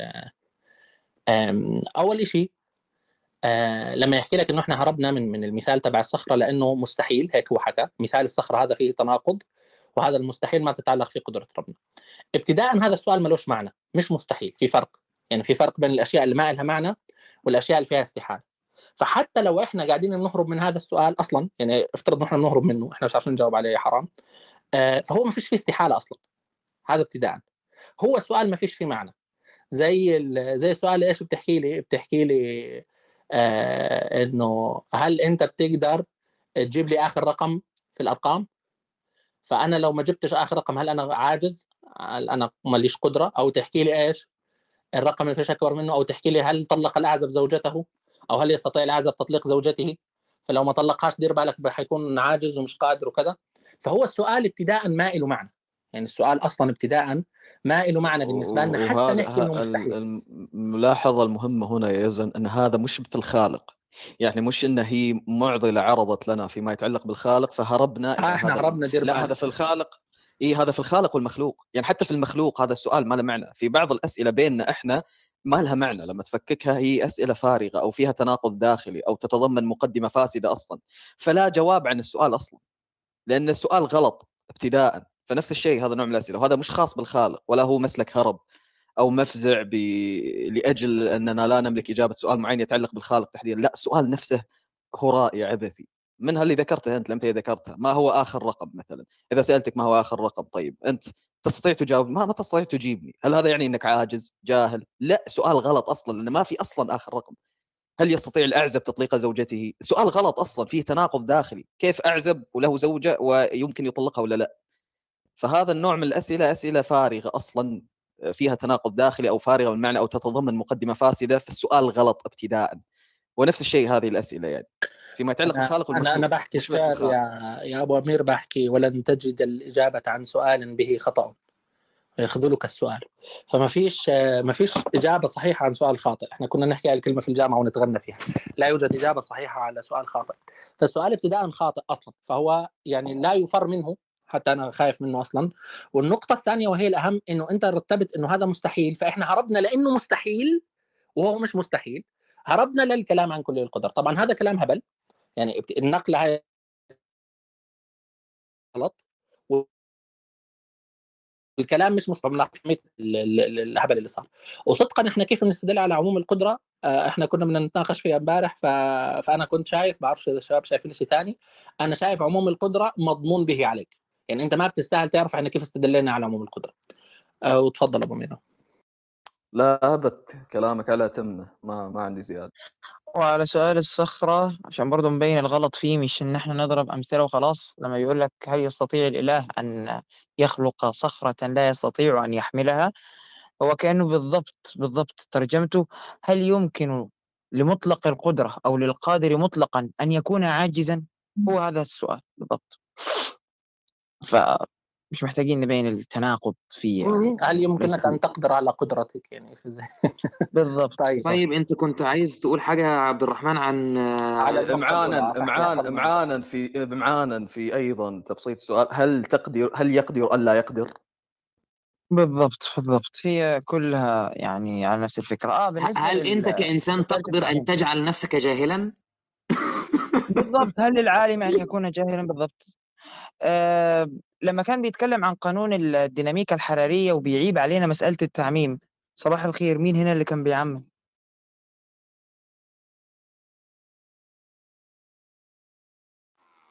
أول شيء آه لما يحكي لك إنه إحنا هربنا من من المثال تبع الصخرة لأنه مستحيل هيك هو حكى. مثال الصخرة هذا فيه تناقض وهذا المستحيل ما تتعلق في قدرة ربنا. ابتداء هذا السؤال ملوش معنى مش مستحيل في فرق. يعني في فرق بين الأشياء اللي ما لها معنى والأشياء اللي فيها استحالة. فحتى لو إحنا قاعدين نهرب من هذا السؤال أصلا يعني افترض إنه إحنا بنهرب منه إحنا مش عارفين نجاوب عليه يا حرام. آه فهو ما فيش فيه استحالة أصلا. هذا ابتداء هو السؤال ما فيش فيه معنى. زي زي السؤال إيش بتحكي لي؟ بتحكي لي آه إنه هل أنت بتقدر تجيب لي آخر رقم في الأرقام؟ فأنا لو ما جبتش آخر رقم هل أنا عاجز؟ هل أنا ماليش قدرة؟ أو تحكي لي إيش؟ الرقم اللي فيش أكبر منه؟ أو تحكي لي هل طلق الأعزب زوجته؟ أو هل يستطيع الاعزب تطليق زوجته؟ فلو ما طلقهاش دير بالك حيكون عاجز ومش قادر وكذا. فهو السؤال ابتداء ما له معنى. يعني السؤال أصلا ابتداء ما له معنى بالنسبة لنا حتى نحكي إنه مستحيل. الملاحظة المهمة هنا يا يزن أن هذا مش في الخالق يعني مش أن هي معضلة عرضت لنا فيما يتعلق بالخالق فهربنا آه إحنا هذا هربنا دير لا هذا في الخالق. اي هذا في الخالق والمخلوق. يعني حتى في المخلوق هذا السؤال ما له معنى. في بعض الأسئلة بيننا إحنا ما لها معنى لما تفككها هي أسئلة فارغة أو فيها تناقض داخلي أو تتضمن مقدمة فاسدة أصلا. فلا جواب عن السؤال أصلا لأن السؤال غلط ابتداء. فنفس الشيء هذا نوع من الأسئلة وهذا مش خاص بالخالق ولا هو مسلك هرب أو مفزع ب... لأجل أننا لا نملك إجابة سؤال معين يتعلق بالخالق تحديدا. لا السؤال نفسه هرائي عبثي منها اللي ذكرته أنت اللي ذكرتها ما هو آخر رقم مثلا؟ إذا سألتك ما هو آخر رقم؟ طيب أنت تستطيع تجاوب ما ما تستطيع تجيبني. هل هذا يعني إنك عاجز؟ جاهل. لا سؤال غلط أصلا لأنه ما في أصلا آخر رقم. هل يستطيع الأعزب تطليق زوجته؟ سؤال غلط أصلا فيه تناقض داخلي. كيف أعزب وله زوجة ويمكن يطلقها ولا لا؟ فهذا النوع من الأسئلة أسئلة فارغة أصلا فيها تناقض داخلي أو فارغة من المعنى أو تتضمن مقدمة فاسدة فالسؤال غلط ابتداء ونفس الشيء هذه الأسئلة يعني. فيما يتعلق بالخالق أنا والمخلوق بحكي الخالق. يا يا أبو أمير بحكي ولن تجد الإجابة عن سؤال به خطأ. يخذلك السؤال. فما فيش ما فيش إجابة صحيحة عن سؤال خاطئ. إحنا كنا نحكي الكلمة في الجامعة ونتغنى فيها. لا يوجد إجابة صحيحة على سؤال خاطئ. فالسؤال ابتداء خاطئ أصلا. فهو يعني لا يفر منه حتى أنا خايف منه أصلا. والنقطة الثانية وهي الأهم إنه أنت رتبت إنه هذا مستحيل. فإحنا هربنا لأنه مستحيل وهو مش مستحيل. هربنا للكلام عن كليه القدر. طبعا هذا كلام هبل. يعني هاي غلط والكلام مش مصطلح من الهبل اللي صار. وصدقا إحنا كيف بنستدل على عموم القدرة؟ آه، إحنا كنا بدنا نتناقش فيها امبارح ف... فأنا كنت شايف بعرفش إذا الشباب شايفين شيء ثاني أنا شايف عموم القدرة مضمون به عليك. يعني أنت ما بتستاهل تعرف إحنا كيف استدلينا على عموم القدرة. أه وتفضل أبو مينا. لا ابد كلامك على تمه ما ما عندي زيادة. وعلى سؤال الصخرة عشان برضو نبين الغلط فيه مش إن إحنا نضرب أمثلة وخلاص لما يقول لك هل يستطيع الإله أن يخلق صخرة لا يستطيع أن يحملها؟ هو كأنه بالضبط بالضبط ترجمته هل يمكن لمطلق القدرة أو للقادر مطلقا أن يكون عاجزا؟ هو هذا السؤال بالضبط. فمش محتاجين نبين التناقض فيه يعني. هل يمكنك أن تقدر على قدرتك يعني في بالضبط. طيب. طيب أنت كنت عايز تقول حاجة يا عبد الرحمن عن على امعانا الاولى فاحكي امعان اخذ منك امعانا في امعانا في أيضا تبسيط السؤال هل تقدر هل يقدر ألا يقدر؟ بالضبط بالضبط. هي كلها يعني على نفس الفكرة. آه ه- بالنسبة هل أنت كإنسان تقدر أن تجعل نفسك جاهلا؟ بالضبط. هل للعالم أن يكون جاهلا؟ بالضبط. لما كان بيتكلم عن قانون الديناميكا الحرارية وبيعيب علينا مسألة التعميم صباح الخير مين هنا اللي كان بيعمم؟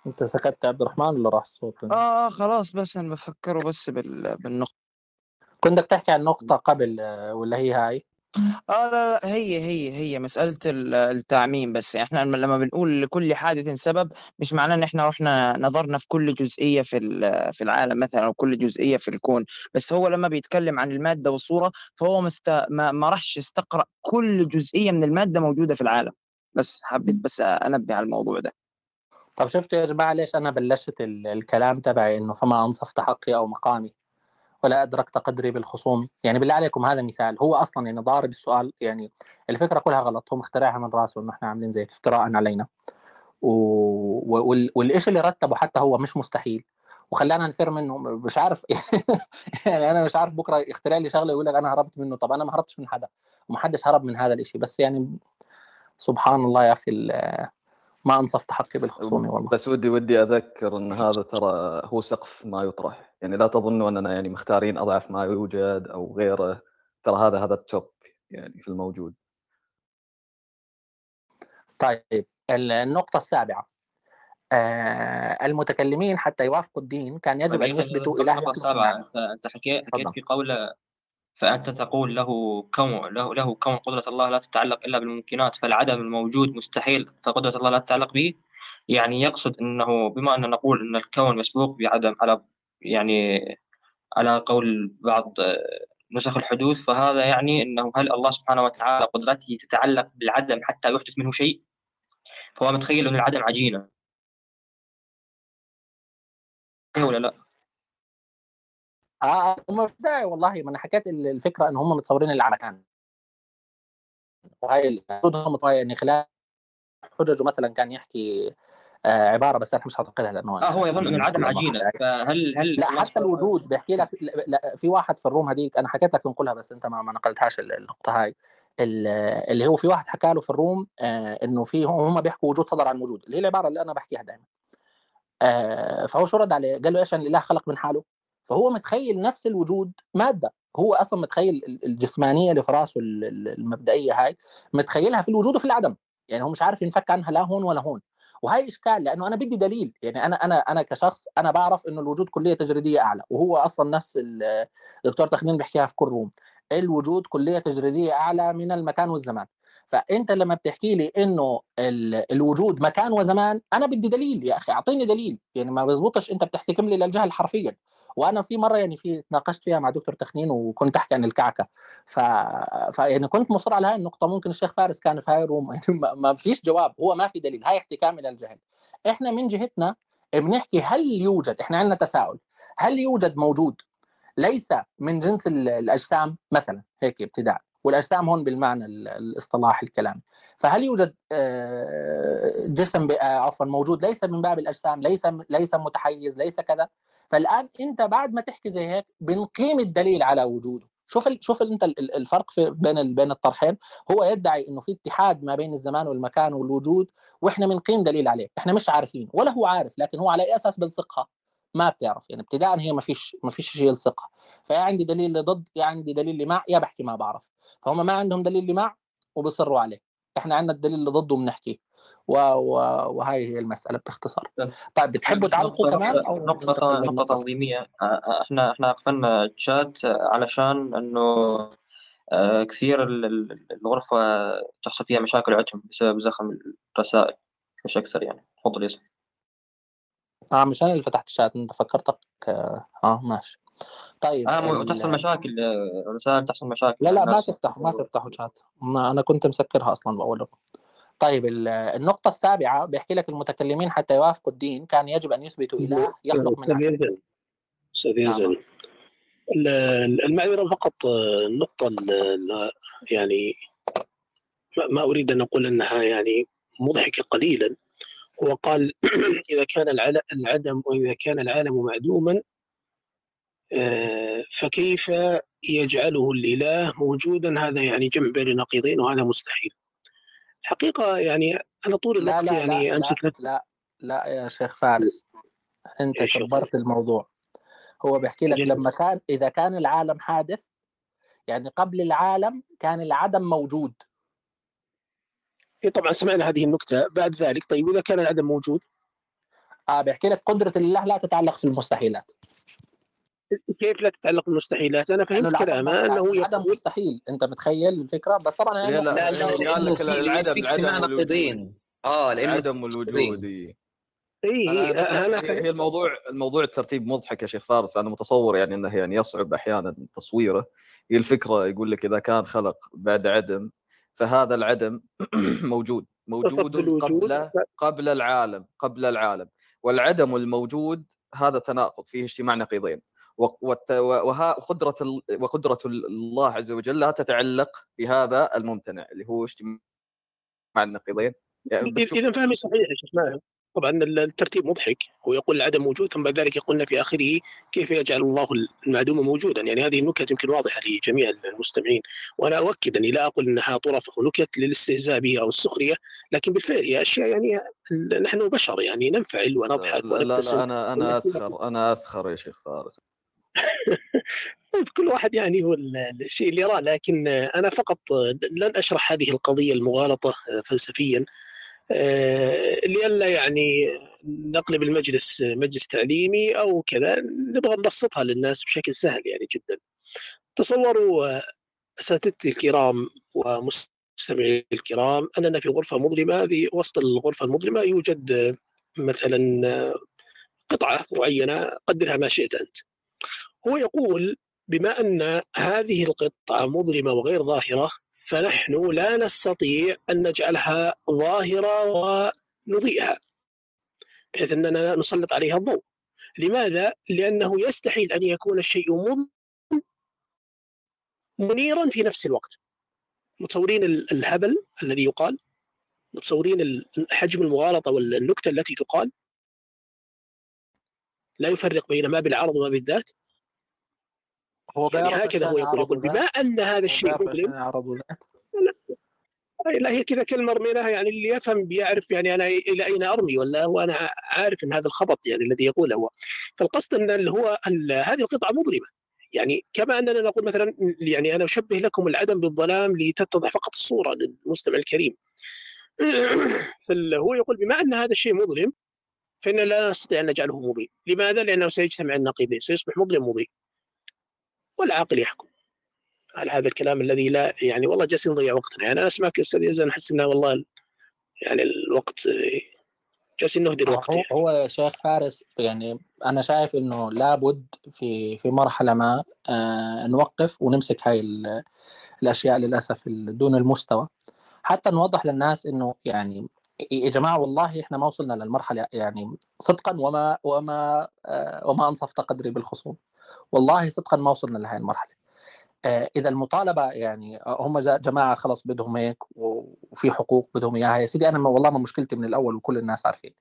أنت سكت يا عبد الرحمن ولا راح الصوت؟ آه آه خلاص بس أنا بفكره بس بال... بالنقطة. كنت بدك تحكي عن نقطة قبل آه، ولا هي هاي؟ آه لا لا هي هي هي مسألة ال- التعميم بس. إحنا لما بنقول لكل حادث سبب مش معناه إن إحنا رحنا نظرنا في كل جزئية في في العالم مثلا أو كل جزئية في الكون. بس هو لما بيتكلم عن المادة والصورة فهو مست... ما ما راحش استقرأ كل جزئية من المادة موجودة في العالم. بس حبيت بس أنبه على الموضوع ده. طب شفتوا يا جماعة ليش أنا بلشت ال- الكلام تبعي إنه فما انصفت حقي أو مقامي؟ ولا أدركت قدري بالخصوم. يعني بالله عليكم هذا مثال. هو أصلا يعني ضارب السؤال يعني الفكرة كلها غلط. هو مخترعها من راسه إنه إحنا عاملين زي افتراء علينا. و... وال... والشيء اللي رتبه حتى هو مش مستحيل. وخلانا نفر منه. مش عارف يعني أنا مش عارف بكرة يخترع لي شغلة يقول لك أنا هربت منه. طب أنا ما هربتش من حدا. ومحدش هرب من هذا الشيء بس يعني سبحان الله يا أخي ما انصفت حقي بالخصوم والله. بس ودي ودي أذكر إن هذا ترى هو سقف ما يطرح. يعني لا تظنوا أننا يعني مختارين أضعف ما يوجد أو غيره. ترى هذا هذا التوب يعني في الموجود. طيب ال- النقطة السابعة. آه المتكلمين حتى يوافقوا الدين كان يجب طيب أن أيضا يثبتوا إله النقطة يخلق السابعة. أنت أنت حكيت حكيت. في قول فأنت تقول له كون له له كون قدرة الله لا تتعلق إلا بالممكنات فالعدم الموجود مستحيل فقدرة الله لا تتعلق به. يعني يقصد أنه بما أن نقول أن الكون مسبوق بعدم على يعني على قول بعض نسخ الحدوث فهذا يعني أنه هل الله سبحانه وتعالى قدرته تتعلق بالعدم حتى يحدث منه شيء؟ فهو متخيل أن العدم عجينة. ولا لا؟ آه هم في البداية والله ما أنا حكيت ال- الفكرة إن هم متصورين العالم كان. وهي يعني خلال حججه مثلا كان يحكي آه عبارة بس أنا مش هنقلها لأنه آه هو يظن أن العدم عجينة. فهل هل لا حتى الوجود بيحكي لك لا لا، في واحد في الروم هذيك أنا حكيت لك تنقلها بس أنت ما, ما نقلتهاش ال- النقطة هاي. ال- اللي هو في واحد حكى له في الروم آه إنه في هم بيحكوا وجود صدر عن وجود. اللي هي العبارة اللي أنا بحكيها دائما آه فهو شو رد عليه؟ قال له إيش ان الاله خلق من حاله. فهو متخيل نفس الوجود مادة. هو أصلا متخيل ال- الجسمانية اللي في راسه ال- ال- المبدئية هاي متخيلها في الوجود وفي العدم. يعني هو مش عارف ينفك عنها لا هون ولا هون. وهي إشكال لأنه أنا بدي دليل. يعني أنا أنا أنا كشخص أنا بعرف إنه الوجود كلية تجريدية أعلى وهو أصلا نفس ال- الدكتور تخنين بيحكيها في كل روم. الوجود كلية تجريدية أعلى من المكان والزمان. فأنت لما بتحكي لي إنه ال- الوجود مكان وزمان أنا بدي دليل يا أخي أعطيني دليل. يعني ما بزبطش أنت بتحتكم لي للجهل حرفيا. وأنا في مرة يعني في تناقشت فيها مع دكتور تخنين وكنت أحكي عن الكعكة. ف... ف يعني كنت مصر على هاي النقطة ممكن الشيخ فارس كان في هاي الروم. يعني ما فيش جواب هو ما في دليل هاي احتكام إلى الجهل. إحنا من جهتنا بنحكي هل يوجد إحنا عندنا تساؤل هل يوجد موجود ليس من جنس ال- الأجسام؟ مثلا هيك ابتداء. والأجسام هون بالمعنى ال- الاصطلاحي الكلامي فهل يوجد آه، جسم آه، عفوا موجود ليس من باب الأجسام ليس ليس متحيز ليس كذا؟ فالآن أنت بعد ما تحكي زي هيك بنقيم الدليل على وجوده. شوف. شوف أنت ال- ال- الفرق في بين. بين الطرحين. هو يدعي إنه في اتحاد ما بين الزمان والمكان والوجود وإحنا بنقيم دليل عليه. إحنا مش عارفين ولا هو عارف لكن هو على أي أساس بنثقها ما بتعرف. يعني ابتداء هي ما فيش ما فيش شيء يلصقها. فيا عندي دليل لضد يا عندي دليل لمع يا بحكي ما بعرف. فهم ما عندهم دليل لمع وبصروا عليه. إحنا عندنا الدليل اللي ضده وبنحكي و... و... وهي هي المسألة باختصار. طيب. بتحبوا بس تعلقوا كمان أو نقطة للنقطة تنظيمية آه، آه، إحنا إحنا قفلنا الشات علشان إنه آه، كثير ال- ال- الغرفة تحصل فيها مشاكل عندهم بسبب زخم الرسائل مش أكثر يعني. تفضل ياسر آه مش أنا اللي فتحت الشات أنت فكرتك آه, آه ماشي. طيب آه ال... تحصل مشاكل آه، رسائل تحصل مشاكل لا لا ما تفتحوا ما تفتحوا شات. أنا كنت مسكرها أصلا بأول طيب ال- النقطة السابعة بيحكي لك المتكلمين حتى يوافقوا الدين كان يجب أن يثبتوا إله يخلق من أستاذ عدم يزن نعم. يزن. المعذرة فقط النقطة ال- ال- يعني ما أريد أن أقول أنها يعني مضحكة قليلا. هو قال إذا كان العدم وإذا كان العالم معدوما آه، فكيف يجعله الإله موجودا؟ هذا يعني جمع بين نقيضين وهذا مستحيل. الحقيقة يعني أنا طول لا الوقت لا لا يعني لا أمسك نفسي. لا لا يا شيخ فارس هو؟ كبرت الموضوع. هو بيحكي لك لما كان إذا كان العالم حادث يعني قبل العالم كان العدم موجود. إيه طبعا سمعنا هذه النكتة. بعد ذلك طيب إذا كان العدم موجود؟ آه بيحكي لك قدرة الله لا تتعلق في المستحيلات. كيف لا تتعلق بالمستحيلات؟ أنا لأنه فهمت كلامه أنه العدم يقول مستحيل. أنت متخيل الفكرة؟ بس طبعا لا لا لا لا نقطة قال لأنه لك في العدم في العدم اجتماع والوجود نقيضين آه لأنه العدم نقيضين والوجود إي. إي أنا إي نفس أنا هي الموضوع الموضوع الترتيب مضحك يا شيخ فارس. أنا متصور يعني إنه يعني يصعب أحيانا تصويره. هي الفكرة يقول لك إذا كان خلق بعد عدم فهذا العدم موجود. موجود قبل قبل العالم قبل العالم. والعدم الموجود هذا تناقض. فيه اجتماع نقيضين و- والت- وها قدرة ال- وقدرة الله عز وجل لا تتعلق بهذا الممتنع اللي هو اجتماع النقيضين. يعني إذا فهمي صحيح يا شيخ ماهر. طبعا الترتيب مضحك هو يقول العدم موجود ثم بعد ذلك يقولنا في آخره كيف يجعل الله المعدوم موجودا. يعني هذه النكت يمكن واضحة لجميع المستمعين وأنا أؤكد أني لا أقول إنها طرف أو نكت للاستهزاء بها أو السخرية لكن بالفعل هي أشياء يعني نحن بشر يعني ننفعل ونضحك لا لا, لا أنا أنا أسخر أنا أسخر يا شيخ فارس. كل واحد يعني هو ال- الشيء اللي يراه لكن أنا فقط لن أشرح هذه القضية المغالطة فلسفيا. آه، لئلا يعني نقلب المجلس مجلس تعليمي أو كذا نبغى نبسطها للناس بشكل سهل يعني جدا. تصوروا آه، أساتذتي الكرام ومستمعي الكرام أننا في غرفة مظلمة. هذه وسط الغرفة المظلمة يوجد آه، مثلا آه، قطعة معينة قدرها ما شئت أنت. هو يقول بما أن هذه القطعه مظلمة وغير ظاهرة فنحن لا نستطيع أن نجعلها ظاهرة ونضيئها بحيث أننا نسلط عليها الضوء. لماذا؟ لأنه يستحيل أن يكون الشيء مظلم منيرا في نفس الوقت. متصورين ال- الهبل الذي يقال؟ متصورين حجم المغالطة والنكتة التي تقال؟ لا يفرق بين ما بالعرض وما بالذات. هو يعني هكذا هو يقول يقول بما أن هذا الشيء مظلم لا هي كذا كلمة رميناها يعني اللي يفهم بيعرف يعني أنا إلى أين أرمي ولا هو أنا عارف إن هذا الخبط يعني الذي يقوله هو. فالقصد إن اللي هو هذه القطعة مظلمه يعني كما أننا نقول مثلا يعني أنا أشبه لكم العدم بالظلام لتتضح فقط الصورة للمستمع الكريم. فهو يقول بما أن هذا الشيء مظلم فإننا لا نستطيع أن نجعله مضيء. لماذا؟ لأنه سيجتمع النقيضين سيصبح مظلم مضيء. والعاقل يحكم. على هذا الكلام الذي لا يعني والله جالسين نضيع وقتنا. يعني أنا أسمعك يا أستاذ يزن أحس أنه والله يعني الوقت جالسين نهدر وقت هو يعني. هو يا شيخ فارس يعني أنا شايف إنه لابد في في مرحلة ما آه نوقف ونمسك هاي ال- الأشياء للأسف دون المستوى. حتى نوضح للناس إنه يعني يا جماعة والله إحنا ما وصلنا للمرحلة يعني صدقا وما وما آه وما انصفت قدري بالخصوم. والله صدقا ما وصلنا لهي المرحلة. آه، إذا المطالبة يعني آه، هم جماعة خلص بدهم هيك وفي حقوق بدهم إياها. يا سيدي أنا والله ما مشكلتي من الأول وكل الناس عارفين.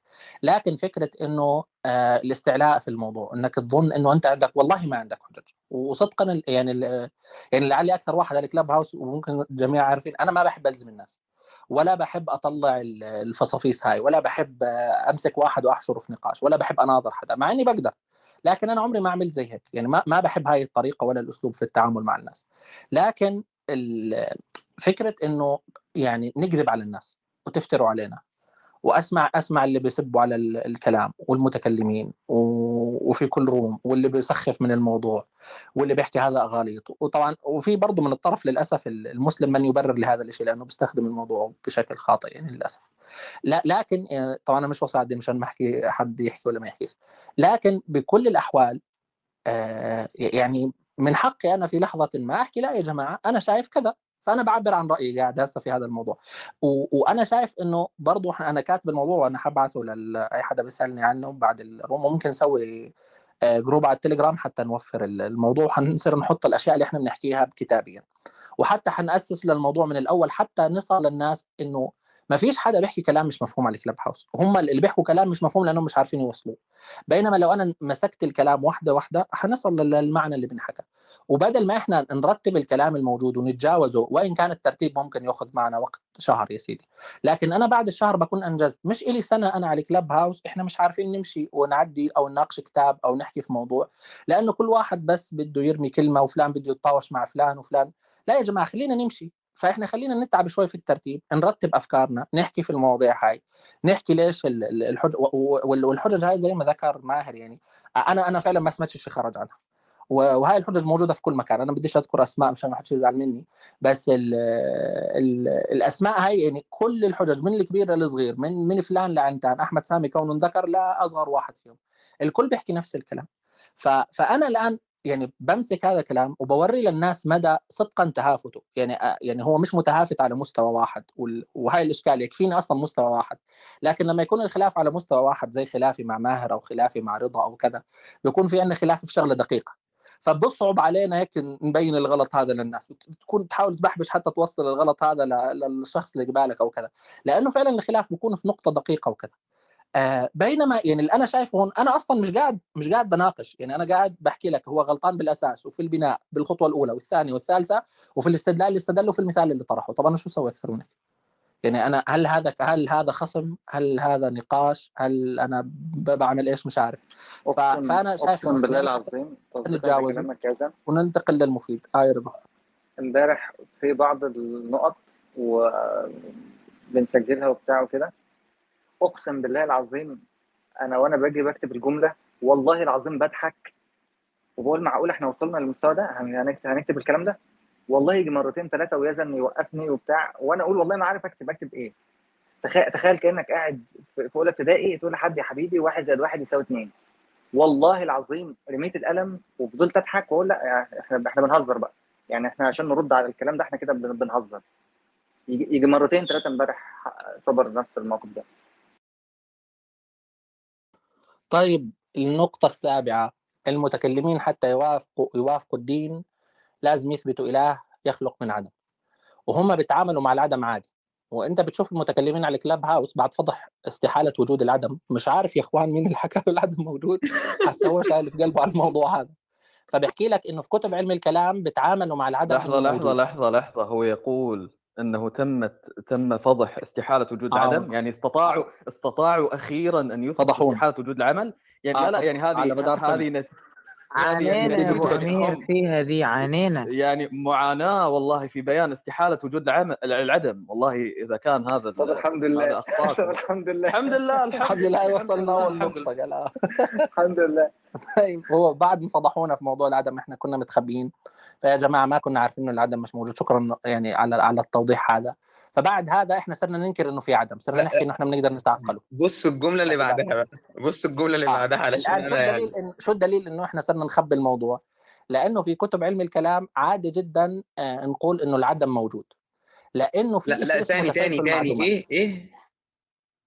لكن فكرة إنه الاستعلاء في الموضوع إنك تظن إنه أنت عندك والله ما عندك حجج. وصدقا يعني يعني لعلي أكثر واحد على ال Clubhouse وممكن الجميع عارفين أنا ما بحب ألزم الناس. ولا بحب أطلع ال- الفصافيس هاي ولا بحب أمسك واحد وأحشره في نقاش ولا بحب أناظر حدا مع إني بقدر. لكن أنا عمري ما عملت زي هيك يعني ما ما بحب هاي الطريقة ولا الأسلوب في التعامل مع الناس. لكن فكرة إنه يعني نكذب على الناس وتفتروا علينا. وأسمع أسمع اللي بيسبوا على ال- الكلام والمتكلمين وفي كل room واللي بيسخف من الموضوع واللي بيحكي هذا غليط وطبعا وفي برضه من الطرف للأسف ال- المسلم من يبرر لهذا الشيء لأنه بيستخدم الموضوع بشكل خاطئ يعني للأسف. لا لكن آه، طبعا أنا مش وصل مشان ما أحكي حد يحكي ولا ما يحكيش. لكن بكل الأحوال آه، يعني من حقي أنا في لحظة ما أحكي لا يا جماعة أنا شايف كذا. فأنا بعبر عن رأيي قاعد هسه في هذا الموضوع. و... وأنا شايف إنه إحنا- أنا كاتب الموضوع وأنا حبعثه لاي حدا بيسألني عنه بعد الروم وممكن نسوي آه، جروب على التليجرام حتى نوفر ال- الموضوع وحنصير نحط الأشياء اللي إحنا بنحكيها كتابيا وحتى حنأسس للموضوع من الأول حتى نصل للناس إنه ما فيش حدا بيحكي كلام مش مفهوم على الكلاب هاوس وهم اللي بيحكوا كلام مش مفهوم لأنهم مش عارفين يوصلوه. بينما لو أنا مسكت الكلام واحدة واحدة حنصل للمعنى اللي بنحكى. وبدل ما إحنا نرتب الكلام الموجود ونتجاوزه وإن كان الترتيب ممكن ياخذ معنا وقت شهر يا سيدي. لكن أنا بعد الشهر بكون أنجزت. مش إلي سنة أنا على كلاب هاوس إحنا مش عارفين نمشي ونعدي أو نناقش كتاب أو نحكي في موضوع. لأنه كل واحد بس بده يرمي كلمة وفلان بده يتطاوش مع فلان وفلان. لا يا جماعة خلينا نمشي. فإحنا خلينا نتعب شوي في الترتيب نرتب أفكارنا نحكي في المواضيع هاي نحكي ليش ال- ال- الحج والحجج هاي زي ما ذكر ماهر يعني أنا أنا فعلا ما سمعتش شيء خرج عنها. وهاي الحجج موجودة في كل مكان أنا بديش أذكر أسماء مشان ما حدش يزعل مني بس ال ال الأسماء هاي يعني كل الحجج من الكبير للصغير من من فلان لعنتان أحمد سامي كونه ذكر لا أصغر واحد فيهم الكل بيحكي نفس الكلام. فأنا الآن يعني بمسك هذا الكلام وبوري للناس مدى صدقا تهافته يعني آه، يعني هو مش متهافت على مستوى واحد وهاي الإشكال يكفيني أصلا مستوى واحد. لكن لما يكون الخلاف على مستوى واحد زي خلافي مع ماهر أو خلافي مع رضا أو كذا بيكون في عندنا خلاف في شغلة دقيقة. فبصعب علينا هيك نبين الغلط هذا للناس. بت- بتكون تحاول تبحبش حتى توصل الغلط هذا للشخص اللي قبالك أو كذا. لأنه فعلا الخلاف بيكون في نقطة دقيقة وكذا. آه بينما يعني اللي أنا شايفه هون أنا أصلا مش قاعد مش قاعد بناقش. يعني أنا قاعد بحكي لك هو غلطان بالأساس وفي البناء بالخطوة الأولى والثانية والثالثة وفي الاستدلال اللي استدله في المثال اللي طرحه. طب أنا شو أسوي أكثر من هيك؟ يعني أنا هل هذا هل هذا خصم؟ هل هذا نقاش؟ هل أنا بعمل إيش؟ مش عارف. فأنا شايف اقسم بالله العظيم. نتجاوز وننتقل للمفيد. آه يا رضا امبارح في بعض النقط وبنسجلها وبتاع وكده. أقسم بالله العظيم أنا وأنا باجي بكتب الجملة والله العظيم بضحك وبقول معقول إحنا وصلنا للمستوى ده؟ هن- هنكتب, الكلام ده؟ والله يجي مرتين ثلاثة ويزن يوقفني وبتاع وأنا أقول والله ما عارف أكتب أكتب إيه؟ تخيل تخيل كأنك قاعد في أولى ابتدائي تقول لحد يا حبيبي واحد زائد واحد يساوي اثنين والله العظيم رميت القلم وفضلت أضحك وأقول لأ إحنا إحنا بنهزر بقى. يعني إحنا عشان نرد على الكلام ده إحنا كده بن- بنهزر. يجي مرتين ثلاثة امبارح صبر نفس الموقف ده. طيب النقطة السابعة المتكلمين حتى يوافقوا يوافقوا الدين لازم يثبتوا إله يخلق من عدم. وهم بيتعاملوا مع العدم عادي. وأنت بتشوف المتكلمين على كلاب هاوس بعد فضح استحالة وجود العدم. مش عارف يا إخوان مين اللي حكى له العدم موجود؟ حتى هو شايل في قلبه على الموضوع هذا. فبحكي لك إنه في كتب علم الكلام بيتعاملوا مع العدم لحظة موجود. لحظة لحظة هو يقول أنه تمت تم فضح استحالة وجود آه. العدم؟ يعني استطاعوا استطاعوا أخيرا أن يثبتوا فضحونا. استحالة وجود العمل؟ يعني آه، لا لا يعني هذه على مدار. هذه نت... عانينا فيها ذي عانينا يعني معاناة والله في بيان استحالة وجود العمل العدم. والله إذا كان هذا طب الحمد لله. طب الحمد لله. الحمد لله الحمد لله. وصلنا الحمد آه. الحمد لله. طيب هو بعد ما فضحونا في موضوع العدم إحنا كنا متخبيين. فيا جماعة ما كنا عارفين إنه العدم مش موجود. شكرا يعني على على التوضيح هذا. فبعد هذا إحنا صرنا ننكر إنه في عدم. صرنا نحكي إنه إحنا بنقدر نتعقله بص الجملة اللي بعدها بقى. بص الجملة اللي آه. بعدها علشان أنا الدليل يعني شو الدليل إنه إحنا صرنا نخبي الموضوع؟ لأنه في كتب علم الكلام عادي جدا آه نقول إنه العدم موجود. لأنه في لا لا ثاني ثاني ثاني. إيه؟ إيه؟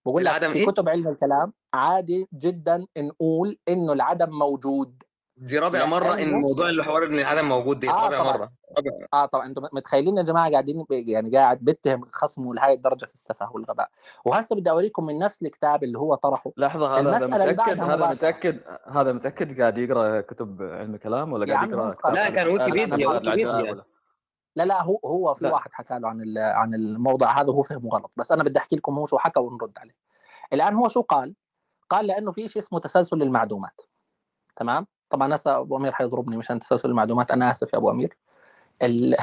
بقول لك في إيه؟ كتب علم الكلام عادي جدا نقول إنه العدم موجود. دي رابع مرة إن لأنه- موضوع الحوار ان العدم موجود دي آه رابع طبعاً. مرة رابع. آه طبعا. أنتم متخيلين يا جماعة قاعدين يعني قاعد بتهم خصمه لهي الدرجة في السفه والغباء. وهسه بدي أوريكم من نفس الكتاب اللي هو طرحه. لحظة هذا بعدها هذا. متأكد؟ هذا متأكد قاعد يقرأ كتب علم الكلام ولا قاعد يقرأ لا، كان ويكيبيديا، ويكيبيديا. لا لا هو هو في لا. واحد حكى له عن ال- عن الموضوع هذا وهو فهمه غلط. بس أنا بدي أحكي لكم هو شو حكى ونرد عليه. الآن هو شو قال؟ قال لأنه في شيء اسمه تسلسل المعدومات. تمام؟ طبعا هسه أبو أمير حيضربني مشان تسلسل المعلومات أنا آسف يا أبو أمير. ال...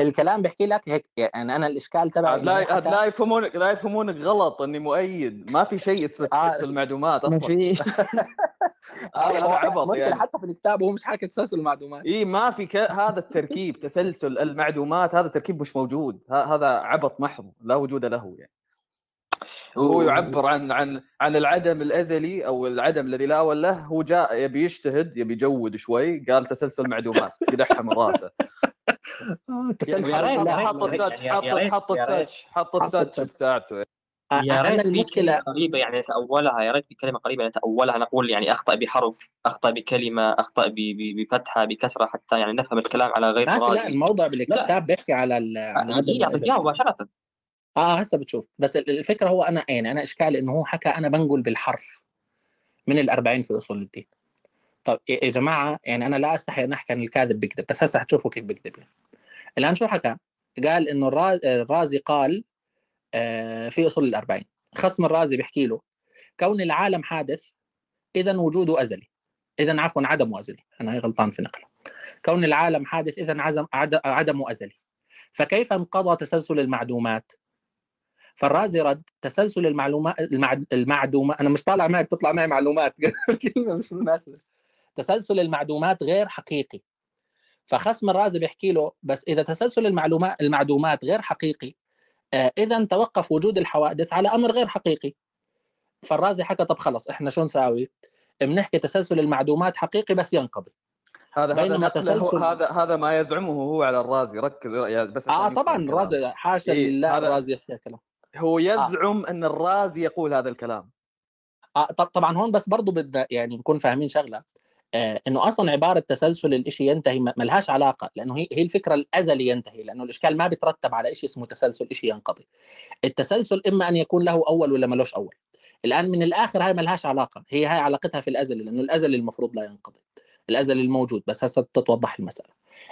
الكلام بيحكي لك هيك يعني أنا الإشكال تبعي لا حكى- لا يفهمونك لا يفهمونك غلط إني مؤيد. ما في شيء اسمه آه. تسلسل المعلومات ما أصلا. في. هذا هذا عبط يعني. حتى في الكتاب هو مش حاكي تسلسل المعلومات. إي ما في ك... هذا التركيب تسلسل المعلومات هذا تركيب مش موجود. ه... هذا عبط محض لا وجود له يعني. هو يعبر عن عن عن العدم الأزلي أو العدم الذي لا أول له. هو جاء يبي يجتهد يبي يجود شوي. قال تسلسل معلومات قدحها من راسه تسلسل يا ريت- يا ريت- حط التاتش حط. التاتش حط التاتش. بتاعته. يا ريت في المشكلة قريبة يعني نتأولها يا ريت في كلمة قريبة نتأولها نقول يعني أخطأ بحرف أخطأ بكلمة أخطأ ب- ب- بفتحة بكسرة حتى يعني نفهم الكلام على غير لا الموضوع بالكتاب بيحكي على ال- على عدم يعطيك الأزل. إياها مباشرة. آه هسه بتشوف. بس ال- الفكرة هو أنا يعني أنا إشكالي إنه هو حكى أنا بنقل بالحرف من الأربعين في أصول الدين. طب يا جماعة يعني أنا لا أستحي أن أحكي عن الكاذب بكذب بس هسه حتشوفوا كيف بكذب يعني. الآن شو حكى؟ قال إنه الرا- الرازي قال آه، في أصول الأربعين. خصم الرازي بيحكي له كون العالم حادث اذا وجوده أزلي. اذا عفوا عدمه أزلي. أنا غلطان في نقله. كون العالم حادث اذا عزم عد- عدمه أزلي. فكيف انقضى تسلسل المعدومات؟ فالرازي رد تسلسل المعلومات المعد... المعدومات أنا مش طالع معي بتطلع معي معلومات. الكلمة مش مناسبة. تسلسل المعدومات غير حقيقي. فخصم الرازي بيحكي له بس إذا تسلسل المعلومات المعدومات غير حقيقي آه إذا توقف وجود الحوادث على أمر غير حقيقي. فالرازي حكى طب خلص إحنا شو نساوي؟ بنحكي تسلسل المعدومات حقيقي بس ينقضي. هذا هذا تسلسل- هذا هذا ما يزعمه هو على الرازي. ركز بس آه طبعا. الرازي حاشا إيه، لله الرازي يحكي الكلام. هو يزعم إن الرازي يقول هذا الكلام. آه طب طبعا هون بس برضه بدنا يعني نكون فاهمين شغلة. آه إنه أصلا عبارة تسلسل الإشي ينتهي ما لهاش علاقة لأنه هي هي الفكرة الأزلي ينتهي لأنه الإشكال ما بيترتب على شيء اسمه تسلسل شيء ينقضي. التسلسل إما أن يكون له أول ولا ملوش أول. الآن من الآخر هاي ما لهاش علاقة هي هاي علاقتها في الازل لأنه الازل المفروض لا ينقضي. الازل الموجود بس هسه تتوضح المسألة.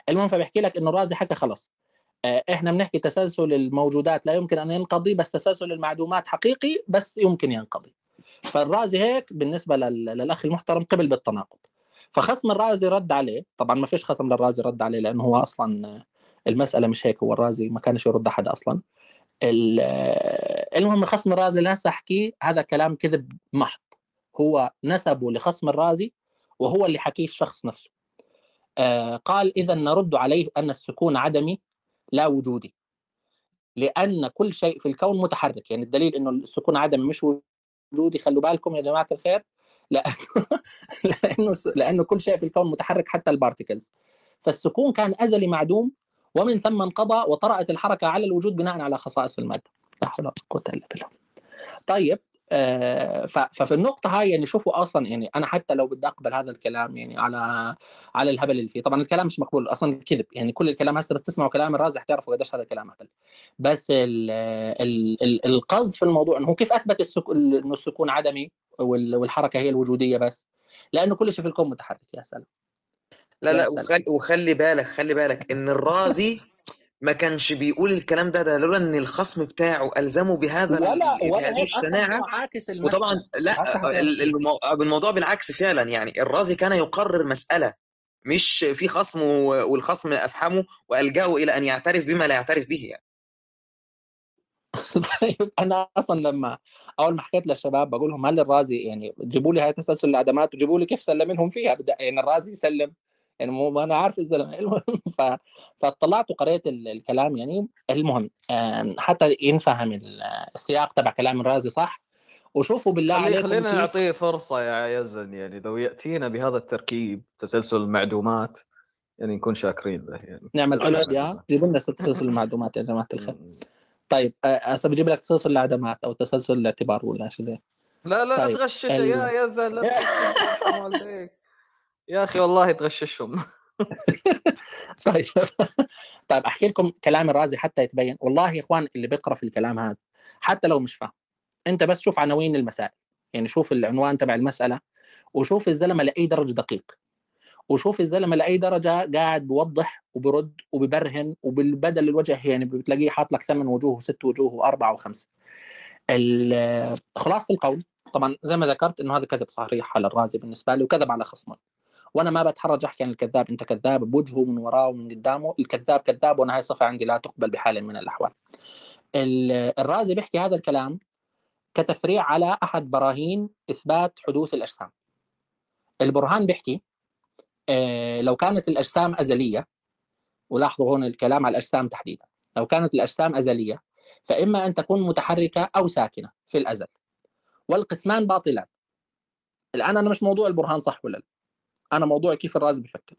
المهم فبحكي لك إنه الرازي حكى خلاص آه، إحنا بنحكي تسلسل الموجودات لا يمكن أن ينقضي بس تسلسل المعدومات حقيقي بس يمكن ينقضي. فالرازي هيك بالنسبة لل- للأخ المحترم قبل بالتناقض. فخصم الرازي رد عليه. طبعا ما فيش خصم للرازي رد عليه لأنه هو أصلا آه، المسألة مش هيك هو الرازي ما كانش يرد أحد أصلا. ال- آه، المهم خصم الرازي اللي هسه احكيه هذا كلام كذب محض. هو نسبه لخصم الرازي وهو اللي حكيه الشخص نفسه. آه، قال اذا نرد عليه أن السكون عدمي لا وجودي. لأن كل شيء في الكون متحرك يعني الدليل إنه السكون عدمي مش وجودي خلوا بالكم يا جماعة الخير. لأنه لأنه لأنه كل شيء في الكون متحرك حتى ال particles. فالسكون كان أزلي معدوم ومن ثم انقضى وطرأت الحركة على الوجود بناء على خصائص المادة. لا حول ولا قوه الا بالله طيب ففي النقطة هاي يعني شوفوا أصلا يعني أنا حتى لو بدي أقبل هذا الكلام يعني على على الهبل اللي فيه. طبعا الكلام مش مقبول أصلا كذب. يعني كل الكلام هسه بس تسمعوا كلام الرازي حتعرفوا قديش هذا كلام هبل بس ال ال ال القصد في الموضوع إنه هو كيف أثبت السك... إنه السكون عدمي وال- والحركة هي الوجودية بس؟ لأنه كل شيء في الكون متحرك. يا سلام. لا لا. وخلي, وخلي بالك خلي بالك إن الرازي ما كانش بيقول الكلام ده ده لولا إن الخصم بتاعه ألزمه بهذا ولا ولا الشناعة. عاكس وطبعا لا المو... الموضوع بالعكس فعلا يعني الرازي كان يقرر مسألة مش في خصم والخصم افحمه وألجأه إلى أن يعترف بما لا يعترف به يعني. طيب أنا أصلا لما أول ما حكيت للشباب بقول لهم هل الرازي يعني جيبوا لي هاي تسلسل العدمات وجيبوا لي كيف سلم لهم فيها؟ بدأ يعني الرازي يسلم. يعني مو أنا عارف الزلمه المهم. ف... فاطلعت وقريت ال- الكلام يعني المهم حتى ينفهم ال- السياق تبع كلام الرازي صح؟ وشوفوا بالله خلي عليكم خلينا نعطيه فرصة يا يزن يعني لو يأتينا بهذا التركيب تسلسل المعدومات يعني نكون شاكرين له يعني. نعمل أولاد يا المعدومات جيبوا لنا تسلسل المعلومات يا جماعة الخير. طيب آه، هسه بجيب لك تسلسل العدمات أو تسلسل الاعتبار ولا زي. لا لا طيب تغششه ال... يا يزن لا يا أخي والله تغششهم. طيب. طيب أحكي لكم كلام الرازي حتى يتبين. والله يا إخوان اللي بيقرأ في الكلام هذا حتى لو مش فاهم أنت بس شوف عناوين المسائل. يعني شوف العنوان تبع المسألة وشوف الزلمة لأي درجة دقيق. وشوف الزلمة لأي درجة قاعد بوضح وبرد وببرهن وبالبدل الوجه يعني بتلاقيه حاط لك ثمان وجوه وست وجوه وأربعة وخمسة. خلاصة القول. طبعا زي ما ذكرت إنه هذا كذب صريح على الرازي بالنسبة لي وكذب على خصمه. وأنا ما بتحرج أحكي عن الكذاب. أنت كذاب بوجهه من وراه ومن قدامه. الكذاب كذاب وأنا هاي صفه عندي لا تقبل بحال من الأحوال. ال- الرازي بيحكي هذا الكلام كتفريع على أحد براهين إثبات حدوث الأجسام. البرهان بيحكي آه، لو كانت الأجسام أزلية ولاحظوا هون الكلام على الأجسام تحديدا. لو كانت الأجسام أزلية فإما أن تكون متحركة أو ساكنة في الأزل. والقسمان باطلان. الآن أنا مش موضوع البرهان صح ولا لا؟ أنا موضوع كيف الرازي بيفكر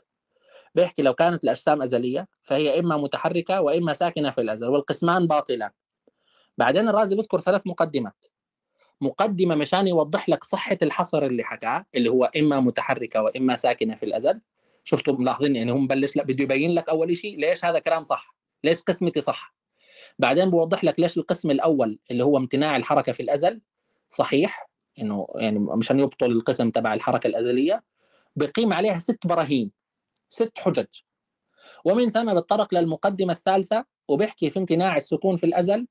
بيحكي لو كانت الأجسام أزلية فهي إما متحركة واما ساكنة في الأزل والقسمان باطلان. بعدين الرازي بيذكر ثلاث مقدمات. مقدمة مشان يوضح لك صحة الحصر اللي حكاه اللي هو إما متحركة واما ساكنة في الأزل. شفتوا ملاحظين؟ يعني هم بلش لا بده يبين لك أول شيء ليش هذا كلام صح؟ ليش قسمتي صح؟ بعدين بوضح لك ليش القسم الأول اللي هو امتناع الحركة في الأزل صحيح إنه يعني مشان يبطل القسم تبع الحركة الأزلية. بقيم عليها ست براهين ست حجج. ومن ثم بتطرق للمقدمه الثالثة وبيحكي في امتناع السكون في الأزل.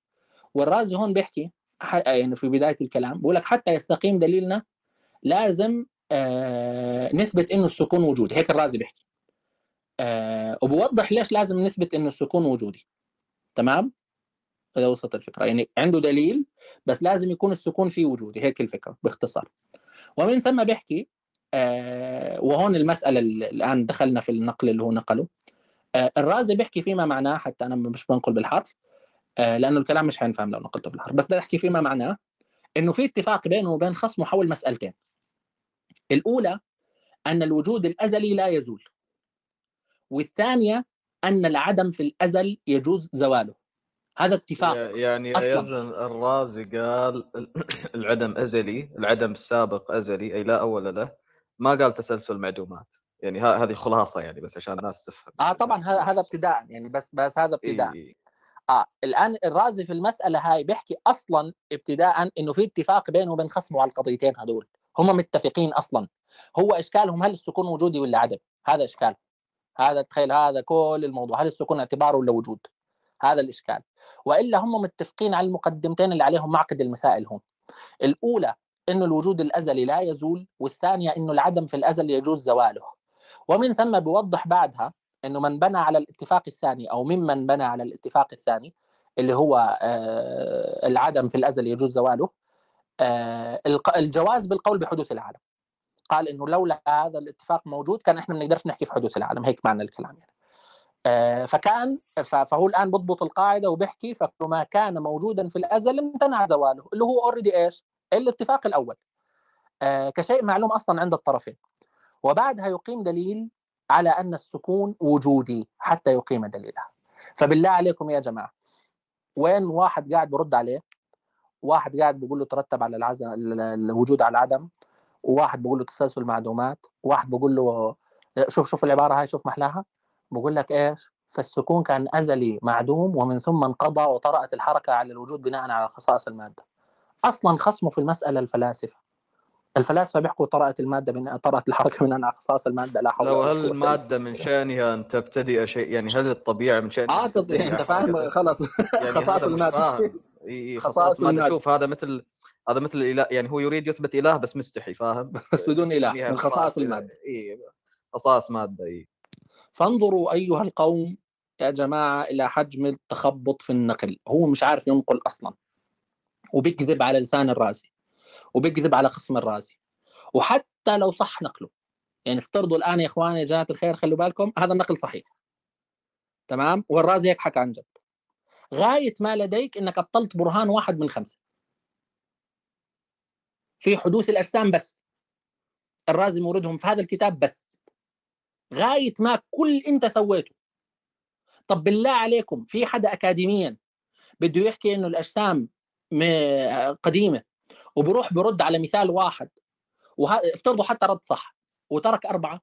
والرازي هون بيحكي ح- يعني في بداية الكلام بقول لك حتى يستقيم دليلنا لازم آه نثبت إنه السكون وجودي. هيك الرازي بيحكي. آه وبوضح ليش لازم نثبت إنه السكون وجودي. تمام؟ إذا وصلت الفكرة. يعني عنده دليل بس لازم يكون السكون فيه وجودي. هيك الفكرة باختصار. ومن ثم بيحكي آه وهون المسألة اللي الآن دخلنا في النقل اللي هو نقله. آه الرازي بيحكي فيما معناه حتى أنا مش بنقل بالحرف آه لأنه الكلام مش حينفهم لو نقلته بالحرف. بس بدي أحكي فيما معناه إنه في اتفاق بينه وبين خصمه حول مسألتين. الأولى أن الوجود الأزلي لا يزول. والثانية أن العدم في الأزل يجوز زواله. هذا اتفاق يعني. يزن الرازي قال العدم أزلي العدم السابق أزلي أي لا أول له. ما قال تسلسل معدومات. يعني هذه خلاصة يعني بس عشان الناس تفهم. آه طبعا هذا هذا ابتداء يعني بس بس هذا ابتداء. إيه. آه الآن الرازي في المسألة هاي بيحكي أصلا ابتداء إنه في اتفاق بينه وبين خصمه على القضيتين هدول هم متفقين أصلا. هو إشكالهم هل السكون وجودي ولا عدم؟ هذا إشكال. هذا تخيل هذا كل الموضوع. هل السكون اعتبار ولا وجود؟ هذا الإشكال. وإلا هم متفقين على المقدمتين اللي عليهم معقد المسائل هون. الأولى إنه الوجود الأزلي لا يزول والثانية إنه العدم في الأزل يجوز زواله. ومن ثم بيوضح بعدها إنه من بنى على الاتفاق الثاني أو ممن بنى على الاتفاق الثاني اللي هو آه، العدم في الأزل يجوز زواله آه، الجواز بالقول بحدوث العالم. قال إنه لولا هذا الاتفاق موجود كان إحنا ما بنقدرش نحكي في حدوث العالم هيك معنى الكلام يعني. آه، فكان فهو الآن بضبط القاعدة وبيحكي فكل ما كان موجودا في الأزل امتنع زواله اللي هو اوريدي إيش؟ الاتفاق الأول آه، كشيء معلوم أصلا عند الطرفين وبعدها يقيم دليل على أن السكون وجودي حتى يقيم دليلها. فبالله عليكم يا جماعة وين واحد قاعد برد عليه؟ واحد قاعد بيقول له ترتب على العزم الوجود على العدم وواحد بيقول له تسلسل معدومات وواحد بيقول له شوف شوف العبارة هاي شوف محلاها بقول لك إيش؟ فالسكون كان أزلي معدوم ومن ثم انقضى وطرأت الحركة على الوجود بناء على خصائص المادة. أصلا خصمه في المسألة الفلاسفة. الفلاسفة بيحكوا طرأت المادة من طرأت الحركة بناء على خصائص المادة لا حول لو هل المادة من شأنها أن تبتدئ شيء يعني هل الطبيعة من شأنها آه أنت فاهم؟ خلاص. يعني خصائص المادة. خصائص خصائص المادة المادة. شوف هذا مثل هذا مثل الإله يعني هو يريد يثبت إله بس مستحي فاهم؟ بس بدون إله من خصائص إله. المادة. إي خصائص مادة إي. فانظروا أيها القوم يا جماعة إلى حجم التخبط في النقل. هو مش عارف ينقل أصلا. وبيكذب على لسان الرازي وبيكذب على خصم الرازي وحتى لو صح نقله. يعني افترضوا الآن يا اخوان يا جماعة الخير خلوا بالكم هذا النقل صحيح. تمام؟ والرازي يضحك عن جد. غاية ما لديك إنك أبطلت برهان واحد من خمسة. في حدوث الأجسام بس. الرازي موردهم في هذا الكتاب بس. غاية ما كل أنت سويته. طب بالله عليكم في حدا اكاديميا بده يحكي إنه الأجسام قديمة وبروح برد على مثال واحد وه- افترضوا حتى رد صح وترك أربعة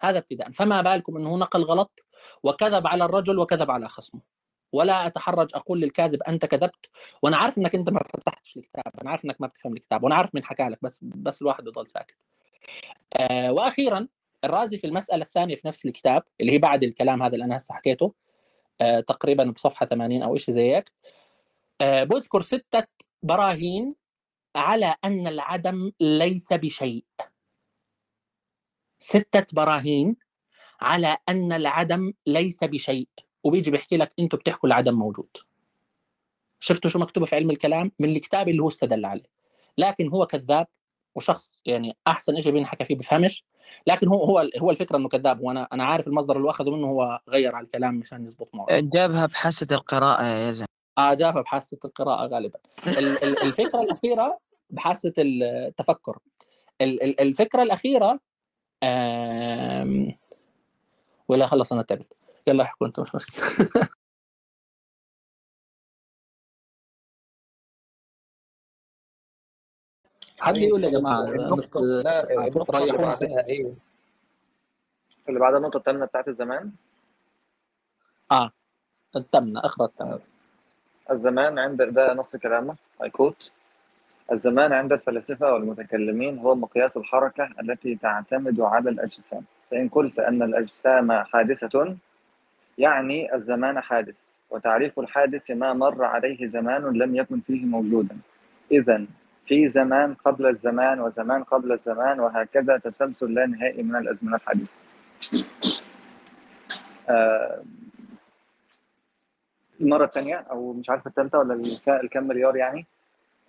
هذا ابتداء. فما بالكم إنه نقل غلط وكذب على الرجل وكذب على خصمه. ولا أتحرج أقول للكاذب أنت كذبت وأنا عارف إنك أنت ما فتحتش الكتاب أنا عارف إنك ما بتفهم الكتاب وأنا عارف من حكى لك بس بس الواحد يضل ساكت. آه وأخيرا الرازي في المسألة الثانية في نفس الكتاب اللي هي بعد الكلام هذا اللي أنا هسه حكيته آه تقريبا بصفحة 80 أو شيء زي هيك بذكر ستة براهين على أن العدم ليس بشيء. ستة براهين على أن العدم ليس بشيء. وبيجي بيحكي لك أنتم بتحكوا العدم موجود. شفتوا شو مكتوب في علم الكلام؟ من الكتاب اللي هو استدل عليه. لكن هو كذاب وشخص يعني أحسن شيء بينحكى فيه بفهمش. لكن هو هو هو الفكرة إنه كذاب. وأنا أنا عارف المصدر اللي أخذه منه هو غير على الكلام مشان يزبط معه جابها بحاسة القراءة يا يزن آه جابها بحاسة القراءة غالبا. ال- ال- الفكرة الأخيرة بحاسة التفكر ال- ال- الفكرة الأخيرة. ولا خلص أنا تعبت. يلا احكوا أنتم مش مشكلة. حد يقول يا جماعة؟ لا النقطة اللي بعدها إيه؟ اللي بعدها النقطة الثامنة بتاعت الزمان؟ آه التمنه اقرأ التمنه الزمان عند ده نص كلامه I quote. الزمان عند الفلاسفة والمتكلمين هو مقياس الحركة التي تعتمد على الأجسام. فإن قلت أن الأجسام حادثة يعني الزمان حادث وتعريف الحادث ما مر عليه زمان لم يكن فيه موجودا. إذا في زمان قبل الزمان وزمان قبل الزمان وهكذا تسلسل لا نهائي من الأزمنة الحادثة. آه، المرة الثانية أو مش عارف الثالثة ولا الك- الكام مليار يعني.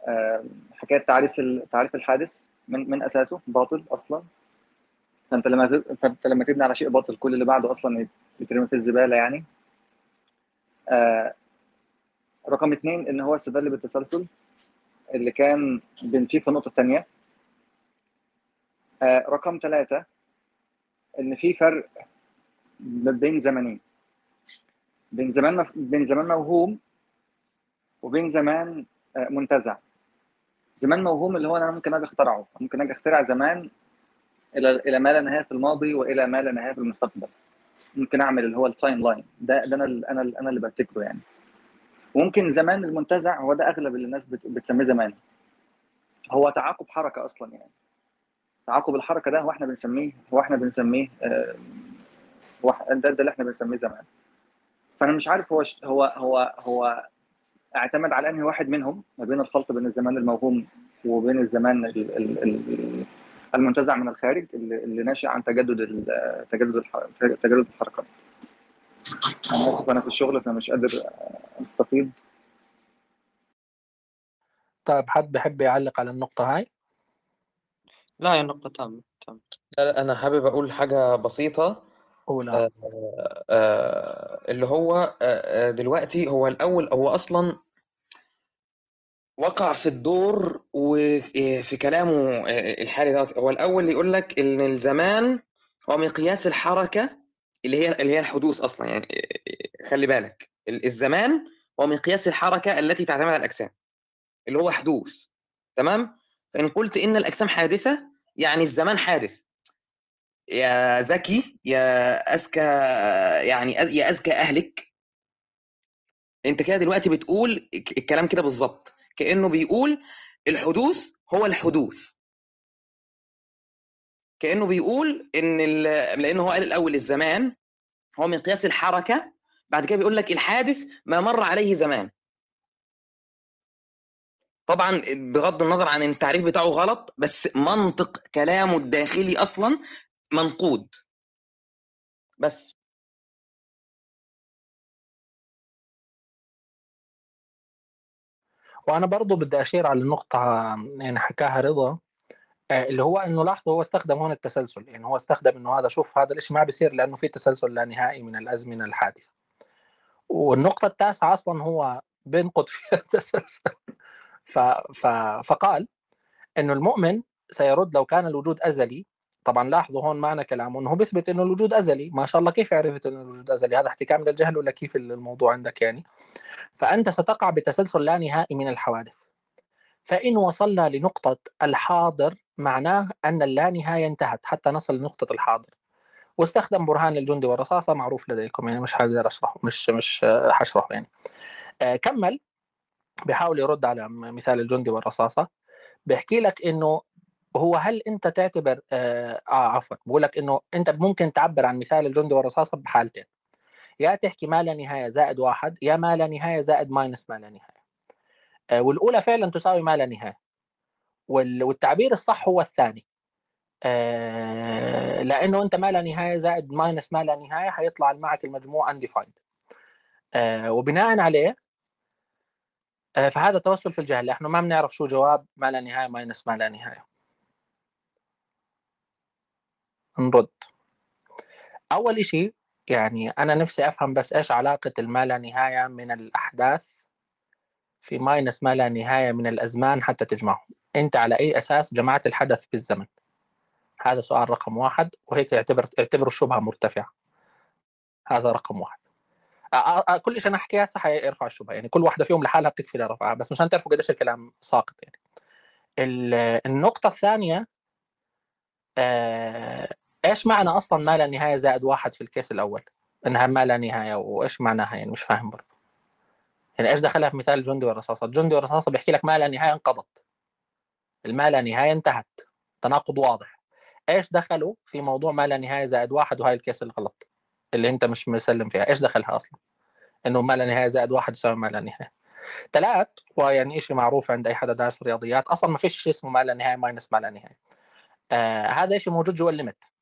آه، حكاية تعريف تعريف الحادث من من أساسه باطل أصلا. فأنت لما ت- فأنت لما تبني على شيء باطل كل اللي بعده أصلا يترمي في الزبالة يعني. آه، رقم اثنين إن هو استدل بالتسلسل اللي كان بنفيه في النقطة الثانية آه، رقم ثلاثة إن في فرق بين زمنين. بين زمان. بين زمان موهوم وبين زمان آه، منتزع. زمان موهوم اللي هو أنا ممكن أجي أخترعه. ممكن أجي أخترع زمان إلى إلى ما لا نهاية في الماضي وإلى ما لا نهاية في المستقبل. ممكن أعمل اللي هو ال timeline. ده ده أنا أنا ال- أنا اللي ببتكره يعني. وممكن زمان المنتزع هو ده أغلب اللي الناس بت- بتسميه زمان. هو تعاقب حركة أصلا يعني. تعاقب الحركة ده هو إحنا بنسميه هو إحنا بنسميه آه، ده, ده اللي إحنا بنسميه زمان. فأنا مش عارف هو هو هو هو اعتمد على أنهي واحد منهم ما بين الخلط بين الزمان الموهوم وبين الزمان ال- ال- ال- المنتزع من الخارج اللي, اللي ناشئ عن تجدد ال- تجدد الح- تجدد الحركات. أنا آسف أنا في الشغل فمش قادر استفيض طيب حد بحب يعلق على النقطة هاي؟ لا يا نقطة تامة تامة. لا لا أنا حابب أقول حاجة بسيطة. أولى آه، آه، اللي هو آه، آه، دلوقتي هو الأول هو أصلا وقع في الدور وفي كلامه آه، الحالي دوت. هو الأول يقول لك إن الزمان هو مقياس الحركة اللي هي اللي هي الحدوث أصلا. يعني آه، خلي بالك. ال- الزمان هو مقياس الحركة التي تعتمد على الأجسام اللي هو حدوث. تمام؟ فإن قلت إن الأجسام حادثة يعني الزمان حادث. يا ذكي يا اذكى يعني يا اذكى أهلك. أنت كده دلوقتي بتقول الك- الكلام كده بالظبط. كأنه بيقول الحدوث هو الحدوث. كأنه بيقول إن لأن هو قال الأول الزمان هو مقياس الحركة بعد كده بيقول لك الحادث ما مر عليه زمان. طبعا بغض النظر عن التعريف بتاعه غلط بس منطق كلامه الداخلي أصلا منقود. بس. وأنا برضو بدي أشير على النقطة يعني حكاها رضا آه، اللي هو إنه لاحظوا هو استخدم هون التسلسل يعني هو استخدم إنه هذا شوف هذا الشيء ما بيصير لأنه في تسلسل لا نهائي من الأزمنة الحادثة. والنقطة التاسعة أصلا هو بينقض فيها التسلسل. فقال إنه المؤمن سيرد لو كان الوجود أزلي طبعا لاحظوا هون معنى كلامه إنه بيثبت إنه الوجود أزلي. ما شاء الله كيف عرفت إنه الوجود أزلي؟ هذا احتكام للجهل ولا كيف الموضوع عندك يعني؟ فأنت ستقع بتسلسل لا نهائي من الحوادث. فإن وصلنا لنقطة الحاضر معناه أن اللانهاية انتهت حتى نصل لنقطة الحاضر. واستخدم برهان الجندي والرصاصة معروف لديكم يعني مش حقدر أشرحه مش مش حشرحه يعني. آه، كمل. بيحاول يرد على مثال الجندي والرصاصة. بيحكي لك إنه هو هل أنت تعتبر آه, آه عفوا بقول لك إنه أنت ممكن تعبر عن مثال الجندي والرصاصة بحالتين. يا تحكي ما لا نهاية زائد واحد يا ما لا نهاية زائد ماينس ما لا نهاية. آه، والأولى فعلا تساوي ما لا نهاية. وال- والتعبير الصح هو الثاني. آه، لأنه أنت ما لا نهاية زائد ماينس ما لا نهاية حيطلع معك المجموع undefined. آه، وبناء عليه آه، فهذا توسل في الجهل. إحنا ما بنعرف شو جواب ما لا نهاية ماينس ما لا نهاية. نرد. أول شيء يعني أنا نفسي أفهم بس إيش علاقة الما لا نهاية من الأحداث في minus ما لا نهاية من الأزمان حتى تجمعهم. أنت على أي أساس جمعت الحدث بالزمن هذا سؤال رقم واحد وهيك اعتبر اعتبره الشبهه مرتفعة. هذا رقم واحد. كل شيء أنا احكيها صح يرفع الشبهة. يعني كل واحدة فيهم لحالها بتكفي لرفعها بس مشان تعرفوا قديش الكلام ساقط يعني. ال- النقطة الثانية آه، إيش معنى أصلا ما لا نهاية زائد واحد في الكيس الأول؟ إنها ما لا نهاية وإيش معناها؟ يعني مش فاهم برضه. يعني إيش دخلها في مثال الجندي والرصاصة؟ الجندي والرصاصة بيحكي لك ما لا نهاية انقضت. الما لا نهاية انتهت. تناقض واضح. إيش دخلوا في موضوع ما لا نهاية زائد واحد وهاي الكيس الغلط اللي أنت مش مسلم فيها. إيش دخلها أصلا؟ إنه ما لا نهاية زائد واحد يساوي ما لا نهاية. ثلاث ويعني شيء معروف عند أي حدا دارس رياضيات أصلا ما فيش شيء اسمه ما لا نهاية ماينس ما لا نهاية. آه هذا شيء موجود جوا ال limit.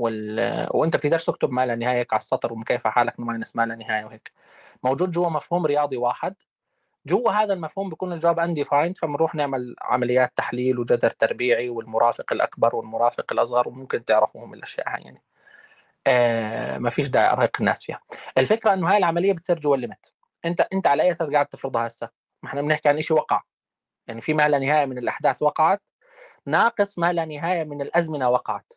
وال... وانت بتقدرش تكتب ما لا نهاية على السطر ومكيف حالك minus ما لا نهاية وهيك. موجود جوا مفهوم رياضي واحد. جوا هذا المفهوم بيكون الجواب undefined فبنروح نعمل عمليات تحليل وجذر تربيعي والمرافق الأكبر والمرافق الأصغر وممكن تعرفوهم الأشياء هاي يعني. آه ما فيش داعي أرهق الناس فيها. الفكرة إنه هاي العملية بتصير جوا الليمت أنت أنت على أي أساس قاعد تفرضها هسه؟ ما إحنا بنحكي عن شيء وقع. يعني في ما لا نهاية من الأحداث وقعت. ناقص ما لا نهاية من الأزمنة وقعت.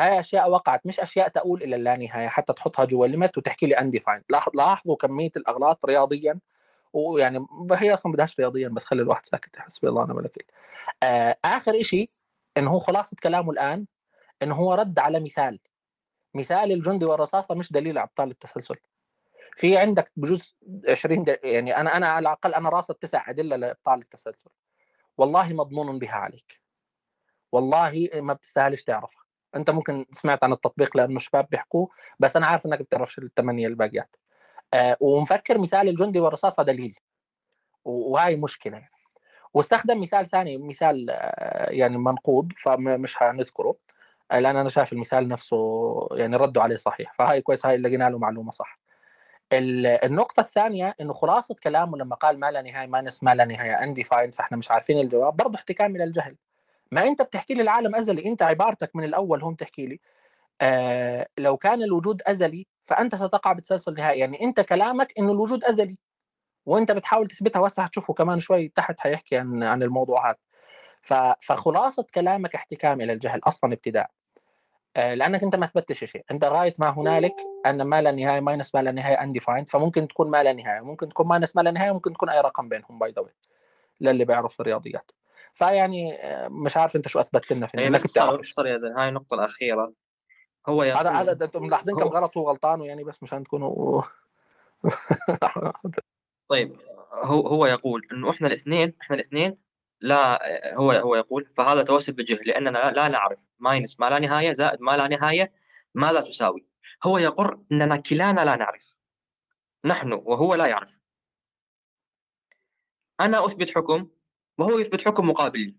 فهي أشياء وقعت مش أشياء تؤول إلى اللا نهايه حتى تحطها جوا الليمت وتحكي لي undefined لاحظ لاحظوا كمية الأغلاط رياضيا ويعني هي أصلا بدهاش رياضيا بس خلي الواحد ساكت حسبي الله ونعم الوكيل. آه آخر شيء انه هو خلاصة كلامه الآن انه هو رد على مثال. مثال الجندي والرصاصة مش دليل على أبطال التسلسل. في عندك بجوز 20 د- يعني أنا أنا على الأقل أنا راصد تسع أدلة لأبطال التسلسل. والله مضمون بها عليك. والله ما بتستاهلش تعرفها. انت ممكن سمعت عن التطبيق لأنه الشباب بيحكوه بس أنا عارف إنك بتعرفش الثمانيه الباقيات. آه ومفكر مثال الجندي والرصاصة دليل وهاي مشكلة. يعني. واستخدم مثال ثاني مثال آه، يعني منقوض فمش هنذكره آه، لأن أنا شايف المثال نفسه يعني ردوا عليه صحيح فهاي كويس هاي لقينا له معلومة صح. ال- النقطة الثانية إنه خلاصة كلامه لما قال ما لا نهاية minus ما لا نهاية undefined فإحنا مش عارفين الجواب برضه احتكام إلى الجهل. ما أنت بتحكي لي العالم أزلي أنت عبارتك من الأول هم تحكي لي. آه لو كان الوجود أزلي فأنت ستقع بتسلسل نهائي يعني أنت كلامك إنه الوجود أزلي وأنت بتحاول تثبتها. وهسه حتشوفه كمان شوي تحت حيحكي عن عن الموضوع هذا ف- فخلاصة كلامك احتكام إلى الجهل أصلا ابتداء. آه، لأنك أنت ما أثبتتش شيء. أنت غايه ما هنالك أن ما لا نهاية ماينس ما لا نهاية undefined فممكن تكون ما لا نهاية ممكن تكون minus ما لا نهاية ممكن تكون أي رقم بينهم by the للي بيعرف الرياضيات. فيعني آه، مش عارف أنت شو اثبتت لنا في انك باختصار بتعرف يا زلمة هاي النقطة الأخيرة. هو يقول هذا هذا أنتم ملاحظين كم هو- غلط وغلطان يعني بس مشان تكونوا طيب هو هو يقول إنه إحنا الاثنين إحنا الاثنين لا هو هو يقول فهذا توسل بالجهل لأننا لا, لا نعرف. ماينس ما لا نهاية زائد ما لا نهاية ماذا تساوي. هو يقر إننا كلانا لا نعرف. نحن وهو لا يعرف. أنا أثبت حكم وهو يثبت حكم مقابل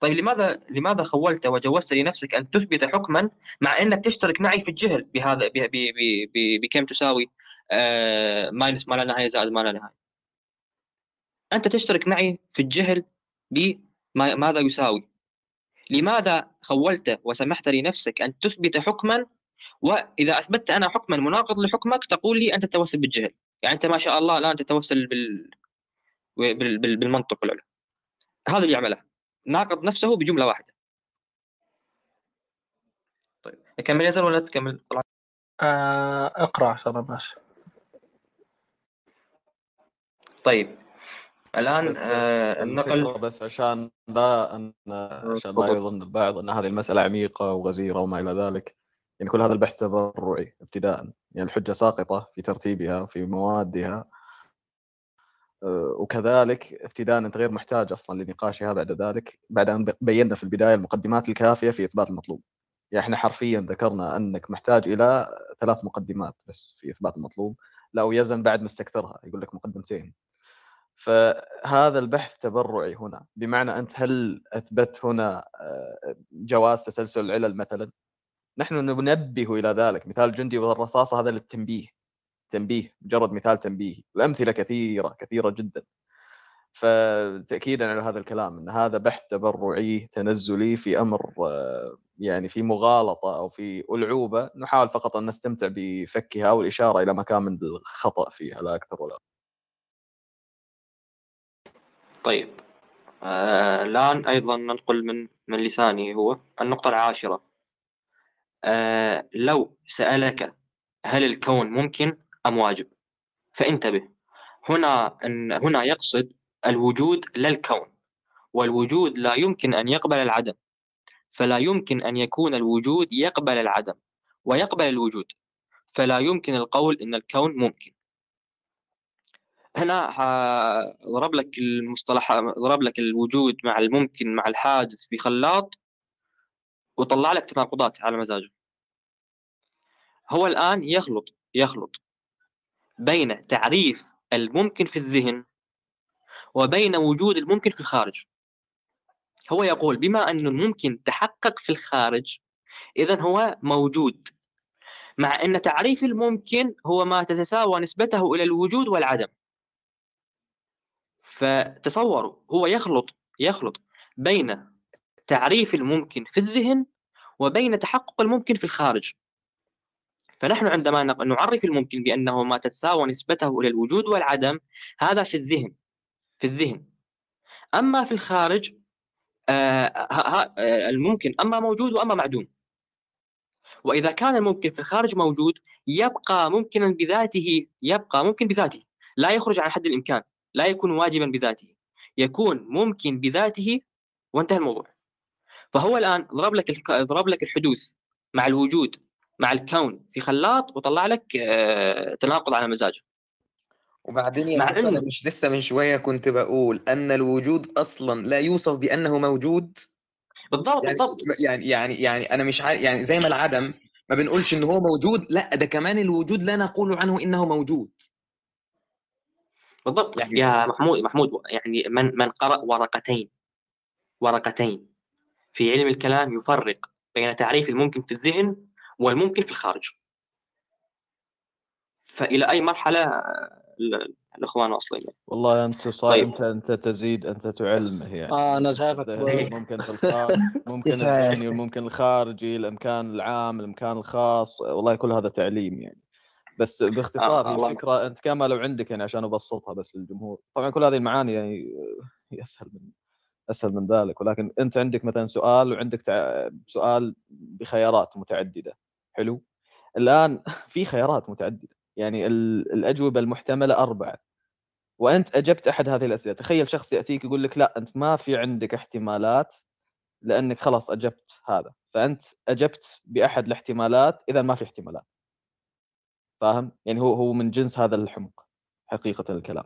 طيب لماذا لماذا خولت وجوزت لنفسك أن تثبت حكما مع إنك تشترك معي في الجهل بهذا بكم تساوي؟ آه ماينس ما لا نهاية زائد ما لا نهاية. أنت تشترك معي في الجهل بماذا يساوي؟ لماذا خولت وسمحت لنفسك أن تثبت حكما؟ وإذا أثبتت أنا حكما مناقض لحكمك تقول لي أنت تتوسل بالجهل. يعني أنت ما شاء الله الآن تتوسل بال... بال... بال... بالمنطق والعلم هذا اللي يعمله. ناقض نفسه بجملة واحدة. طيب نكمل يزن ولا تكمل؟ طلع. آه اقرأ عشان ماشي. طيب الآن بس آه النقل بس عشان لا أن عشان لا. يظن البعض أن هذه المسألة عميقة وغزيرة وما إلى ذلك. يعني كل هذا البحث تبرعي ابتداء. يعني الحجة ساقطة في ترتيبها في موادها. وكذلك ابتداء انت غير محتاج أصلا لنقاشها بعد ذلك بعد أن بينا في البداية المقدمات الكافية في إثبات المطلوب. يعني إحنا حرفيا ذكرنا أنك محتاج إلى ثلاث مقدمات بس في إثبات المطلوب لا ويزن بعد مستكثرها يقول لك مقدمتين. فهذا البحث تبرعي هنا بمعنى أنت هل أثبت هنا آه، جواز تسلسل العلل مثلا؟ نحن ننبه إلى ذلك. مثال جندي والرصاصة هذا للتنبيه. تنبيه مجرد مثال تنبيهي والامثله كثيرة كثيرة جدا. فتاكيدا على هذا الكلام إن هذا بحث تبرعي تنزلي في أمر آه، يعني في مغالطة أو في ألعوبة نحاول فقط أن نستمتع بفكها والاشاره إلى مكان من الخطأ فيها لا أكثر ولا. طيب. آه الآن أيضا ننقل من من لسانه هو النقطة العاشرة. آه لو سألك هل الكون ممكن؟ أم واجب؟ فانتبه هنا هنا يقصد الوجود لا الكون والوجود لا يمكن أن يقبل العدم فلا يمكن أن يكون الوجود يقبل العدم ويقبل الوجود فلا يمكن القول إن الكون ممكن. هنا ضرب لك المصطلح ضرب لك الوجود مع الممكن مع الحادث في خلاط وطلع لك تناقضات على مزاجه هو الآن يخلط يخلط بين تعريف الممكن في الذهن وبين وجود الممكن في الخارج. هو يقول بما أن الممكن تحقق في الخارج إذا هو موجود مع أن تعريف الممكن هو ما تتساوى نسبته إلى الوجود والعدم. فتصوروا هو يخلط يخلط بين تعريف الممكن في الذهن وبين تحقق الممكن في الخارج. فنحن عندما نعرف الممكن بأنه ما تتساوى نسبته إلى الوجود والعدم هذا في الذهن في الذهن. أما في الخارج آه آه الممكن أما موجود وأما معدوم. وإذا كان الممكن في الخارج موجود يبقى ممكنا بذاته يبقى ممكن بذاته. لا يخرج عن حد الإمكان لا يكون واجبا بذاته. يكون ممكن بذاته وانتهى الموضوع. فهو الآن ضرب لك ضرب لك الحدوث مع الوجود مع الكون في خلاط وطلع لك آه، تناقض على مزاجه. وبعدين مع علم مش لسه من شوية كنت بقول أن الوجود أصلا لا يوصف بأنه موجود. بالضبط يعني بالضبط. يعني يعني يعني أنا مش عارف يعني زي ما العدم ما بنقولش ان هو موجود لا ده كمان الوجود لا نقول عنه إنه موجود. بالضبط. يعني يا محمود محمود يعني من من قرأ ورقتين ورقتين في علم الكلام يفرق بين تعريف الممكن في الذهن والممكن في الخارج. فإلى أي مرحلة آه، ال- الإخوان واصلين والله أنت صا... طيب. أنت أنت تزيد أنت تعلمه يعني آه أنا شايفك ممكن في الخارج ممكن الذهني والممكن الخارجي الإمكان العام الإمكان الخاص والله كل هذا تعليم يعني. بس باختصار آه هي الله الفكرة أنت كما لو عندك يعني عشان أبسطها بس للجمهور. طبعا كل هذه المعاني يعني هي أسهل من أسهل من ذلك. ولكن أنت عندك مثلا سؤال وعندك تع... سؤال بخيارات متعددة. حلو. الآن في خيارات متعددة يعني ال... الأجوبة المحتملة أربعة. وأنت أجبت أحد هذه الأسئلة تخيل شخص يأتيك يقول لك لا أنت ما في عندك احتمالات لأنك خلاص أجبت هذا. فأنت أجبت بأحد الاحتمالات إذا ما في احتمالات. فاهم؟ يعني هو هو من جنس هذا الحمق حقيقة الكلام.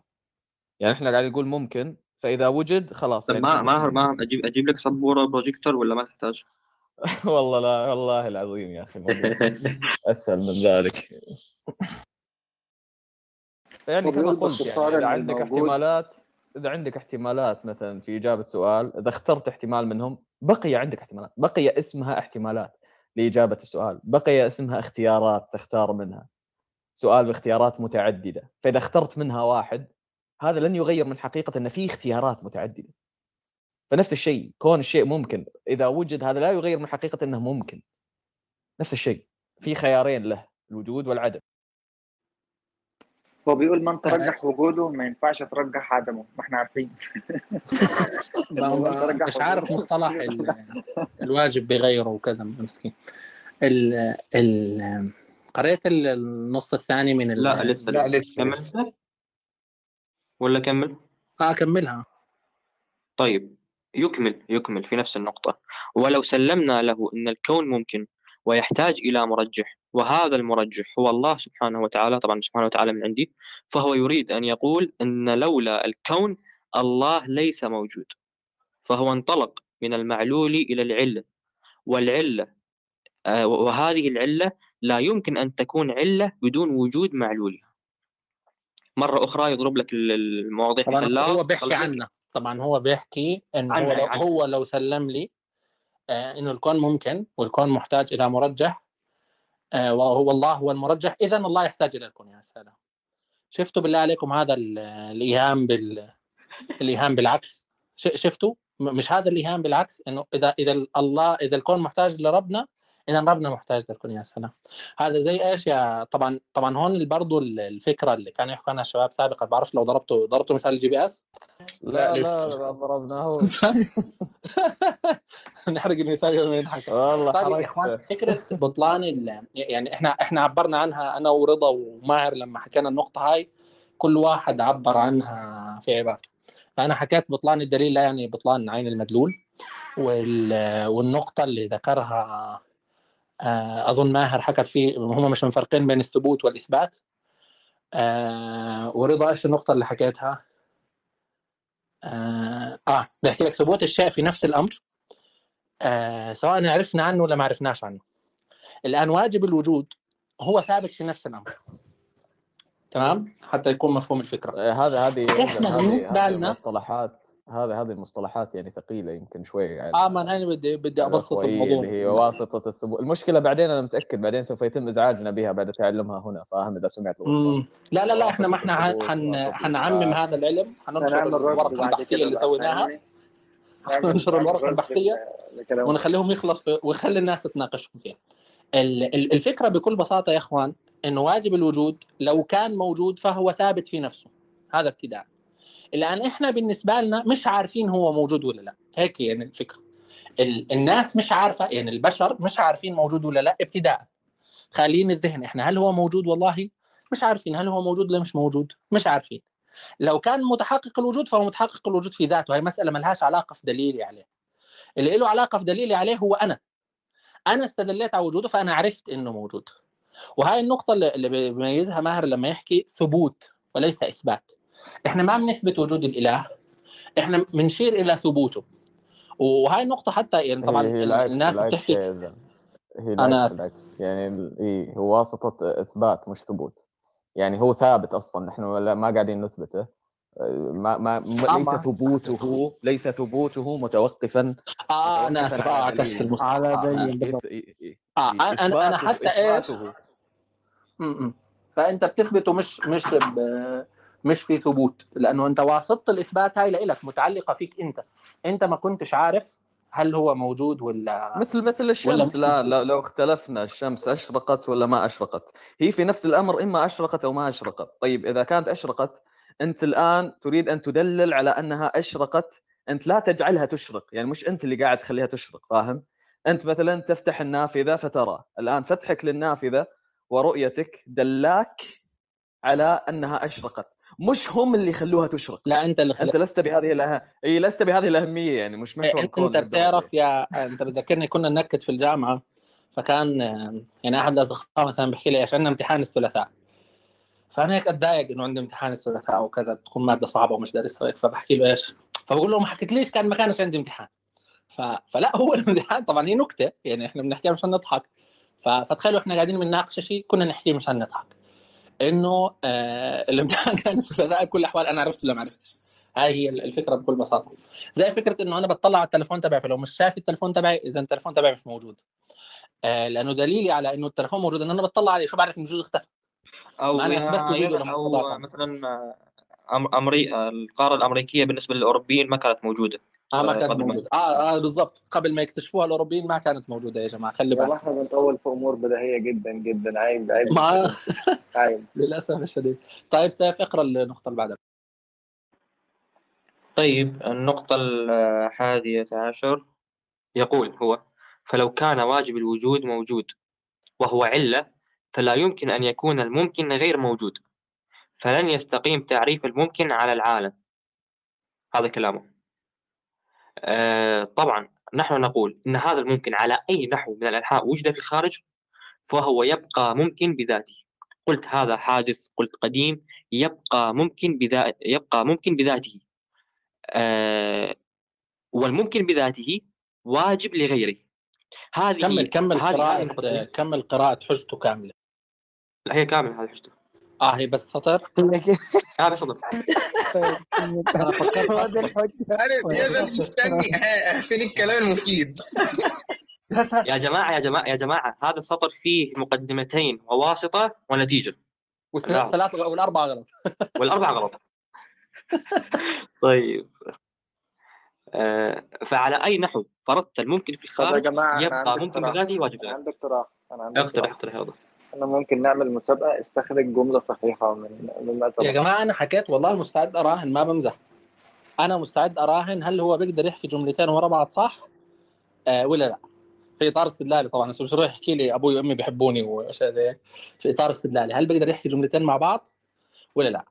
يعني إحنا قاعد نقول ممكن فإذا وجد خلاص طب يعني ما في ماهر ماهر أجيب أجيب لك سبورة بروجيكتور ولا ما تحتاج؟ والله لا والله العظيم يا أخي أسهل من ذلك. فيعني كما قلت يعني إذا عندك الموجود. احتمالات إذا عندك احتمالات مثلا في إجابة سؤال إذا اخترت احتمال منهم بقي عندك احتمالات بقي اسمها احتمالات لإجابة السؤال بقي اسمها اختيارات تختار منها. سؤال باختيارات متعددة فإذا اخترت منها واحد هذا لن يغير من حقيقة إن في اختيارات متعددة. فنفس الشيء كون الشيء ممكن. إذا وجد هذا لا يغير من حقيقة إنه ممكن. نفس الشيء. في خيارين له الوجود والعدم. هو بيقول من ترجح وجوده ما ينفعش ترجح عدمه. ما إحنا عارفين. مش عارف مصطلح ال- الواجب بغيره وكذا مسكين. ال ال قريت ال- النص الثاني من ال... لا لسه لا لسه. لسه ولا كمل؟ آه اكملها طيب. يكمل يكمل في نفس النقطة. ولو سلمنا له أن الكون ممكن ويحتاج إلى مرجح. وهذا المرجح هو الله سبحانه وتعالى طبعا سبحانه وتعالى من عندي فهو يريد أن يقول أن لولا الكون الله ليس موجود. فهو انطلق من المعلول إلى العلة. والعلة آه، وهذه العلة لا يمكن أن تكون علة بدون وجود معلولها. مرة أخرى يضرب لك ال- المواضيع هو بيحكي عنه طبعا هو بيحكي إنه هو لو, هو لو سلم لي آه إنه الكون ممكن والكون محتاج إلى مرجح آه وهو الله هو المرجح اذا الله يحتاج إلى الكون يا سلام. شفتوا بالله عليكم هذا ال- الإيهام بال الإيهام بالعكس؟ شفتوا؟ مش هذا الإيهام بالعكس؟ إنه إذا إذا الله إذا الكون محتاج لربنا إذا ربنا محتاج للكون يا سلام. هذا زي إيش؟ يا طبعا طبعا هون برضو الفكرة اللي كانوا يحكوا عنها الشباب سابقا. بعرف لو ضربتوا ضربتوا مثال ال GPS؟ لا لا لا لسه. لا ضربناه نحرق المثال يوم نضحك والله طيب يا إخوان فكرة بطلان ال... يعني إحنا إحنا عبرنا عنها أنا ورضا وماهر لما حكينا النقطة هاي. كل واحد عبر عنها في عبارته. فانا حكيت بطلان الدليل لا يعني بطلان عين المدلول. وال... والنقطة اللي ذكرها أظن ماهر حكت فيه هم مش مفرقين بين الثبوت والإثبات. آه، ورضا إيش النقطة اللي حكيتها؟ آه, آه بحكي لك ثبوت الشيء في نفس الأمر. آه سواء عرفنا عنه ولا ما عرفناش عنه. الآن واجب الوجود هو ثابت في نفس الأمر. تمام؟ حتى يكون مفهوم الفكرة. آه، هذا هذه إحنا بالنسبة لنا المصطلحات هذه هذه المصطلحات يعني ثقيلة يمكن شوي يعني. آه ما أنا بدي بدي أبسط الأخوية الموضوع. اللي هي واسطة الثبوت المشكلة بعدين أنا متأكد بعدين سوف يتم إزعاجنا بها بعد تعلمها هنا فأهم إذا سمعت. لا لا لا إحنا ما إحنا حن حنعمم هذا العلم حننشر الورقة البحثية اللي سويناها. حننشر الورقة البحثية ونخليهم يخلص ويخلي الناس تناقشهم فيها. ال- ال- الفكرة بكل بساطة يا إخوان انه واجب الوجود لو كان موجود فهو ثابت في نفسه. هذا ابتداء. الان إحنا بالنسبة لنا مش عارفين هو موجود ولا لا. هيك يعني الفكرة. ال- الناس مش عارفة يعني البشر مش عارفين موجود ولا لا ابتداء. خاليين الذهن إحنا هل هو موجود؟ والله مش عارفين هل هو موجود ولا مش موجود. مش عارفين. لو كان متحقق الوجود فهو متحقق الوجود في ذاته. هي مسألة ملهاش علاقة في دليلي عليه. اللي له علاقة في دليلي عليه هو أنا. أنا استدليت على وجوده فأنا عرفت إنه موجود. وهاي النقطة اللي اللي بيميزها ماهر لما يحكي ثبوت وليس إثبات. إحنا ما بنثبت وجود الإله. إحنا بنشير إلى ثبوته. وهاي النقطة حتى يعني طبعا هي, العكس الناس العكس بتحكي هي أنا العكس العكس يعني إيه هو واسطة إثبات مش ثبوت. يعني هو ثابت أصلا. نحن ما قاعدين نثبته. ما ما ليس ثبوته ليس ثبوته متوقفا أنا آسف متوقفا آه على عكست المصطلح على آه أنا دليل إيه- إيه- آه إيه. أنا أنا إثباته حتى م. فأنت بتثبته مش مش ب... مش في ثبوت لأنه أنت واسطة الإثبات هاي لإلك متعلقة فيك أنت. أنت ما كنتش عارف هل هو موجود ولا مثل مثل ولا الشمس. مش لا موجود. لا- لو اختلفنا الشمس أشرقت ولا ما أشرقت؟ هي في نفس الأمر إما أشرقت أو ما أشرقت. طيب إذا كانت أشرقت أنت الآن تريد أن تدلل على أنها أشرقت أنت لا تجعلها تشرق. يعني مش أنت اللي قاعد تخليها تشرق فاهم؟ أنت مثلا تفتح النافذة فترى. الآن فتحك للنافذة ورؤيتك دلاك على أنها أشرقت. مش هم اللي خلوها تشرق. لا أنت اللي أنت خلق لست بهذه الأه... إي لست بهذه الأهمية يعني مش محور إيه، الكون أنت للدرجه بتعرف يا أنت بتذكرني كنا ننكت في الجامعة فكان يعني أحد الأصدقاء مثلا بيحكي لي إيش عندنا امتحان الثلاثاء. فأنا هيك أتضايق إنه عندي امتحان الثلاثاء وكذا تكون مادة صعبة ومش دارسها هيك فبحكي له إيش فبقول له ما حكيتليش كان ما كانش عندي امتحان. ف... فلا هو الامتحان طبعا هي نكتة يعني إحنا بنحكيها مشان نضحك. ف... فتخيلوا إحنا قاعدين بنناقش شيء كنا نحكيه مشان نضحك. إنه آه الامتحان كان الثلاثاء بكل الأحوال. أنا عرفت ولا ما عرفتش؟ هاي هي الفكرة بكل بساطة. زي فكرة إنه أنا بطلع على التليفون تبعي فلو مش شايف التليفون تبعي إذا التليفون تبعي مش موجود. آه لأنه دليلي على إنه التليفون موجود ان أنا بطلع عليه شو بعرف إنه جوز اختفى. أو ما أنا أثبت وجوده أو مثلا أم- أمري... القارة الأمريكية بالنسبة للأوروبيين ما كانت موجودة. آه ما آه، كانت موجودة. آه آه بالضبط. قبل ما يكتشفوها الأوروبيين ما كانت موجودة يا جماعة. خلي بالك. إحنا بنطول في أمور بديهية جدا جدا. عيب عيب ما عيب للأسف الشديد. طيب سيف اقرأ النقطة اللي بعدها. طيب النقطة الحادية عشر. يقول هو فلو كان واجب الوجود موجود وهو علة فلا يمكن أن يكون الممكن غير موجود. فلن يستقيم تعريف الممكن على العالم. هذا كلامه. آه طبعا نحن نقول إن هذا الممكن على أي نحو من الأنحاء وجد في الخارج؟ فهو يبقى ممكن بذاته. قلت هذا حادث قلت قديم يبقى ممكن بذا يبقى ممكن بذاته. آه والممكن بذاته واجب لغيره. هذه كمل كمل هذه هذه قراءة النقطة كمل قراءة حجته كاملة. لا هي كاملة هذه حجته. آه هي بس سطر آه بس صدق أنا فكرت يا زلمة مستني فين الكلام المفيد؟ يا جماعة يا جماعة يا جماعة هذا السطر فيه مقدمتين وواسطة ونتيجة. والثلاث والأربعة غلط. والأربعة غلط. طيب. آه فعلى أي نحو فرضت الممكن في الخارج جماعة يبقى ممكن بذاته واجب أنا عندي عندي اقترح اقتراح. اقترح هذا إحنا ممكن نعمل مسابقة استخرج جملة صحيحة من مما يا جماعة أنا حكيت والله مستعد أراهن ما بمزح. أنا مستعد أراهن هل هو بيقدر يحكي جملتين ورا بعض صح؟ آه ولا لا؟ في إطار استدلالي طبعا بس مش يروح يحكي لي أبوي وأمي بيحبوني وأشياء زي هيك. في إطار استدلالي هل بيقدر يحكي جملتين مع بعض؟ ولا لا؟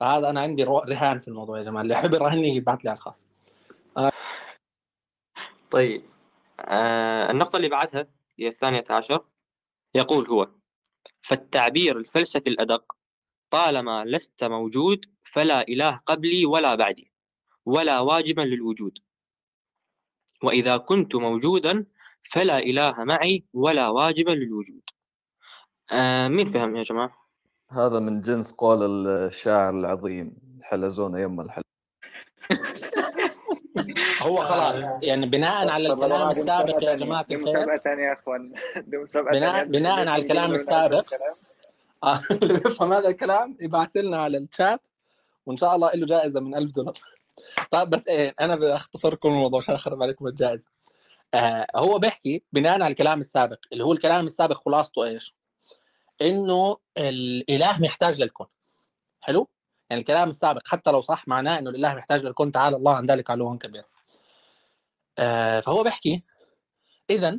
فهذا أنا عندي رهان في الموضوع يا جماعة اللي يحب يراهني يبعث لي على الخاص. طيب آه النقطة اللي بعدها هي الثانية عشر. يقول هو فالتعبير الفلسفي الأدق طالما لست موجود فلا إله قبلي ولا بعدي ولا واجبا للوجود. وإذا كنت موجودا فلا إله معي ولا واجبا للوجود. آه مين فهم يا جماعة؟ هذا من جنس قول الشاعر العظيم الحلزون يم الحل هو خلاص. يعني بناء على الكلام السابق يا جماعة دي الخير. مسابقة ثانية يا إخوان. دي مسابقة بناء ثانية بناء على الكلام السابق. آه، اللي بيفهم هذا الكلام يبعث لنا على الشات وإن شاء الله له جائزة من 1000 دولار. طيب بس إيه أنا بختصر لكم الموضوع عشان أخرب عليكم الجائزة. آه هو بيحكي بناء على الكلام السابق اللي هو الكلام السابق خلاصته إيش؟ إنه الإله محتاج للكون. حلو؟ يعني الكلام السابق حتى لو صح معناه إنه الاله محتاج للكون تعالى الله عن ذلك علوا كبيرا آه فهو بيحكي اذا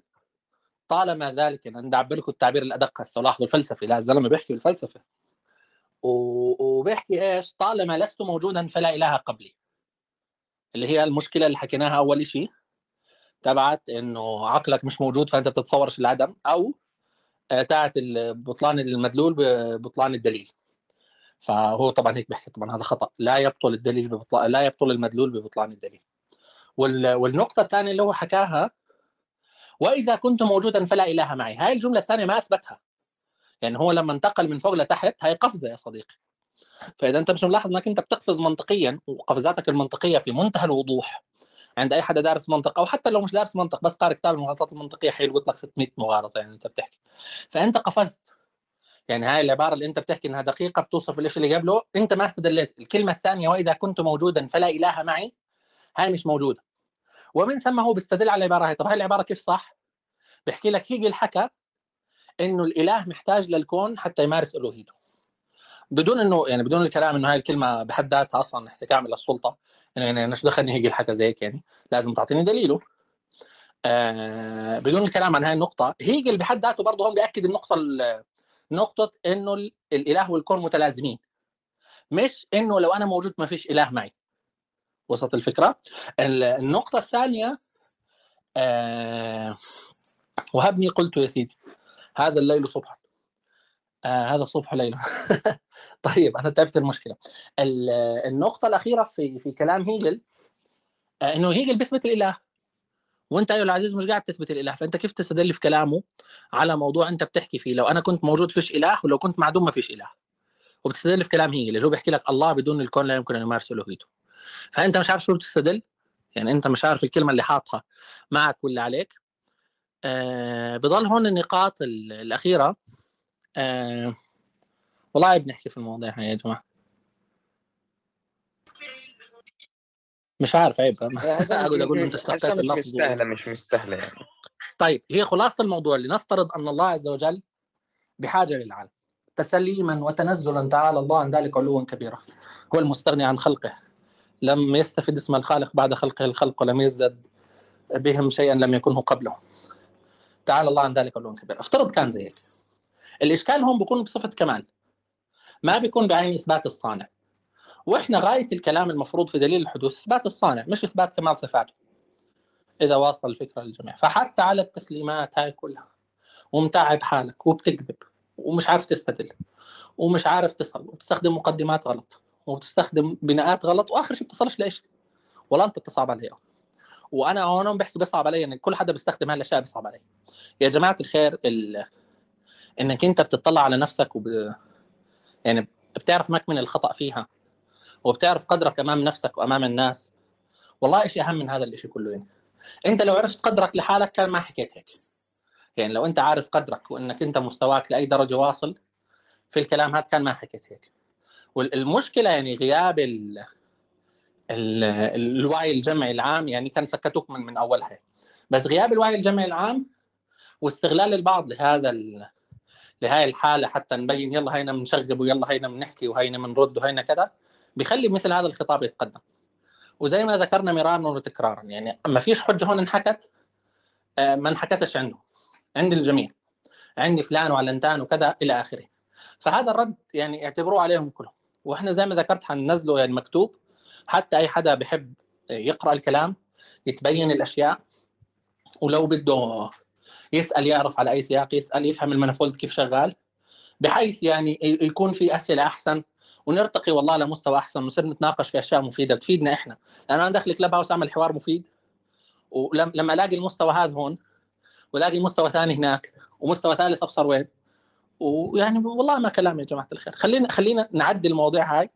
طالما ذلك أنا بدي اعبر لكم التعبير الأدق هسه لاحظوا الفلسفي لا الزلمة بيحكي بالفلسفة. وبيحكي إيش؟ طالما لست موجودا فلا إله قبلي. اللي هي المشكلة اللي حكيناها أول شيء تبعت إنه عقلك مش موجود فأنت بتتصورش العدم أو آه، تاعت بطلان المدلول ببطلان الدليل. فهو طبعا هيك بيحكي طبعا هذا خطأ. لا يبطل الدليل ببطلان لا يبطل المدلول ببطلان الدليل. وال... والنقطة الثانية اللي هو حكاها وإذا كنت موجودا فلا إله معي. هاي الجملة الثانية ما أثبتها. يعني هو لما انتقل من فوق لتحت هاي قفزة يا صديقي. فإذا أنت مش ملاحظ إنك أنت بتقفز منطقيا وقفزاتك المنطقية في منتهى الوضوح. عند أي حدا دارس منطق أو حتى لو مش دارس منطق بس قارئ كتاب المغالطات المنطقية حيلقط لك 600 مغالطة يعني أنت بتحكي. فأنت قفزت. يعني هاي العبارة اللي أنت بتحكي إنها دقيقة بتوصف الشيء اللي قبله. أنت ما استدليت الكلمة الثانية وإذا كنت موجودا فلا إله معي هاي مش موجودة. ومن ثم هو بيستدل على العبارة هاي. طب هاي العبارة كيف صح؟ بيحكي لك هيجي الحكى إنه الإله محتاج للكون حتى يمارس إلوهيته. بدون إنه يعني بدون الكلام إنه هاي الكلمة بحد ذاتها أصلا احتكام إلى السلطة يعني إيش دخلني هيجي الحكى زيك يعني؟ لازم تعطيني دليله. آه بدون الكلام عن هاي النقطة هيجل بحد ذاته برضه هون بيأكد النقطة ال- نقطة إنه ال- الإله والكون متلازمين. مش إنه لو أنا موجود ما فيش إله معي. وصلت الفكرة؟ ال- النقطة الثانية آه وهبني قلت يا سيدي هذا الليل صبح. آه هذا الصبح ليلة. طيب أنا تعبت المشكلة. ال- النقطة الأخيرة في في كلام هيجل آه إنه هيجل بيثبت الإله. وانت ايها العزيز مش قاعد تثبت الإله فأنت كيف تستدل في كلامه على موضوع أنت بتحكي فيه؟ لو أنا كنت موجود فيش إله ولو كنت معدوم ما فيش إله. وبتستدل في كلام هيجل اللي هو بيحكي لك الله بدون الكون لا يمكن أن يمارس الوهيته فأنت مش عارف شو بتستدل؟ يعني أنت مش عارف الكلمة اللي حاطها معك ولا عليك. آه بضل هون النقاط ال- الأخيرة. آه والله عيب نحكي في المواضيع هاي يا جماعة. مش عارف عيب أقعد أقول انت استخدمت مش. مستاهلة مش مستاهلة يعني. طيب هي خلاصة الموضوع لنفترض أن الله عز وجل بحاجة للعالم. تسليما وتنزلا تعالى الله عن ذلك علوا كبيرا. هو المستغني عن خلقه. لم يستفد اسم الخالق بعد خلقه الخلق ولم يزدد بهم شيئا لم يكنه قبله. تعالى الله عن ذلك علوا كبيرا. افترض كان زيك. الإشكال هون بيكون بصفة كمال. ما بيكون بعين إثبات الصانع. وإحنا غاية الكلام المفروض في دليل الحدوث إثبات الصانع مش إثبات كمال صفاته. إذا واصل الفكرة للجميع. فحتى على التسليمات هاي كلها ومتعب حالك وبتكذب ومش عارف تستدل ومش عارف تصل وتستخدم مقدمات غلط وتستخدم بناءات غلط وآخر شيء بتصلش لإيش؟ ولا أنت بتصعب علي. وأنا هون بحكي بصعب علي ان كل حدا بيستخدم هالاشياء بيصعب علي. يا جماعة الخير ال... إنك أنت بتطلع على نفسك وب... يعني بتعرف مكمن الخطأ فيها. وبتعرف قدرك أمام نفسك وأمام الناس. والله شيء أهم من هذا الشيء كله يعني. أنت لو عرفت قدرك لحالك كان ما حكيت هيك. يعني لو أنت عارف قدرك وإنك أنت مستواك لأي درجة واصل في الكلام هذا كان ما حكيت هيك. والمشكلة يعني غياب ال... ال... الوعي الجمعي العام يعني كان سكتوك من من أولها بس غياب الوعي الجمعي العام واستغلال البعض لهذا ال... الحالة حتى نبين يلا هينا بنشغب ويلا هينا بنحكي وهينا بنرد وهينا كذا بيخلي مثل هذا الخطاب يتقدم. وزي ما ذكرنا مرارا وتكرارا يعني ما فيش حجة هون انحكت آه، ما انحكتش عنده عند الجميع عندي فلان وعلنتان وكذا إلى آخره. فهذا الرد يعني اعتبروه عليهم كلهم. وإحنا زي ما ذكرت حننزله يعني مكتوب حتى أي حدا بحب يقرأ الكلام يتبين الأشياء ولو بده يسأل يعرف على أي سياق يسأل يفهم المنفولد كيف شغال بحيث يعني يكون في أسئلة أحسن ونرتقي والله لمستوى أحسن ونصير نتناقش في أشياء مفيدة تفيدنا إحنا. لأن أنا داخل كلاب هاوس أعمل حوار مفيد ولما ألاقي المستوى هذا هون وألاقي مستوى ثاني هناك ومستوى ثالث أبصر وين؟ ويعني والله ما كلام يا جماعة الخير. خلينا خلينا نعدي المواضيع هاي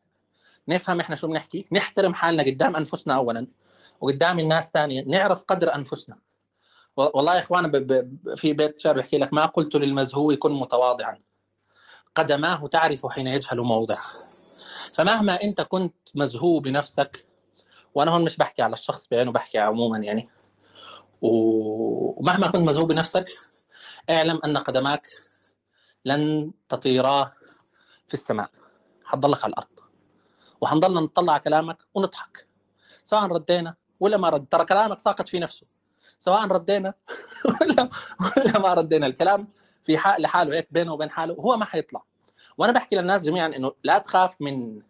نفهم إحنا شو بنحكي نحترم حالنا قدام أنفسنا اولا وقدام الناس ثانيا نعرف قدر أنفسنا. والله يا إخوان ب... ب... في بيت شعر بيحكي لك ما قلت للمزهو كن متواضعا. قدماه تعرف حين يجهل موضعه. فمهما انت كنت مزهو بنفسك وأنا هون مش بحكي على الشخص بعينه بحكي عموما يعني. ومهما كنت مزهو بنفسك اعلم أن قدماك لن تطيرا في السماء. حتضلك على الأرض. وحنضلنا نطلع على كلامك ونضحك. سواء ردينا ولا ما رد. ترى كلامك ساقط في نفسه. سواء ردينا ولا ولا ما ردينا. الكلام في حال لحاله هيك بينه وبين حاله هو ما حيطلع. وأنا بحكي للناس جميعا إنه لا تخاف من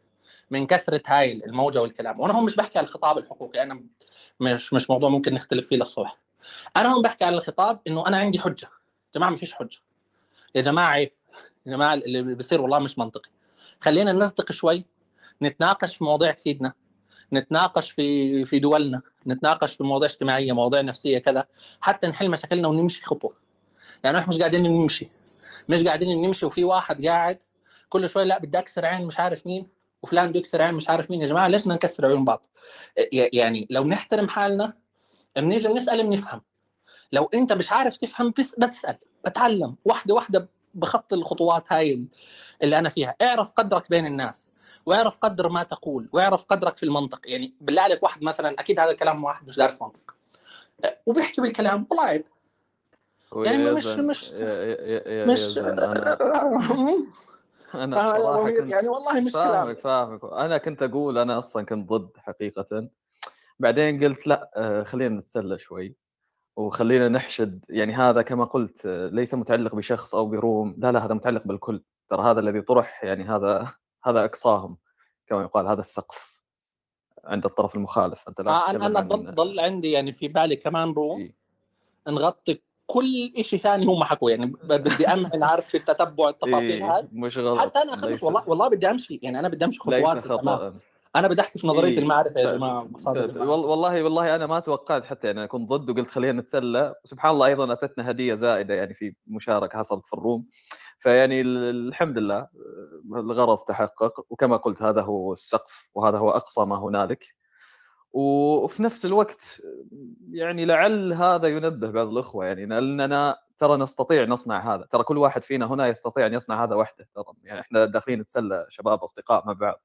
من كثرة هاي الموجة والكلام. وأنا هون مش بحكي على الخطاب الحقوقي أنا مش مش موضوع ممكن نختلف فيه للصبح. أنا هون بحكي على الخطاب إنه أنا عندي حجة. جماعة ما فيش حجة. يا جماعة عيب يا جماعة اللي بيصير والله مش منطقي. خلينا نرتقي شوي نتناقش في مواضيع تفيدنا نتناقش في في دولنا نتناقش في مواضيع اجتماعية مواضيع نفسية كذا حتى نحل مشاكلنا ونمشي خطوة. يعني إحنا مش قاعدين نمشي. مش قاعدين نمشي وفي واحد قاعد كل شوية لا بدي أكسر عين مش عارف مين وفلان بده يكسر عين مش عارف مين يا جماعة ليش بدنا نكسر عيون بعض؟ يعني لو نحترم حالنا بنيجي بنسأل بنفهم. لو أنت مش عارف تفهم بس بتسأل بتعلم. واحدة واحدة بخط الخطوات هاي اللي أنا فيها. اعرف قدرك بين الناس واعرف قدر ما تقول واعرف قدرك في المنطق. يعني بالله عليك واحد مثلا أكيد هذا الكلام واحد مش دارس منطق. وبيحكي بالكلام والله عيب يعني ويا مش زن مش يا, يا, يا, يا مش أنا كنت يعني والله مش كلام. فاهمك فاهمك. أنا كنت أقول أنا أصلا كنت ضد حقيقة. بعدين قلت لا آه، خلينا نتسلى شوي وخلينا نحشد. يعني هذا كما قلت آه، ليس متعلق بشخص أو بروم. لا لا هذا متعلق بالكل. ترى هذا الذي طرح يعني هذا هذا أقصاهم كما يقال. هذا السقف عند الطرف المخالف. أنت لا آه أنا أنا ضل ضل عندي يعني في بالي كمان روم. إيه. نغطي كل شيء ثاني هم حكوا يعني بدي امهن عارف في التتبع التفاصيل إيه هاي. مش غلط. حتى أنا ليس. والله والله بدي أمشي. يعني أنا بدي أمشي خطوات خطأ. أنا بدي أحكي في نظرية إيه. المعرفة يا ف- جماعة وال- والله والله أنا ما توقعت حتى يعني كنت ضد وقلت خلينا نتسلى. وسبحان الله أيضا أتتنا هدية زائدة يعني في مشاركة حصلت في الروم. فيعني ال- الحمد لله الغرض تحقق. وكما قلت هذا هو السقف وهذا هو أقصى ما هنالك. وفي نفس الوقت يعني لعل هذا ينبه بعض الأخوة يعني لأننا ترى نستطيع نصنع هذا ترى كل واحد فينا هنا يستطيع أن يصنع هذا وحده ترى يعني إحنا داخلين نتسلى شباب أصدقاء مع بعض.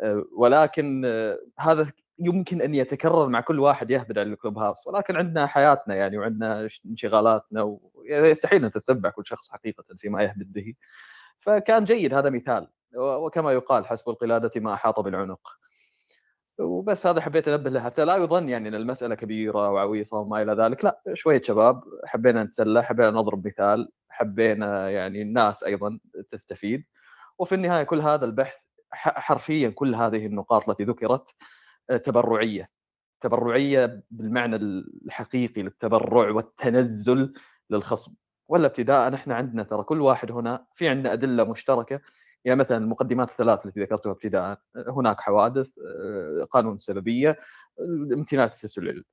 آه، ولكن آه، هذا يمكن أن يتكرر مع كل واحد يهبد على الكلوب هاوس ولكن عندنا حياتنا يعني وعندنا انشغالاتنا ويستحيل أن تتبع كل شخص حقيقة فيما يهبد به. فكان جيد هذا مثال وكما يقال حسب القلادة ما أحاط بالعنق. وبس هذا حبيت أنبه له حتى لا يظن يعني إن المسألة كبيرة وعويصة وما إلى ذلك. لا شوية شباب حبينا نتسلى حبينا نضرب مثال حبينا يعني الناس أيضا تستفيد. وفي النهاية كل هذا البحث حرفيا كل هذه النقاط التي ذكرت آه، تبرعية. تبرعية بالمعنى الحقيقي للتبرع والتنزل للخصم. ولا ابتداء إحنا عندنا ترى كل واحد هنا في عندنا أدلة مشتركة يعني مثلا المقدمات الثلاث التي ذكرتها ابتداء هناك حوادث آه، قانون السببيه امتناع تسلسل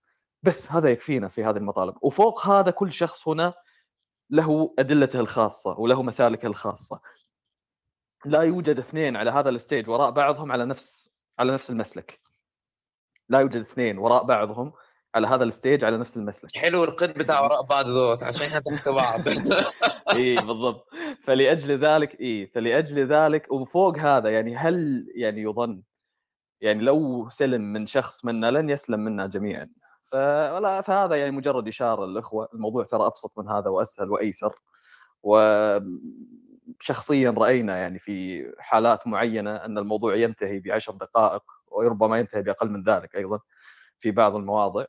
بس هذا يكفينا في هذه المطالب. وفوق هذا كل شخص هنا له أدلته الخاصة وله مسالكه الخاصة. لا يوجد اثنين على هذا الستيج وراء بعضهم على نفس على نفس المسلك. لا يوجد اثنين وراء بعضهم على هذا ال stage على نفس المسلك. حلو القد بتاع وراء بعض دوت عشان إحنا تحت بعض. اي بالضبط. فلأجل ذلك اي فلأجل ذلك وفوق هذا يعني هل يعني يظن يعني لو سلم من شخص منا لن يسلم منا جميعا. فلا فهذا يعني مجرد إشارة للإخوة. الموضوع ترى أبسط من هذا وأسهل وايسر وشخصيا رأينا يعني في حالات معينة أن الموضوع ينتهي بعشر دقائق وربما ينتهي بأقل من ذلك أيضا في بعض المواضع.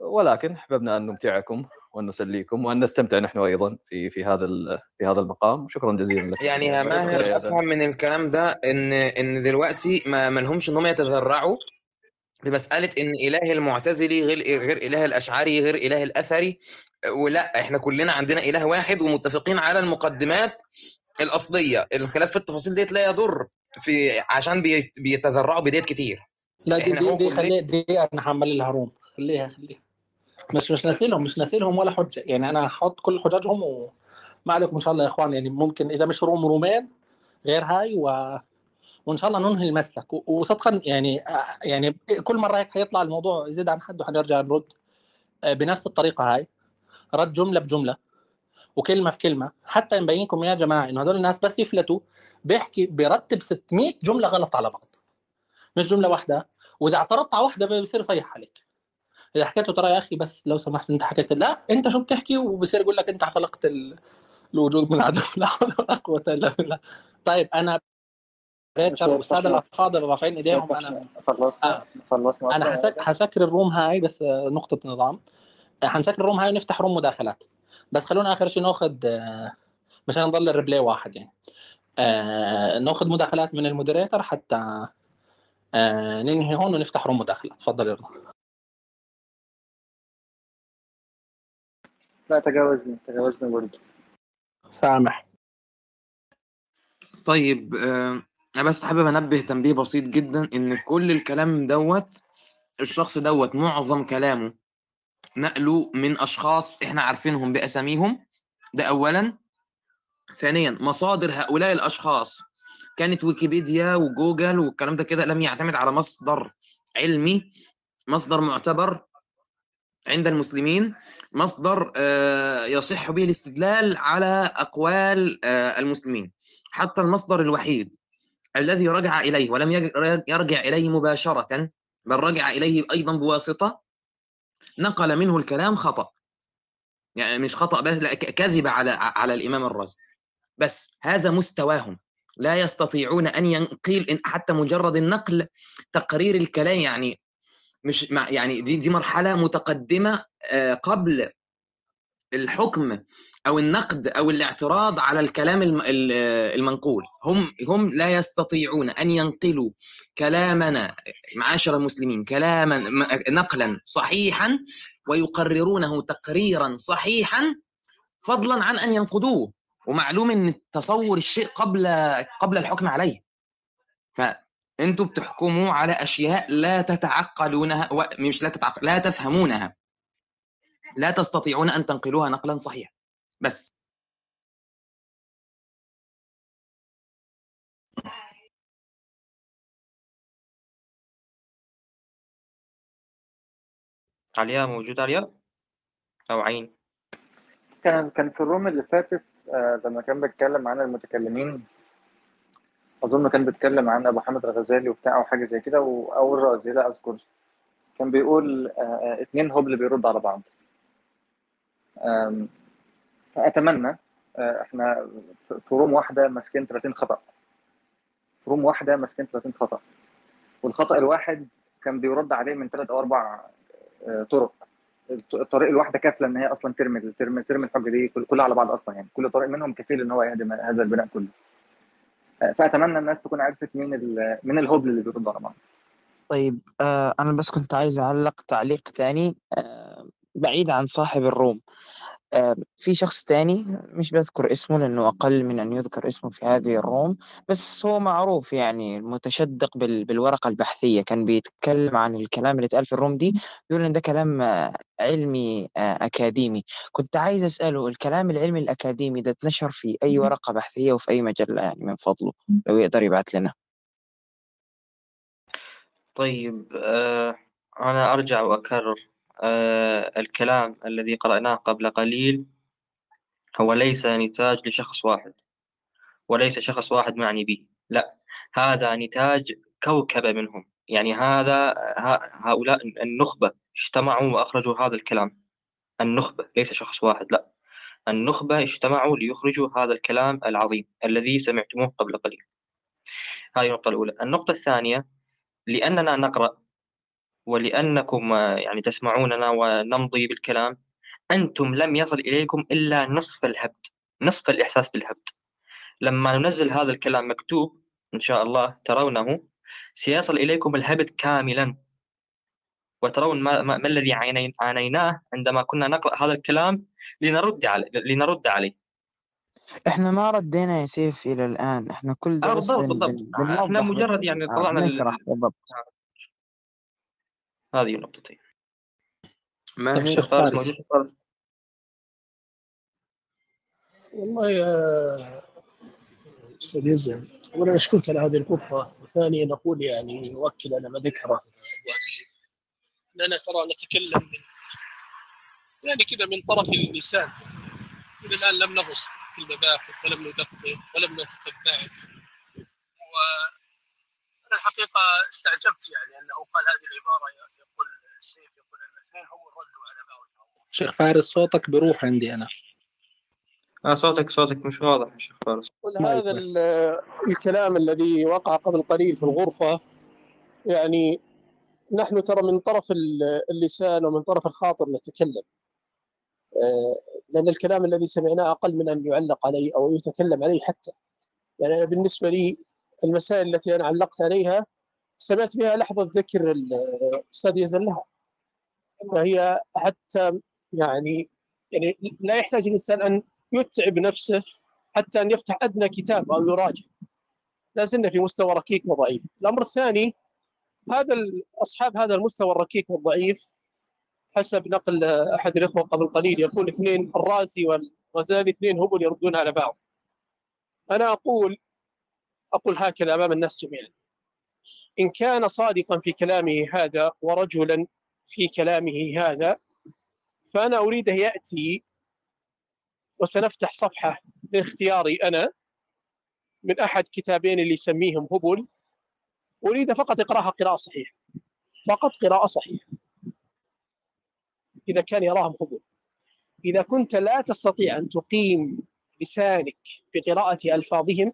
ولكن أحببنا أن نمتعكم وأن نسليكم وأن نستمتع نحن أيضا في في هذا ال- في هذا المقام. شكرا جزيلا لك. يعني يا ماهر. أفهم من الكلام ده إن إن دلوقتي ما ما لهمش ان هم يتذرعوا بمسألة إن إله المعتزلي غير غير إله الأشعري غير إله الأثري؟ ولا إحنا كلنا عندنا إله واحد ومتفقين على المقدمات الأصلية. الخلاف في التفاصيل ديت لا يضر في عشان بي- بيتذرعوا بديت كتير. لا دي دي, دي خليها دي أنا حمل لها room خليها خليها. مش مش ناسيلهم مش ناسيلهم ولا حجة. يعني أنا هحط كل حججهم وما عليكم إن شاء الله يا إخوان. يعني ممكن إذا مش room رومين غير هاي و... وإن شاء الله ننهي المسلك. وصدقا يعني آه، يعني كل مرة هيك حيطلع الموضوع يزيد عن حد وحنرجع نرد آه، بنفس الطريقة هاي. رد جملة بجملة وكلمة في كلمة. حتى نبينكم يا جماعة إنه هدول الناس بس يفلتوا بيحكي بيرتب 600 جملة غلط على بعض. مش جملة واحدة. وإذا اعترضت على واحدة بصير يصيح عليك. اذا حكيت له ترى يا أخي بس لو سمحت أنت حكيت لا أنت شو بتحكي؟ وبصير يقول لك أنت خلقت ال- الوجود من العدم لا حول ولا قوة إلا بالله. طيب أنا ريتشر والساده الافاضل رافعين إيديهم أنا خلصنا. خلصنا. أنا. حسك حسكر ال room هاي بس آه، نقطة نظام. آه، حنسكر ال room هاي ونفتح room مداخلات. بس خلونا آخر شيء ناخذ آه، مشان نضل ال replay واحد يعني. آه، ناخذ مداخلات من ال moderator حتى آه، ننهي هون ونفتح room مداخلات. تفضل يا رضا. لا تجاوزني تجاوزني برضه. سامح. طيب آه، أنا بس حابب أنبه تنبيه بسيط جدا إن كل الكلام دوت الشخص دوت معظم كلامه نقله من أشخاص إحنا عارفينهم بأساميهم ده اولا. ثانيا مصادر هؤلاء الأشخاص كانت ويكيبيديا وجوجل والكلام ده كده لم يعتمد على مصدر علمي مصدر معتبر عند المسلمين مصدر آه، يصح به الاستدلال على أقوال آه، المسلمين حتى المصدر الوحيد الذي رجع إليه ولم يرجع إليه مباشرة بل رجع إليه أيضا بواسطة نقل منه الكلام خطأ. يعني مش خطأ بس لا كذب على على الإمام الرازي. بس هذا مستواهم. لا يستطيعون أن ينقل حتى مجرد النقل تقرير الكلام يعني مش مع يعني دي دي مرحلة متقدمة آه، قبل الحكم أو النقد أو الاعتراض على الكلام الم- ال- المنقول. هم هم لا يستطيعون أن ينقلوا كلامنا معاشر المسلمين كلاما نقلا صحيحا ويقررونه تقريرا صحيحا فضلا عن أن ينقدوه ومعلوم إن تصور الشيء قبل قبل الحكم عليه. فانتوا بتحكموا على أشياء لا تتعقلونها و- مش لا تتعقل لا تفهمونها. لا تستطيعون أن تنقلوها نقلا صحيحا. بس. علياء موجود علياء أو عين. كان كان في ال room اللي فاتت آه، لما كان بيتكلم عن المتكلمين أظن كان بيتكلم عن أبو حامد الغزالي وبتاع أو حاجة زي كده أو الرازي لا أذكر كان بيقول آه، آه، اتنين هبل بيردوا على بعض. فأتمنى آه، إحنا في room واحدة ماسكين 30 خطأ. في room واحدة ماسكين 30 خطأ. والخطأ الواحد كان بيرد عليه من ثلاث أو أربع آه، طرق. الط- الطريق الواحدة كافلة إن هي أصلا ترمي ترمي ترمي الحجة دي كل- كلها على بعض أصلا يعني. كل طريق منهم كفيل إن هو يهدم هذا البناء كله. آه، فأتمنى الناس تكون عرفت مين مين الهبل اللي بيرد على بعض. طيب آه أنا بس كنت عايز أعلق تعليق تاني آه بعيد عن صاحب الروم. آه في شخص تاني مش بذكر اسمه لأنه أقل من أن يذكر اسمه في هذه الروم بس هو معروف يعني متشدق بال بالورقة البحثية. كان بيتكلم عن الكلام اللي اتقال في الروم دي يقول إن ده كلام آه علمي آه أكاديمي. كنت عايز أسأله الكلام العلمي الأكاديمي ده اتنشر في أي ورقة بحثية وفي أي مجلة يعني من فضله؟ لو يقدر يبعت لنا. طيب أنا أرجع وأكرر. الكلام الذي قرأناه قبل قليل هو ليس نتاج لشخص واحد وليس شخص واحد معني به لا هذا نتاج كوكبة منهم يعني هذا هؤلاء النخبة اجتمعوا وأخرجوا هذا الكلام النخبة ليس شخص واحد لا النخبة اجتمعوا ليخرجوا هذا الكلام العظيم الذي سمعتموه قبل قليل. هذه النقطة الأولى. النقطة الثانية لأننا نقرأ ولأنكم آه، يعني تسمعوننا ونمضي بالكلام أنتم لم يصل إليكم إلا نصف الهبد نصف الإحساس بالهبد. لما ننزل هذا الكلام مكتوب إن شاء الله ترونه سيصل إليكم الهبد كاملا. وترون ما, ما, ما الذي عاني- عانيناه عندما كنا نقرأ هذا الكلام لنرد عليه لنرد عليه. إحنا ما ردينا يا سيف إلى الآن إحنا كل آه بس بالضبط بالضبط. إحنا مجرد يعني طلعنا بالضبط. هذه النقطتين طيب ماهر شيخ فارس. فارس والله يا أستاذ يزن اولا أشكرك على هذه الغرفه وثانيا نقول يعني يؤكد على ما ذكره. امير أننا ترى نتكلم من يعني كذا من طرف اللسان. إلى الآن لم نغص في المباحث ولم ندقق ولم نتتبع وأنا الحقيقة استعجبت يعني أنه قال هذه العبارة يقول سيف يقول الاثنين هم ردوا على بعض شيخ فارس صوتك بروح عندي أنا. آه صوتك صوتك مش واضح يا شيخ فارس. هذا ال- الكلام الذي وقع قبل قليل في الغرفة. يعني نحن ترى من طرف ال- اللسان ومن طرف الخاطر نتكلم. آه، لأن الكلام الذي سمعناه أقل من أن يعلق عليه أو يتكلم عليه حتى. يعني بالنسبة لي المسائل التي أنا علقت عليها سمعت بها لحظة ذكر ال- الأستاذ يزن لها. فهي حتى يعني يعني لا يحتاج الإنسان أن يتعب نفسه حتى أن يفتح أدنى كتاب أو يراجع. لا زلنا في مستوى ركيك وضعيف. الأمر الثاني هذا أصحاب هذا المستوى الركيك والضعيف حسب نقل أحد الإخوة قبل قليل يقول اثنين الرازي والغزالي اثنين هبل يردون على بعض. أنا أقول أقول هكذا أمام الناس جميعا. إن كان صادقا في كلامه هذا ورجلا في كلامه هذا فأنا اريده يأتي وسنفتح صفحة باختياري أنا من أحد كتابين اللي يسميهم هبل. أريد فقط إقراها قراءة صحيحة فقط قراءة صحيحة. إذا كان يراهم هبل. إذا كنت لا تستطيع أن تقيم لسانك بقراءة ألفاظهم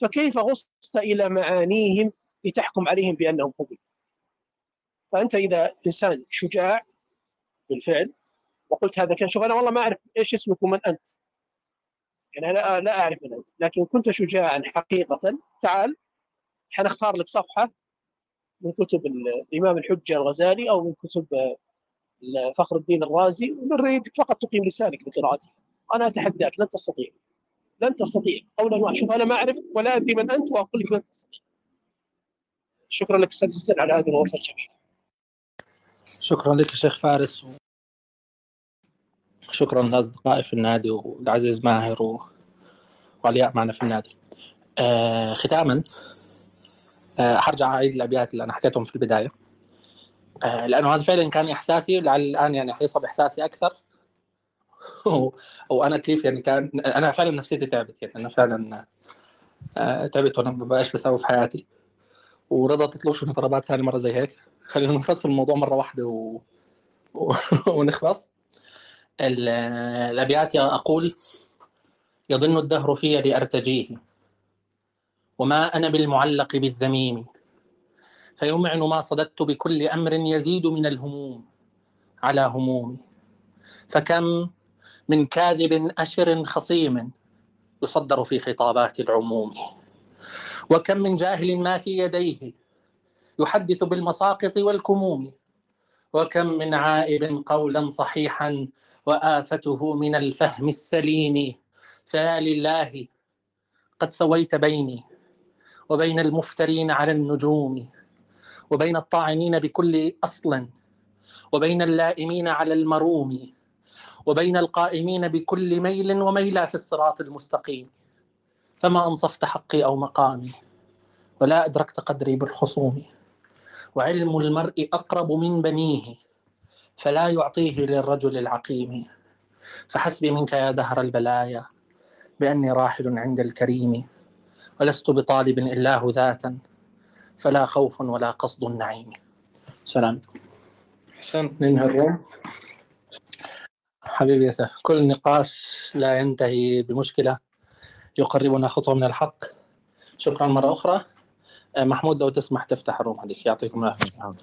فكيف غصت إلى معانيهم لتحكم عليهم بأنهم هبل فأنت إذا إنسان شجاع بالفعل وقلت هذا كان شوف أنا والله ما أعرف إيش اسمك ومن أنت. يعني أنا لا أعرف من أنت. لكن كنت شجاعا حقيقة تعال حنختار لك صفحة من كتب ال- الإمام الحجة الغزالي أو من كتب آه، فخر الدين الرازي ونريدك فقط تقيم لسانك بقراءتها. أنا أتحداك لن تستطيع. لن تستطيع. قولا واحدا شوف أنا ما أعرف ولا أدري من أنت وأقول لك لن تستطيع. شكرا لك أستاذ حسن على هذه الغرفه الجميلة. شكرا لك شيخ فارس. و... شكرا لأصدقائي في النادي والعزيز ماهر و... وعلياء معنا في النادي. آه ختاما آه حرجع أعيد الأبيات اللي أنا حكيتهم في البداية. آه لأنه هذا فعلا كان إحساسي لعل الآن يعني حيصب إحساسي أكثر. وأنا كيف يعني كان أنا فعلا نفسيتي تعبت يعني. أنا فعلا آه تعبت وأنا ما بقاش بسوي في حياتي. ورضا تطلبش من طلبات ثاني مرة زي هيك. خلينا نخلص الموضوع مرة واحدة و... و... ونخلص. ال- الأبيات أقول يظن الدهر في لارتجيه وما أنا بالمعلق بالذميم. فيمعن ما صددت بكل أمر يزيد من الهموم. على همومي. فكم من كاذب أشر خصيم يصدر في خطابات العموم. وكم من جاهل ما في يديه يحدث بالمساقط والكموم. وكم من عائب قولا صحيحا وآفته من الفهم السليم. فيا لله قد سويت بيني وبين المفترين على النجوم. وبين الطاعنين بكل أصل. وبين اللائمين على المروم. وبين القائمين بكل ميل وميلا في الصراط المستقيم. فما أنصفت حقي أو مقامي ولا أدركت قدري بالخصوم. وعلم المرء أقرب من بنيه فلا يعطيه للرجل العقيم. فحسبي منك يا دهر البلايا بأني راحل عند الكريم. ولست بطالب إلا ذاتا فلا خوف ولا قصد النعيم. سلام. أحسنت. ننهي الروم. حبيبي يا سيف كل نقاش لا ينتهي بمشكلة. يقربنا خطوة من الحق. شكرا مرة أخرى. محمود لو تسمح تفتح الروم هذيك يعطيكم العافية.